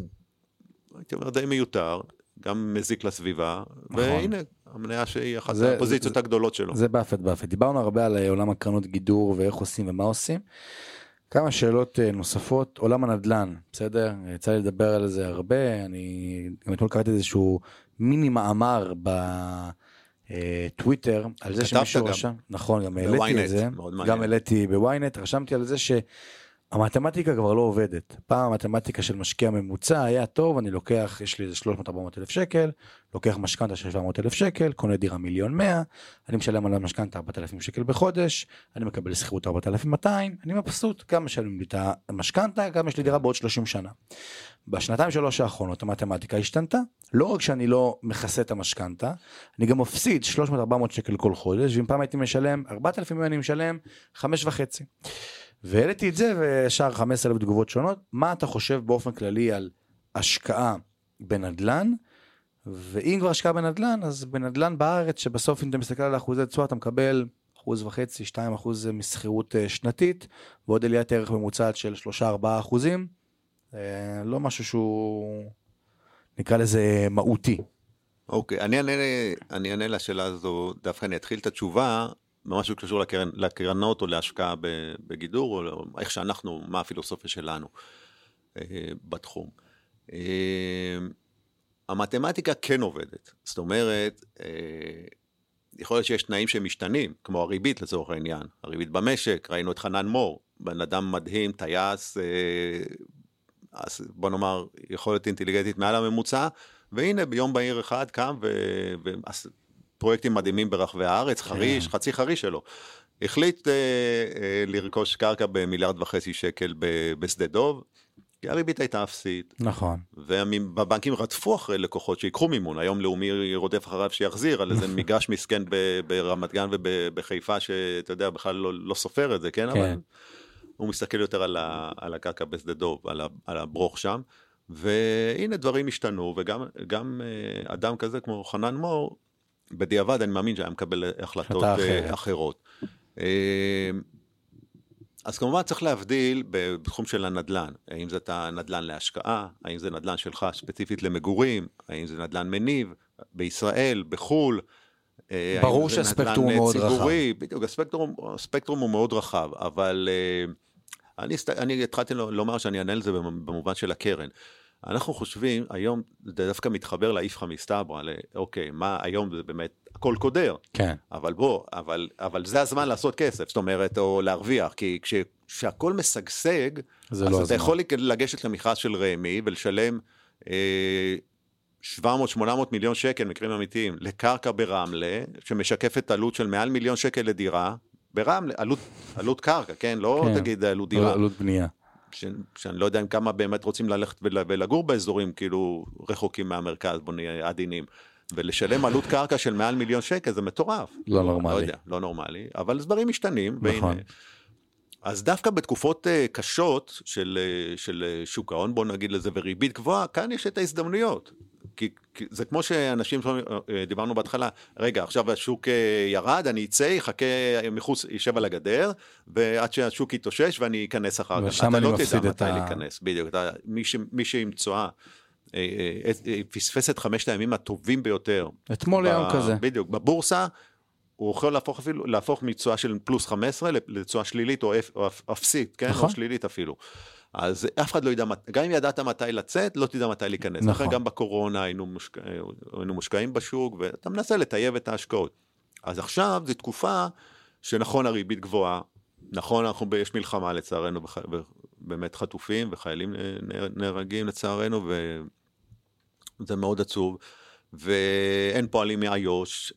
הייתי אומר, די מיותר, גם מזיק לסביבה, נכון. והנה, המניה שהיא אחת זה- הפוזיציות זה- הגדולות שלו. זה באפט באפט. דיברנו הרבה על אה, עולם הקרנות גידור ואיך עושים ומה עושים. כמה שאלות אה, נוספות, עולם הנדל"ן, בסדר? יצא לי לדבר על זה הרבה, אני גם אתמול קראתי איזשהו מיני מאמר בטוויטר על זה שמישהו. רשם, נכון, גם העליתי את זה. גם העליתי בוויינט, רשמתי על זה שהמתמטיקה כבר לא עובדת. פעם המתמטיקה של משקיע ממוצע היה טוב, אני לוקח, יש לי איזה 300-400 אלף שקל, לוקח משכנתה של 700 אלף שקל, קונה דירה מיליון 100, אני משלם על המשכנתה 4,000 שקל בחודש, אני מקבל שכירות 4,200, אני מבסוט, גם משלמים לי את המשכנתה, גם יש לי דירה בעוד 30 שנה. בשנתיים שלוש האחרונות המתמטיקה השתנתה, לא רק שאני לא מכסה את המשכנתה, אני גם מפסיד 300-400 שקל כל חודש, ואם פעם הייתי משלם 4,000 אני משלם 5.5. והעליתי את זה וישר 15 אלף תגובות שונות, מה אתה חושב באופן כללי על השקעה בנדל"ן? ואם כבר השקעה בנדל"ן, אז בנדל"ן בארץ, שבסוף אם אתה מסתכל על אחוזי תשואה, אתה מקבל אחוז וחצי, שתיים אחוז משכירות אה, שנתית, ועוד עליית ערך ממוצעת של שלושה ארבעה אחוזים. אה, לא משהו שהוא, נקרא לזה מהותי. אוקיי, אענה, אני אענה לשאלה הזו, דווקא אני אתחיל את התשובה משהו שקשור לקרן, לקרנות או להשקעה בגידור, או איך שאנחנו, מה הפילוסופיה שלנו אה, בתחום. אה, המתמטיקה כן עובדת, זאת אומרת, אה, יכול להיות שיש תנאים שמשתנים, כמו הריבית לצורך העניין, הריבית במשק, ראינו את חנן מור, בן אדם מדהים, טייס, אז בוא נאמר, יכולת אינטליגנטית מעל הממוצע, והנה ביום בהיר אחד קם ופרויקטים מדהימים ברחבי הארץ, כן. חריש, חצי חריש שלו. החליט אה, אה, לרכוש קרקע במיליארד וחצי שקל בשדה דוב, כי הריבית הייתה אפסית. נכון. ובבנקים רדפו אחרי לקוחות שיקחו מימון, היום לאומי רודף אחריו שיחזיר על איזה *laughs* מגרש מסכן ברמת גן ובחיפה, שאתה יודע, בכלל לא, לא סופר את זה, כן? כן. אבל הוא מסתכל יותר על, ה, על הקרקע בשדה דוב, על, ה, על הברוך שם. והנה דברים השתנו, וגם אה, אדם כזה כמו חנן מור, בדיעבד אני מאמין שהיה מקבל החלטות אחרת. אחרות. אה, אז כמובן צריך להבדיל בתחום של הנדל"ן, האם זה אתה נדל"ן להשקעה, האם זה נדל"ן שלך ספציפית למגורים, האם זה נדל"ן מניב, בישראל, בחו"ל. אה, ברור שהספקטרום הוא מאוד ציבורי, רחב. בדיוק, הספקטרום, הספקטרום הוא מאוד רחב, אבל אני, אני התחלתי לומר שאני אענה על זה במובן של הקרן. אנחנו חושבים, היום זה דווקא מתחבר לאיפכא מסתברא, אוקיי, מה היום זה באמת הכל קודר. כן. אבל בוא, אבל, אבל זה הזמן לעשות כסף, זאת אומרת, או להרוויח, כי כש, כשהכול משגשג, אז לא אתה הזמן. יכול לגשת למכרז של רמ"י ולשלם אה, 700-800 מיליון שקל, מקרים אמיתיים, לקרקע ברמלה, שמשקפת עלות של מעל מיליון שקל לדירה, ברמלה, עלות, עלות קרקע, כן? לא כן. תגיד עלות דירה. עלות בנייה. ש, שאני לא יודע אם כמה באמת רוצים ללכת ולגור באזורים כאילו רחוקים מהמרכז, בוא נהיה עדינים. ולשלם עלות קרקע של מעל מיליון שקל זה מטורף. לא נורמלי. לא יודע, לא נורמלי, אבל דברים משתנים. נכון. והנה, אז דווקא בתקופות uh, קשות של, uh, של uh, שוק ההון, בוא נגיד לזה, וריבית גבוהה, כאן יש את ההזדמנויות. כי, כי זה כמו שאנשים, דיברנו בהתחלה, רגע, עכשיו השוק ירד, אני אצא, אחכה מחוץ, יישב על הגדר, ועד שהשוק יתאושש ואני אכנס אחר כך. ושם אני לא מפסיד את ה... אתה לא תדע מתי להיכנס, בדיוק. אתה, מי, ש, מי שעם תשואה פספס את חמשת הימים הטובים ביותר. אתמול היום כזה. בדיוק, בבורסה. הוא יכול להפוך אפילו, להפוך מתשואה של פלוס 15 לתשואה שלילית או, אפ, או אפסית, כן? נכון. או שלילית אפילו. אז אף אחד לא ידע, גם אם ידעת מתי לצאת, לא תדע מתי להיכנס. נכון. גם בקורונה היינו, מושק... היינו מושקעים בשוק, ואתה מנסה לטייב את ההשקעות. אז עכשיו זו תקופה שנכון הריבית גבוהה, נכון אנחנו, יש מלחמה לצערנו, ובאמת חטופים וחיילים נהרגים לצערנו, וזה מאוד עצוב. ואין פועלים מאיו"ש,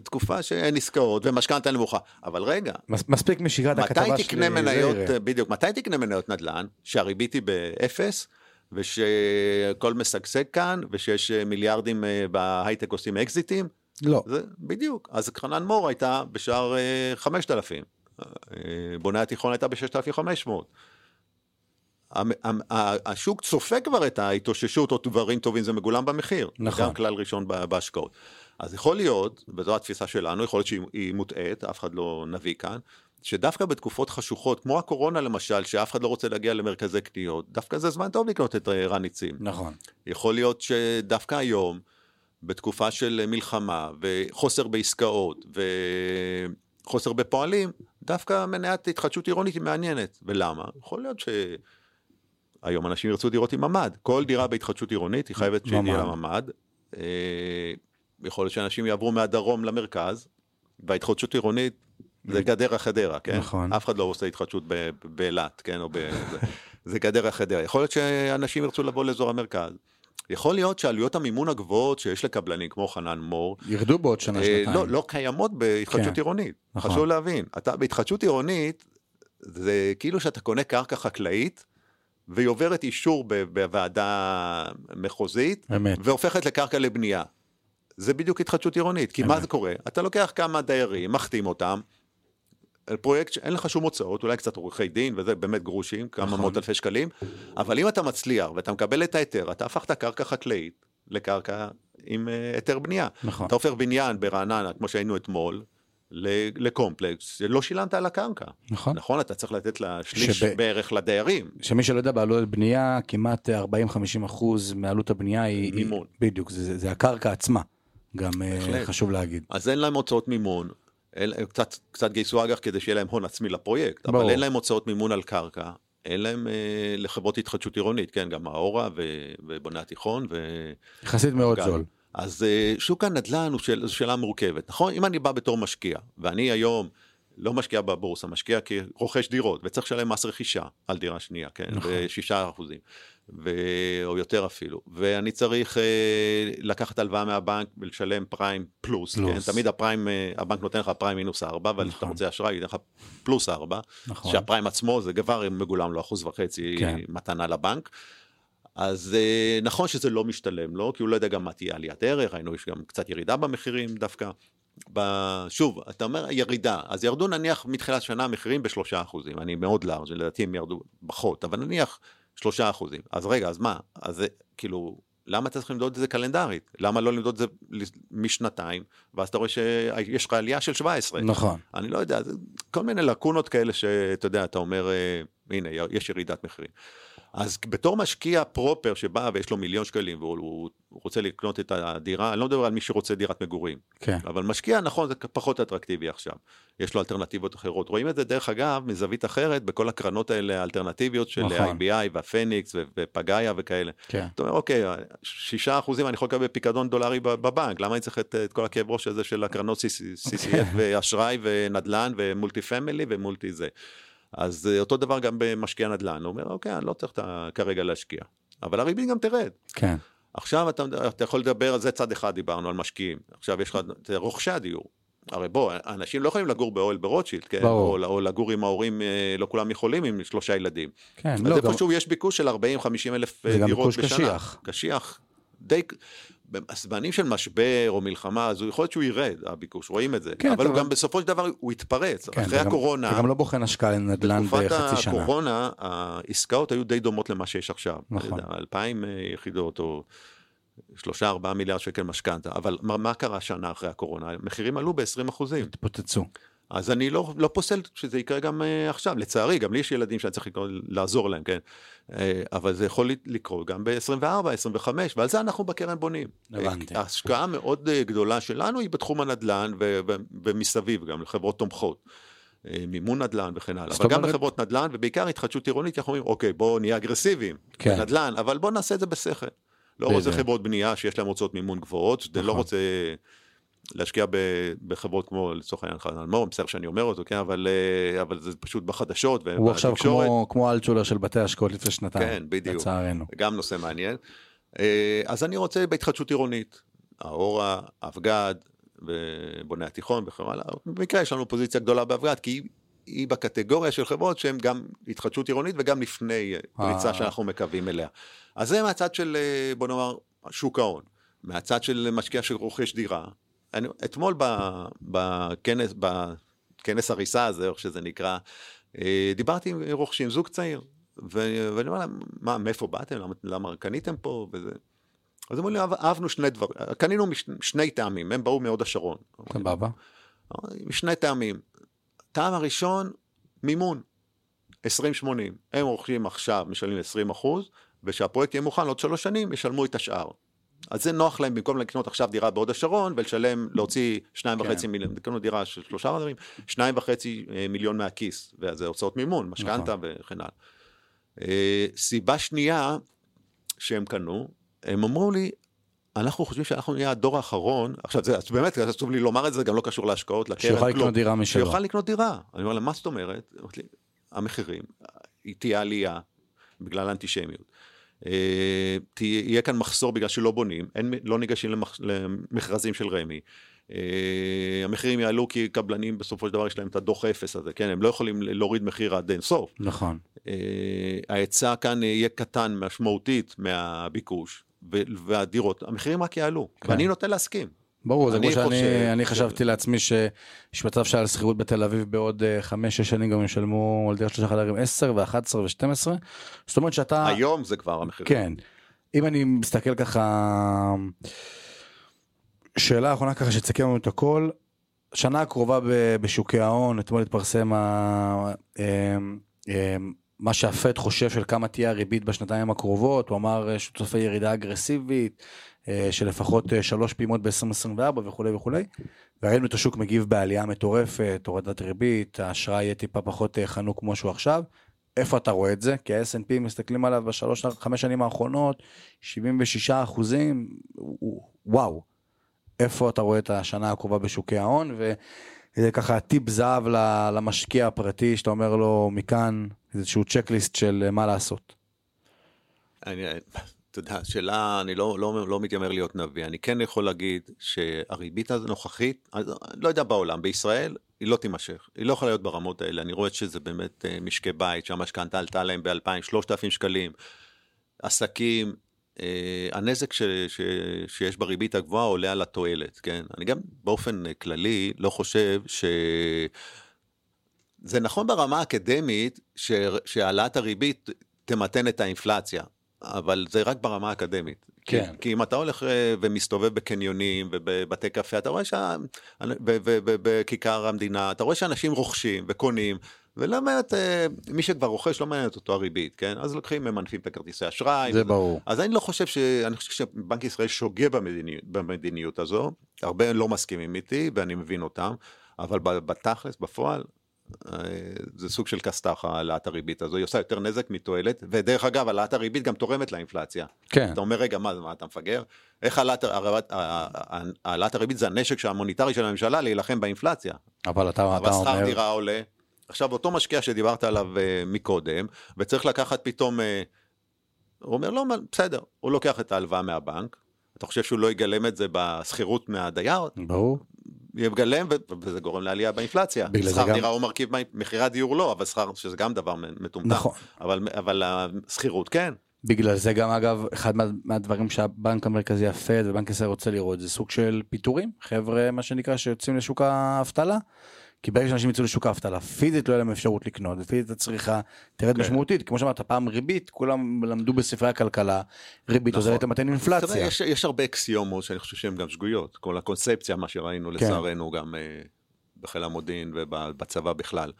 ותקופה שאין עסקאות, ומשכנתה נמוכה. אבל רגע, מספיק משגרת הכתבה של... מתי תקנה מניות, בדיוק, מתי תקנה מניות נדל"ן, שהריבית היא באפס, ושהכל משגשג כאן, ושיש מיליארדים אה, בהייטק עושים אקזיטים? לא. זה, בדיוק. אז חנן מור הייתה בשער 5,000, אה, אה, בוני התיכון הייתה ב-6,500. השוק צופה כבר את ההתאוששות או דברים טובים, זה מגולם במחיר. נכון. גם כלל ראשון בהשקעות. אז יכול להיות, וזו התפיסה שלנו, יכול להיות שהיא מוטעית, אף אחד לא נביא כאן, שדווקא בתקופות חשוכות, כמו הקורונה למשל, שאף אחד לא רוצה להגיע למרכזי קניות, דווקא זה זמן טוב לקנות את רן ניצים. נכון. יכול להיות שדווקא היום, בתקופה של מלחמה וחוסר בעסקאות וחוסר בפועלים, דווקא מניית התחדשות עירונית היא מעניינת. ולמה? יכול להיות ש... היום אנשים ירצו דירות עם ממ"ד. כל דירה בהתחדשות עירונית היא חייבת שיהיה לה ממ"ד. אה, יכול להיות שאנשים יעברו מהדרום למרכז, וההתחדשות עירונית זה גדרה חדרה, כן? נכון. אף אחד לא עושה התחדשות באילת, כן? או ב... זה גדרה חדרה. יכול להיות שאנשים ירצו לבוא לאזור המרכז. יכול להיות שעלויות המימון הגבוהות שיש לקבלנים כמו חנן מור, ירדו בעוד שנה, אה, שנתיים. לא, לא קיימות בהתחדשות כן. עירונית. נכון. חשוב להבין. אתה בהתחדשות עירונית, זה כאילו שאתה קונה קרקע חקלאית, והיא עוברת אישור בוועדה מחוזית, אמת. והופכת לקרקע לבנייה. זה בדיוק התחדשות עירונית, כי אמת. מה זה קורה? אתה לוקח כמה דיירים, מחתים אותם, פרויקט שאין לך שום הוצאות, אולי קצת עורכי דין, וזה באמת גרושים, כמה נכון. מאות אלפי שקלים, אבל אם אתה מצליח ואתה מקבל את ההיתר, אתה הפכת קרקע חקלאית לקרקע עם אה, היתר בנייה. נכון. אתה הופך בניין ברעננה, כמו שהיינו אתמול, לקומפלקס, לא שילמת על הקרקע. נכון. נכון, אתה צריך לתת לה שליש שב... בערך לדיירים. שמי שלא יודע, בעלות בנייה, כמעט 40-50 אחוז מעלות הבנייה היא... מימון. בדיוק, זה, זה הקרקע עצמה, גם אה, בהחלט. חשוב להגיד. אז אין להם הוצאות מימון. אל, קצת, קצת גייסו אג"ח כדי שיהיה להם הון עצמי לפרויקט, ברור. אבל אין להם הוצאות מימון על קרקע, אין להם אה, לחברות התחדשות עירונית, כן, גם האורה ובוני התיכון. ו... יחסית מאוד גל. זול. אז אה, שוק הנדל"ן הוא זו שאלה מורכבת, נכון? אם אני בא בתור משקיע, ואני היום לא משקיע בבורסה, משקיע כרוכש דירות, וצריך לשלם מס רכישה על דירה שנייה, כן? נכון. בשישה אחוזים, ו... או יותר אפילו, ואני צריך אה, לקחת הלוואה מהבנק ולשלם פריים פלוס, פלוס. כן? תמיד הפריים, אה, הבנק נותן לך פריים מינוס ארבע, אבל נכון. רוצה אשראי, ייתן לך פלוס ארבע, נכון. שהפריים עצמו זה כבר מגולם לו אחוז וחצי כן. מתנה לבנק. אז אה, נכון שזה לא משתלם לו, כי הוא לא יודע גם מה תהיה עליית ערך, היינו, יש גם קצת ירידה במחירים דווקא. שוב, אתה אומר ירידה, אז ירדו נניח מתחילת שנה המחירים בשלושה אחוזים, אני מאוד לארג', לדעתי הם ירדו פחות, אבל נניח שלושה אחוזים. אז רגע, אז מה? אז זה, כאילו, למה אתה צריך למדוד את זה קלנדרית? למה לא למדוד את זה משנתיים, ואז אתה רואה שיש לך עלייה של 17. נכון. אני לא יודע, כל מיני לקונות כאלה שאתה יודע, אתה אומר, אה, הנה, יש ירידת מחירים. אז בתור משקיע פרופר שבא ויש לו מיליון שקלים והוא הוא, הוא רוצה לקנות את הדירה, אני לא מדבר על מי שרוצה דירת מגורים, כן. אבל משקיע, נכון, זה פחות אטרקטיבי עכשיו. יש לו אלטרנטיבות אחרות. רואים את זה, דרך אגב, מזווית אחרת, בכל הקרנות האלה האלטרנטיביות של נכון. IBI והפניקס ופגאיה וכאלה. כן. אתה אומר, אוקיי, שישה אחוזים אני יכול לקבל פיקדון דולרי בבנק, למה אני צריך את, את כל הכאב ראש הזה של הקרנות CCF ואשראי ונדל"ן ומולטי פמילי ומולטי זה. אז אה, אותו דבר גם במשקיע נדל"ן, הוא אומר, אוקיי, אני לא צריך כרגע להשקיע. אבל הריבית גם תרד. כן. עכשיו אתה, אתה יכול לדבר על זה צד אחד, דיברנו על משקיעים. עכשיו יש לך את רוכשי הדיור. הרי בוא, אנשים לא יכולים לגור באוהל ברוטשילד, כן? ברור. או, או לגור עם ההורים, אה, לא כולם יכולים עם שלושה ילדים. כן. אז לא, גם... איפשהו יש ביקוש של 40-50 אלף אה, זה גם דירות ביקוש בשנה. קשיח. קשיח. די... בזמנים של משבר או מלחמה, אז יכול להיות שהוא ירד, הביקוש, רואים את זה. כן, אבל הוא גם בסופו של דבר, הוא יתפרץ. כן, אחרי וגם- הקורונה, וגם לא בוחן השקעה לנדל"ן בתקופת בחצי שנה. הקורונה, העסקאות היו די דומות למה שיש עכשיו. נכון. אלפיים אה, יחידות או שלושה ארבעה מיליארד שקל משכנתה, אבל מה, מה קרה שנה אחרי הקורונה? המחירים עלו ב-20 אחוזים. התפוצצו. אז אני לא, לא פוסל שזה יקרה גם uh, עכשיו, לצערי, גם לי יש ילדים שאני צריך לקרוא, לעזור להם, כן? Uh, אבל זה יכול לקרות גם ב-24, 25, ועל זה אנחנו בקרן בונים. הבנתי. Uh, ההשקעה מאוד uh, גדולה שלנו היא בתחום הנדל"ן ו- ו- ומסביב, גם לחברות תומכות. מימון נדל"ן וכן הלאה, אבל גם אומרת- בחברות נדל"ן ובעיקר התחדשות עירונית, אנחנו אומרים, אוקיי, בואו נהיה אגרסיביים כן. בנדל"ן, אבל בואו נעשה את זה בשכל. לא רוצה. חברות בנייה שיש להן הוצאות מימון גבוהות, לא נכון. רוצה להשקיע בחברות כמו לצורך העניין חנן מור, מצטער שאני אומר אותו, כן, אבל, אה, אבל זה פשוט בחדשות הוא עכשיו ובתקשורת, כמו, כמו אלטשולר של בתי השקעות לפני שנתיים. כן, בדיוק. לצערנו. גם נושא מעניין. אה, אז אני רוצה בהתחדשות עירונית, האורה, אבגד ובוני התיכון וכן הלאה. במקרה יש לנו פוזיציה גדולה באבגד, כי היא, היא בקטגוריה של חברות שהן גם התחדשות עירונית וגם לפני פריצה אה. שאנחנו מקווים אליה. אז זה מהצד של, בוא נאמר, שוק ההון. מהצד של משקיע שרוכש דירה. אני, אתמול ב- בכנס, בכנס הריסה הזה, איך שזה נקרא, אה, דיברתי עם רוכשים, זוג צעיר, ו- ואני אומר להם, מה, מאיפה באתם? למה, למה קניתם פה? וזה... אז אמרו לי, "אהב- אהבנו שני דברים, קנינו מש, שני טעמים, הם באו מהוד השרון. סבבה. משני טעמים. טעם הראשון, מימון, 20-80. הם רוכשים עכשיו, משלמים 20 אחוז, וכשהפרויקט יהיה מוכן עוד שלוש שנים, ישלמו את השאר. אז זה נוח להם במקום לקנות עכשיו דירה בהוד השרון ולשלם, להוציא שניים כן. וחצי מיליון, קנו דירה של שלושה חדרים, שניים וחצי אה, מיליון מהכיס, וזה הוצאות מימון, משכנתה נכון. וכן הלאה. אה, סיבה שנייה שהם קנו, הם אמרו לי, אנחנו חושבים שאנחנו נהיה הדור האחרון, עכשיו זה באמת חשוב לי לומר את זה, גם לא קשור להשקעות, לקרן, שיוכל. לקנות דירה משלו. שיוכל לקנות דירה. אני אומר להם, מה זאת אומרת? המחירים, היא תהיה עלייה בגלל האנטישמיות. אה, תהיה כאן מחסור בגלל שלא בונים, אין, לא ניגשים למח, למכרזים של רמ"י. אה, המחירים יעלו כי קבלנים בסופו של דבר יש להם את הדוח אפס הזה, כן? הם לא יכולים להוריד מחיר עד אין סוף. נכון. אה, ההיצע כאן יהיה קטן משמעותית מהביקוש, והדירות, המחירים רק יעלו. כן. ואני נוטה להסכים. ברור, זה כמו שאני חושב אני ש- חשבתי לעצמי שיש מצב שעל שכירות בתל אביב בעוד 5-6 שנים גם ישלמו על דירת שלושה חדרים 10 ו-11 ו-12. זאת אומרת שאתה... היום זה כבר המחירים. כן. אם אני מסתכל ככה, שאלה אחרונה ככה שתסכם לנו את הכל, שנה הקרובה ב- בשוקי ההון, אתמול התפרסם ה- אמ, אמ, מה שהפד חושב של כמה תהיה הריבית בשנתיים הקרובות, הוא אמר אה, שהוא צופה ירידה אגרסיבית אה, של לפחות אה, שלוש פעימות ב-2024 וכולי וכולי. וראינו את השוק מגיב בעלייה מטורפת, הורדת ריבית, האשראי יהיה טיפה פחות חנוק כמו שהוא עכשיו. איפה אתה רואה את זה? כי ה-S&P מסתכלים עליו בשלוש, חמש שנים האחרונות, 76 אחוזים, וואו. איפה אתה רואה את השנה הקרובה בשוקי ההון, וזה ככה טיפ זהב למשקיע הפרטי, שאתה אומר לו מכאן איזשהו צ'קליסט של מה לעשות. אני, אתה יודע, שאלה, אני לא, לא, לא מתיימר להיות נביא, אני כן יכול להגיד שהריבית הנוכחית, לא יודע בעולם, בישראל היא לא תימשך, היא לא יכולה להיות ברמות האלה, אני רואה שזה באמת אה, משקי בית, שהמשכנתה עלתה להם ב-2,000-3,000 שקלים, עסקים, אה, הנזק ש, ש, שיש בריבית הגבוהה עולה על התועלת, כן? אני גם באופן כללי לא חושב ש... זה נכון ברמה האקדמית שהעלאת הריבית תמתן את האינפלציה, אבל זה רק ברמה האקדמית. כן. כי, כי אם אתה הולך אה, ומסתובב בקניונים ובבתי קפה, אתה רואה שה... ובכיכר המדינה, אתה רואה שאנשים רוכשים וקונים, ולא מעט, אה, מי שכבר רוכש לא מעניינת אותו הריבית, כן? אז לוקחים, ממנפים את הכרטיסי אשראי. זה וזה. ברור. אז אני לא חושב ש... אני חושב שבנק ישראל שוגה במדיניות, במדיניות הזו, הרבה לא מסכימים איתי, ואני מבין אותם, אבל בתכלס, בפועל, זה סוג של כסת"ח העלאת הריבית הזו, היא עושה יותר נזק מתועלת, ודרך אגב, העלאת הריבית גם תורמת לאינפלציה. כן. אתה אומר, רגע, מה, מה אתה מפגר? איך העלאת הריבית זה הנשק המוניטרי של הממשלה להילחם באינפלציה. אבל אתה, אבל אתה אומר... אבל שכר דירה עולה. עכשיו, אותו משקיע שדיברת עליו uh, מקודם, וצריך לקחת פתאום, uh, הוא אומר, לא, בסדר, הוא לוקח את ההלוואה מהבנק, אתה חושב שהוא לא יגלם את זה בשכירות מהדייר? ברור. יגלם, וזה גורם לעלייה באינפלציה. שכר דירה. הוא מרכיב, מחירי הדיור לא, אבל שכר, שזה גם דבר מטומטם. נכון. אבל, אבל השכירות כן. בגלל זה גם אגב, אחד מה, מהדברים שהבנק המרכזי הפד ובנק ישראל רוצה לראות זה סוג של פיטורים, חבר'ה מה שנקרא שיוצאים לשוק האבטלה. כי ברגע שאנשים יצאו לשוק האבטלה, פיזית לא יהיה להם אפשרות לקנות, ופיזית הצריכה תרד כן. משמעותית, כמו שאמרת, פעם ריבית, כולם למדו בספרי הכלכלה, ריבית נכון. עוזרת למתן אינפלציה. יש, יש הרבה אקסיומות שאני חושב שהן גם שגויות, כל הקונספציה, מה שראינו כן. לצערנו גם אה, בחיל המודיעין ובצבא בכלל.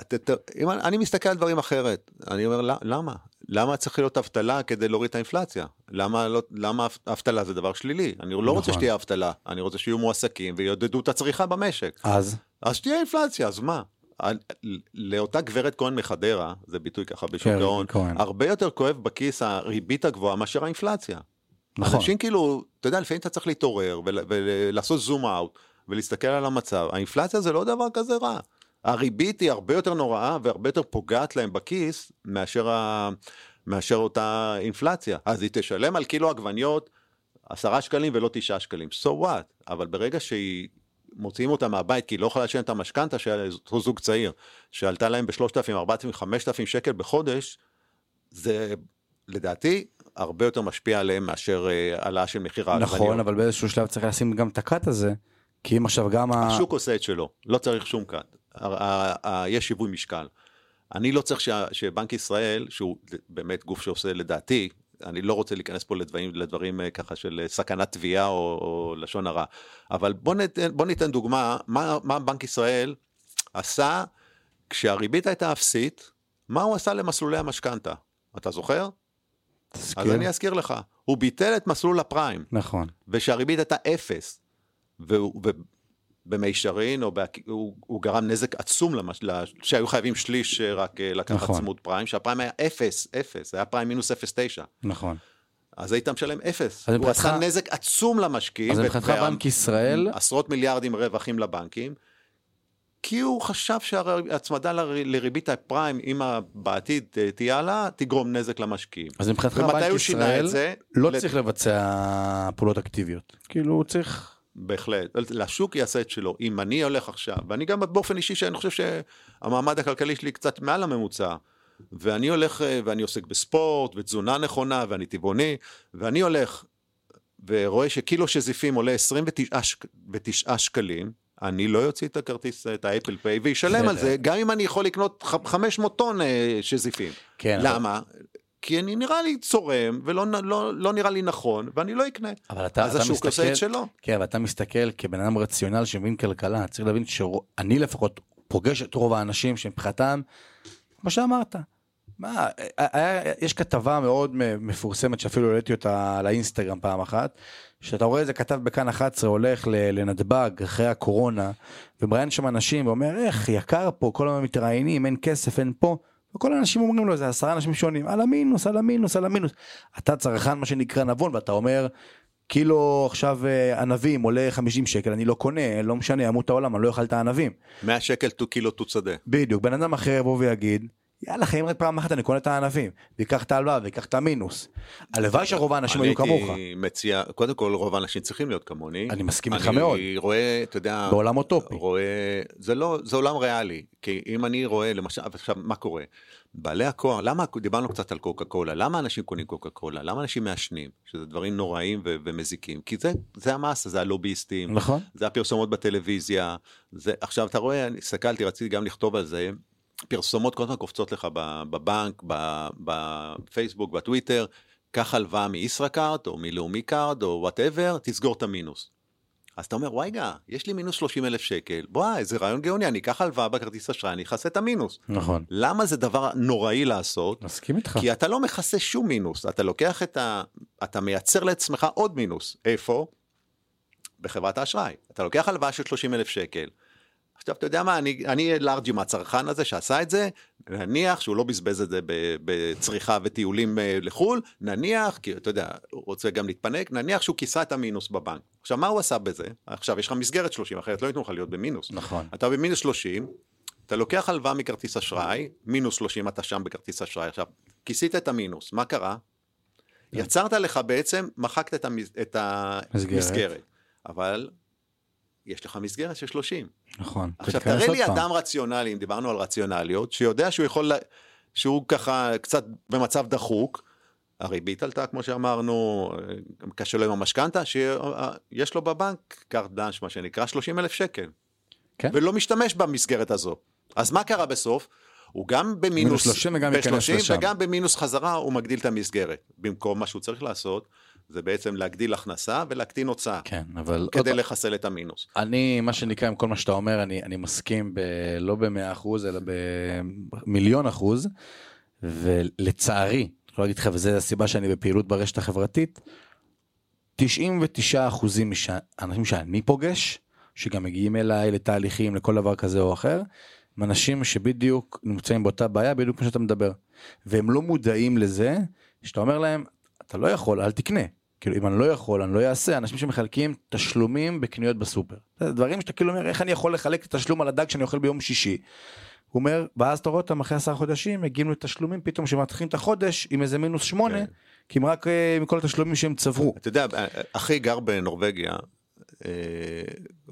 את, אם אני, אני מסתכל על דברים אחרת, אני אומר למה? למה צריך להיות אבטלה כדי להוריד את האינפלציה? למה, לא, למה אבטלה זה דבר שלילי? אני לא נכון. רוצה שתהיה אבטלה, אני רוצה שיהיו מועסקים ויעודדו את הצריכה במשק. אז? אז שתהיה אינפלציה, אז מה? לאותה גברת כהן מחדרה, זה ביטוי ככה בשוק כן, ההון, הרבה יותר כואב בכיס הריבית הגבוהה מאשר האינפלציה. נכון. אנשים כאילו, אתה יודע, לפעמים אתה צריך להתעורר ולעשות זום אאוט ולהסתכל על המצב. האינפלציה זה לא דבר כזה רע. הריבית היא הרבה יותר נוראה והרבה יותר פוגעת להם בכיס מאשר, ה... מאשר אותה אינפלציה. אז היא תשלם על קילו עגבניות עשרה שקלים ולא תשעה שקלים. So what? אבל ברגע שהיא... מוציאים אותה מהבית כי היא לא יכולה לשלם את המשכנתה של אותו זוג צעיר, שעלתה להם ב-3,000, 4,000, 5,000 שקל בחודש, זה לדעתי הרבה יותר משפיע עליהם מאשר העלאה של מחיר העגבניות. נכון, אבל באיזשהו שלב צריך לשים גם את הקאט הזה, כי אם עכשיו גם... השוק ה... עושה את שלו, לא צריך שום קאט. יש שיווי משקל. אני לא צריך שבנק ישראל, שהוא באמת גוף שעושה לדעתי, אני לא רוצה להיכנס פה לדברים, לדברים אה, ככה של אה, סכנת תביעה או, או לשון הרע, אבל בוא ניתן, בוא ניתן דוגמה, מה, מה בנק ישראל עשה כשהריבית הייתה אפסית, מה הוא עשה למסלולי המשכנתה? אתה זוכר? תזכיר. אז אני אזכיר לך, הוא ביטל את מסלול הפריים. נכון. ושהריבית הייתה אפס. והוא, במישרין, או בהק... הוא, הוא גרם נזק עצום, למש... שהיו חייבים שליש אה, רק אה, לקחת נכון. צמוד פריים, שהפריים היה אפס, אפס, היה פריים מינוס אפס תשע. נכון. אז היית משלם אפס. הוא עשה נזק עצום למשקיעים. אז מבחינתך בנק ישראל... עשרות מיליארדים רווחים לבנקים, כי הוא חשב שהצמדה לריבית הפריים, אם בעתיד אה, תהיה העלאה, תגרום נזק למשקיעים. אז מבחינתך בנק ישראל לא צריך לבצע פעולות אקטיביות. כאילו הוא צריך... בהחלט, לשוק יעשה את שלו. אם אני הולך עכשיו, ואני גם באופן אישי שאני חושב שהמעמד הכלכלי שלי קצת מעל הממוצע, ואני הולך אה, ואני עוסק בספורט ותזונה נכונה ואני טבעוני, ואני הולך ורואה שקילו שזיפים עולה 29 שקלים, אני לא יוציא את הכרטיס, את האפל פיי, וישלם על זה, גם אם אני יכול לקנות 500 טון אה, שזיפים. כן. למה? כי אני נראה לי צורם, ולא לא, לא נראה לי נכון, ואני לא אקנה. אבל אתה, אז אתה השוק מסתכל, עושה את שלו. כן, אבל אתה מסתכל כבן אדם רציונל שמבין כלכלה, צריך להבין שאני לפחות פוגש את רוב האנשים שמבחינתם, כמו שאמרת. מה, היה, יש כתבה מאוד מפורסמת שאפילו העליתי אותה לאינסטגרם פעם אחת, שאתה רואה איזה כתב בכאן 11 הולך לנתב"ג אחרי הקורונה, ומראיין שם אנשים ואומר איך יקר פה, כל הזמן מתראיינים, אין כסף, אין פה. וכל האנשים אומרים לו זה עשרה אנשים שונים על המינוס על המינוס על המינוס אתה צרכן מה שנקרא נבון ואתה אומר קילו עכשיו אה, ענבים עולה 50 שקל אני לא קונה לא משנה ימות העולם אני לא אוכל את הענבים. 100 שקל טו קילו טו שדה. בדיוק בן אדם אחר יבוא ויגיד יאללה חיים רק פעם אחת אני קונה את הענבים ויקח את ההלוואה ויקח את המינוס. הלוואי שרוב האנשים היו כמוך. אני מציע קודם כל רוב האנשים צריכים להיות כמוני. אני מסכים איתך מאוד. אני רואה אתה יודע. בעולם אוטופי. רואה זה לא זה עולם ריאלי כי אם אני רואה למשל עכשיו מה קורה. בעלי הכוח למה דיברנו קצת על קוקה קולה למה אנשים קונים קוקה קולה למה אנשים מעשנים שזה דברים נוראים ו- ומזיקים כי זה זה המאסה זה הלוביסטים נכון זה הפרסומות בטלוויזיה זה עכשיו אתה רואה אני הסתכלתי רציתי גם לכתוב על זה פרסומות כל הזמן קופצות לך בבנק, בפייסבוק, בטוויטר, קח הלוואה מישראכרט או מלאומי קארד או whatever, תסגור את המינוס. אז אתה אומר, וואי גיא, יש לי מינוס 30 אלף שקל, בוא, איזה רעיון גאוני, אני אקח הלוואה בכרטיס אשראי, אני אכסה את המינוס. נכון. למה זה דבר נוראי לעשות? מסכים איתך. כי אתה לא מכסה שום מינוס, אתה לוקח את ה... אתה מייצר לעצמך עוד מינוס. איפה? בחברת האשראי. אתה לוקח הלוואה של 30 אלף שקל, עכשיו, אתה יודע מה, אני, אני לארג'י מהצרכן הזה שעשה את זה, נניח שהוא לא בזבז את זה בצריכה וטיולים אה, לחו"ל, נניח, כי אתה יודע, הוא רוצה גם להתפנק, נניח שהוא כיסה את המינוס בבנק. עכשיו, מה הוא עשה בזה? עכשיו, יש לך מסגרת 30, אחרת לא ייתנו לך להיות במינוס. נכון. אתה במינוס 30, אתה לוקח הלוואה מכרטיס אשראי, מינוס 30 אתה שם בכרטיס אשראי. עכשיו, כיסית את המינוס, מה קרה? יצרת לך בעצם, מחקת את, המס... את המסגרת. אבל יש לך מסגרת של 30. נכון. עכשיו תראה לי אדם רציונלי, אם דיברנו על רציונליות, שיודע שהוא יכול, שהוא ככה קצת במצב דחוק, הריבית עלתה כמו שאמרנו, קשה לו עם המשכנתה, שיש לו בבנק קארט דאנש מה שנקרא 30 אלף שקל. כן. ולא משתמש במסגרת הזו. אז מה קרה בסוף? הוא גם במינוס 30 וגם ב-30 וגם במינוס חזרה הוא מגדיל את המסגרת. במקום מה שהוא צריך לעשות, זה בעצם להגדיל הכנסה ולהקטין הוצאה. כן, אבל... כדי עוד... לחסל את המינוס. אני, מה שנקרא, עם כל מה שאתה אומר, אני, אני מסכים ב, לא במאה אחוז, אלא במיליון אחוז, ולצערי, אני יכול להגיד לך, וזו הסיבה שאני בפעילות ברשת החברתית, 99 אחוזים מהאנשים שאני פוגש, שגם מגיעים אליי לתהליכים, לכל דבר כזה או אחר, הם אנשים שבדיוק נמצאים באותה בעיה, בדיוק כמו שאתה מדבר. והם לא מודעים לזה, שאתה אומר להם, אתה לא יכול, אל תקנה. כאילו אם אני לא יכול אני לא אעשה אנשים שמחלקים תשלומים בקניות בסופר. דברים שאתה כאילו אומר איך אני יכול לחלק את התשלום על הדג שאני אוכל ביום שישי. הוא אומר ואז אתה רואה אותם אחרי עשרה חודשים מגיעים לתשלומים פתאום שמתחילים את החודש עם איזה מינוס שמונה כן. כי הם רק אה, מכל התשלומים שהם צברו. אתה יודע אחי גר בנורבגיה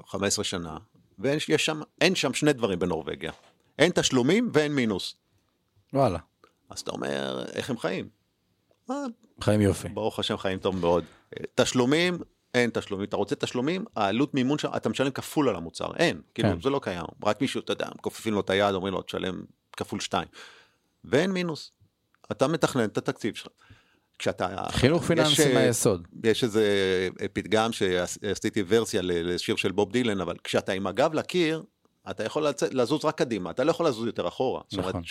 15 אה, שנה ואין שם אין שם שני דברים בנורבגיה אין תשלומים ואין מינוס. וואלה. אז אתה אומר איך הם חיים. אה, חיים יופי. ברוך השם חיים טוב מאוד. תשלומים, אין תשלומים. אתה רוצה תשלומים, העלות מימון שם, אתה משלם כפול על המוצר. אין, כאילו כן. זה לא קיים. רק מישהו, אתה יודע, מכופפים לו את היד, אומרים לו, תשלם כפול שתיים. ואין מינוס. אתה מתכנן את התקציב שלך. כשאתה... חינוך פיננסי מהיסוד. יש איזה פתגם שעשיתי ורסיה לשיר של בוב דילן, אבל כשאתה עם הגב לקיר, אתה יכול לזוז רק קדימה, אתה לא יכול לזוז יותר אחורה. נכון. זאת אומרת,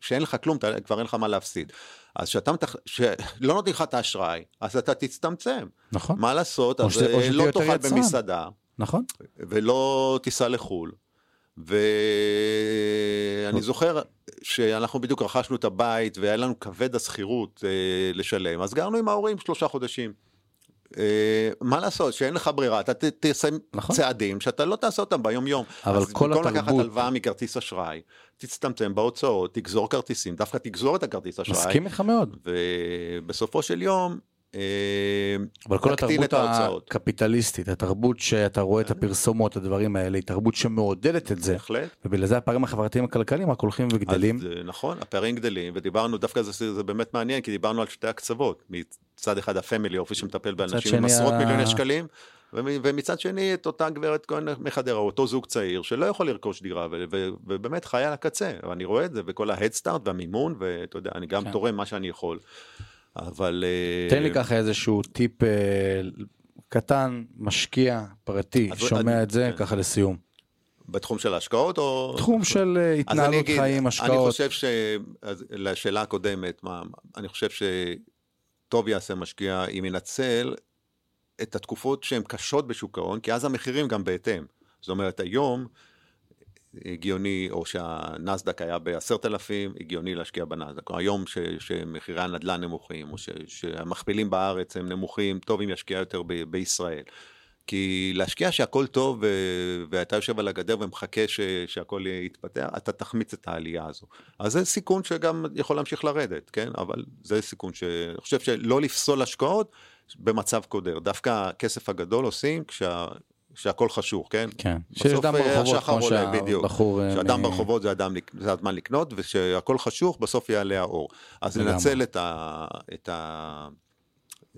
שאין לך כלום, אתה, כבר אין לך מה להפסיד. אז שאתה מתח... שלא *laughs* נותנים לך את האשראי, אז אתה תצטמצם. נכון. מה לעשות, אז שת, לא תאכל במסעדה. נכון. ולא תיסע לחו"ל. ואני זוכר שאנחנו בדיוק רכשנו את הבית והיה לנו כבד השכירות אה, לשלם, אז גרנו עם ההורים שלושה חודשים. אה, מה לעשות שאין לך ברירה אתה תעשה נכון. צעדים שאתה לא תעשה אותם ביום יום. אבל אז כל התרבות... לקחת הלוואה מכרטיס אשראי תצטמצם בהוצאות תגזור כרטיסים דווקא תגזור את הכרטיס אשראי. מסכים איתך מאוד. ובסופו של יום אבל כל התרבות הקפיטליסטית, התרבות שאתה רואה את הפרסומות, הדברים האלה, היא תרבות שמעודדת את זה. בהחלט. ובגלל זה הפערים החברתיים הכלכליים רק הולכים וגדלים. אז, נכון, הפערים גדלים, ודיברנו, דווקא זה, זה באמת מעניין, כי דיברנו על שתי הקצוות. מצד אחד הפמילי אופי שמטפל באנשים עם עשרות ה... מיליוני שקלים, ומצד שני את אותה גברת כהן מחדרה, אותו זוג צעיר שלא יכול לרכוש דירה, ובאמת חי על הקצה. אני רואה את זה בכל ההדסטארט והמימון, ואתה יודע, אני גם כן. תורם מה שאני יכול. אבל... אה, תן לי ככה איזשהו טיפ אה, קטן, משקיע, פרטי, שומע את זה, כן. ככה לסיום. בתחום של ההשקעות או... תחום של אה, התנהלות אגיד, חיים, השקעות. אני חושב ש... אז לשאלה הקודמת, מה, אני חושב שטוב יעשה משקיע אם ינצל את התקופות שהן קשות בשוק ההון, כי אז המחירים גם בהתאם. זאת אומרת, היום הגיוני, או שהנסדק היה בעשרת אלפים, הגיוני להשקיע בנסדק. היום ש, שמחירי הנדל"ן נמוכים, או ש, שהמכפילים בארץ הם נמוכים, טוב אם ישקיע יותר ב, בישראל. כי להשקיע שהכל טוב ואתה יושב על הגדר ומחכה ש, שהכל יתפתח, אתה תחמיץ את העלייה הזו. אז זה סיכון שגם יכול להמשיך לרדת, כן? אבל זה סיכון ש... אני חושב שלא לפסול השקעות במצב קודר. דווקא הכסף הגדול עושים כשה... שהכל חשוך, כן? כן, שיש דם אה, ברחובות, כמו שהבחור... אה, שאדם ברחובות זה, אדם, זה הזמן לקנות, ושהכל חשוך, בסוף יעלה האור. אז לנצל את, ה, את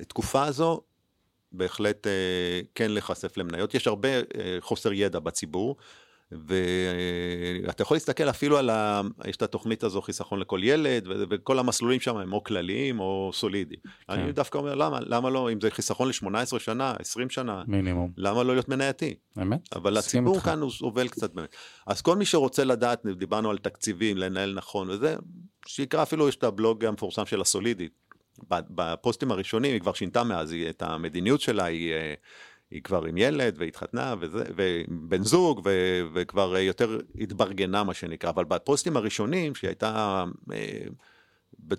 התקופה הזו, בהחלט אה, כן להיחשף למניות. יש הרבה חוסר ידע בציבור. ואתה יכול להסתכל אפילו על ה... יש את התוכנית הזו חיסכון לכל ילד וכל המסלולים שם הם או כלליים או סולידיים. כן. אני דווקא אומר למה למה לא אם זה חיסכון ל-18 שנה 20 שנה מינימום למה לא להיות מנייתי. אמת. אבל הציבור איתך. כאן הוא סובל קצת באמת. אז כל מי שרוצה לדעת דיברנו על תקציבים לנהל נכון וזה שיקרא אפילו יש את הבלוג המפורסם של הסולידית. בפוסטים הראשונים היא כבר שינתה מאז את המדיניות שלה היא. היא כבר עם ילד והתחתנה וזה, ובן זוג ו, וכבר יותר התברגנה מה שנקרא, אבל בפוסטים הראשונים שהיא הייתה אה, ב,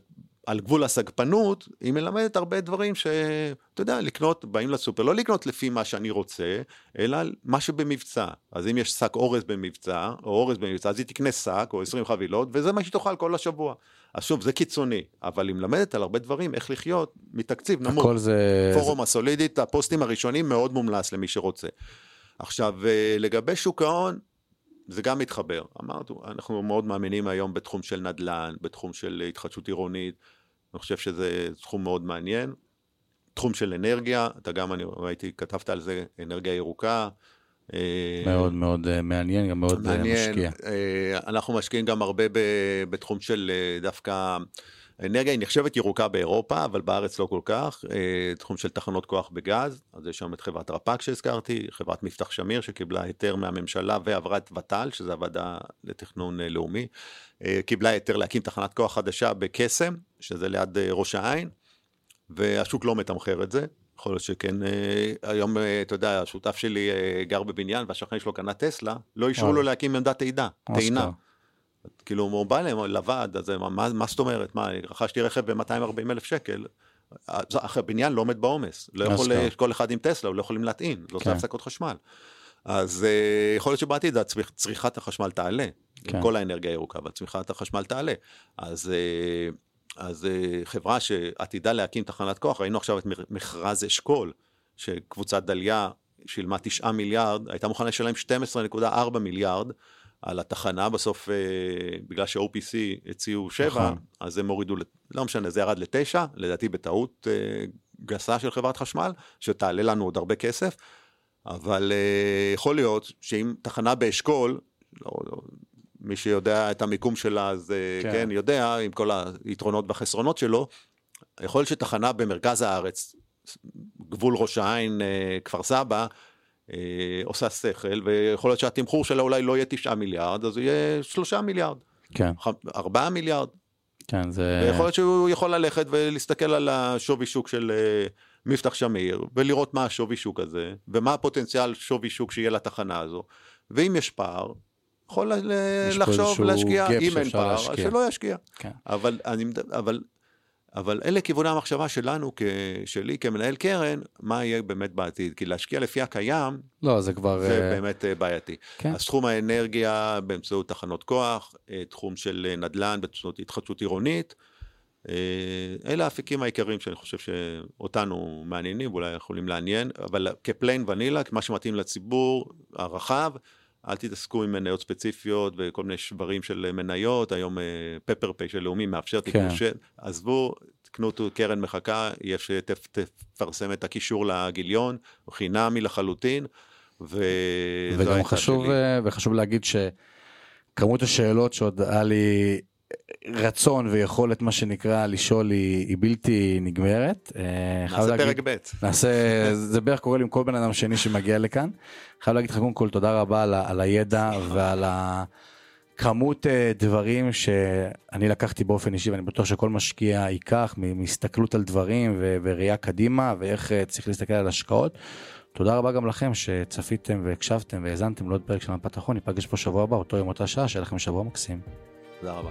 על גבול הסגפנות, היא מלמדת הרבה דברים שאתה יודע, לקנות, באים לסופר, לא לקנות לפי מה שאני רוצה, אלא מה שבמבצע. אז אם יש שק אורז במבצע, או אורז במבצע, אז היא תקנה שק או 20 חבילות, וזה מה שהיא תאכל כל השבוע. אז שוב, זה קיצוני, אבל היא מלמדת על הרבה דברים, איך לחיות מתקציב נמוך. הכל זה... פורום זה... הסולידית, הפוסטים הראשונים מאוד מומלץ למי שרוצה. עכשיו, אה, לגבי שוק ההון, זה גם מתחבר. אמרנו, אנחנו מאוד מאמינים היום בתחום של נדל"ן, בתחום של התחדשות עירונית, אני חושב שזה תחום מאוד מעניין. תחום של אנרגיה, אתה גם, אני ראיתי, כתבת על זה, אנרגיה ירוקה. אה, מאוד מאוד אה, מעניין, גם מאוד אה, מעניין. משקיע. אנחנו משקיעים גם הרבה בתחום של דווקא, אנרגיה היא נחשבת ירוקה באירופה, אבל בארץ לא כל כך. תחום של תחנות כוח בגז, אז יש שם את חברת רפ"ק שהזכרתי, חברת מבטח שמיר שקיבלה היתר מהממשלה ועברה את ות"ל, שזה הוועדה לתכנון לאומי, קיבלה היתר להקים תחנת כוח חדשה בקסם, שזה ליד ראש העין, והשוק לא מתמחר את זה. יכול להיות שכן, אה, היום, אה, אתה יודע, השותף שלי אה, גר בבניין והשכן שלו קנה טסלה, לא אישרו לו להקים עמדת טעינה, טעינה. כאילו, הוא בא אליהם לוועד, אז מה, מה זאת אומרת, מה, רכשתי רכב ב-240 אלף שקל, הבניין לא עומד בעומס, לא יכול, כל אחד עם טסלה, לא יכולים להטעין, לא עושה כן. הפסקות חשמל. אז יכול להיות שבעתיד צריכת החשמל תעלה, כן. כל האנרגיה הירוקה, אבל צריכת החשמל תעלה. אז אז אה, חברה שעתידה להקים תחנת כוח, ראינו עכשיו את מכרז אשכול, שקבוצת דליה שילמה 9 מיליארד, הייתה מוכנה לשלם 12.4 מיליארד על התחנה, בסוף אה, בגלל ש-OPC הציעו 7, נכון. אז הם הורידו, לא משנה, זה ירד ל-9, לדעתי בטעות אה, גסה של חברת חשמל, שתעלה לנו עוד הרבה כסף, אבל יכול להיות שאם תחנה באשכול, לא, לא, מי שיודע את המיקום שלה, אז אה, כן. כן, יודע, עם כל היתרונות והחסרונות שלו, יכול להיות שתחנה במרכז הארץ, גבול ראש העין, אה, כפר סבא, אה, עושה שכל, ויכול להיות שהתמחור שלה אולי לא יהיה תשעה מיליארד, אז יהיה שלושה מיליארד. כן. ארבעה מיליארד. כן, זה... ויכול להיות שהוא יכול ללכת ולהסתכל על השווי שוק של מבטח שמיר, ולראות מה השווי שוק הזה, ומה הפוטנציאל שווי שוק שיהיה לתחנה הזו, ואם יש פער, יכול לחשוב להשקיע, אם אין פער, אז שלא ישקיע. כן. אבל, אני, אבל, אבל אלה כיווני המחשבה שלנו, שלי כמנהל קרן, מה יהיה באמת בעתיד. כי להשקיע לפי הקיים, לא, זה כבר... זה uh... באמת uh, בעייתי. כן. אז תחום האנרגיה באמצעות תחנות כוח, uh, תחום של נדל"ן באמצעות התחדשות עירונית, אלה האפיקים העיקריים שאני חושב שאותנו מעניינים ואולי יכולים לעניין, אבל כפליין ונילה, מה שמתאים לציבור הרחב, אל תתעסקו עם מניות ספציפיות וכל מיני שברים של מניות, היום פפר פיי של לאומי מאפשר כן. תקנו של, עזבו, תקנו קרן מחכה, יש שתפרסם את הקישור לגיליון, חינמי לחלוטין. ו... וגם חשוב, שלי. אה, וחשוב להגיד שכמות השאלות שעוד היה לי רצון ויכולת, מה שנקרא, לשאול היא, היא בלתי נגמרת. אה, נעשה פרק ב'. נעשה, *laughs* זה בערך קורה לי עם כל בן אדם שני שמגיע לכאן. חייב להגיד לך קודם כל תודה רבה על, על הידע ועל הכמות אה, דברים שאני לקחתי באופן אישי, ואני בטוח שכל משקיע ייקח מהסתכלות על דברים וראייה קדימה, ואיך אה, צריך להסתכל על השקעות. תודה רבה גם לכם שצפיתם והקשבתם והאזנתם לעוד פרק של מפת החון, ניפגש פה שבוע הבא, אותו יום אותה שעה, שיהיה לכם שבוע מקסים. תודה רבה.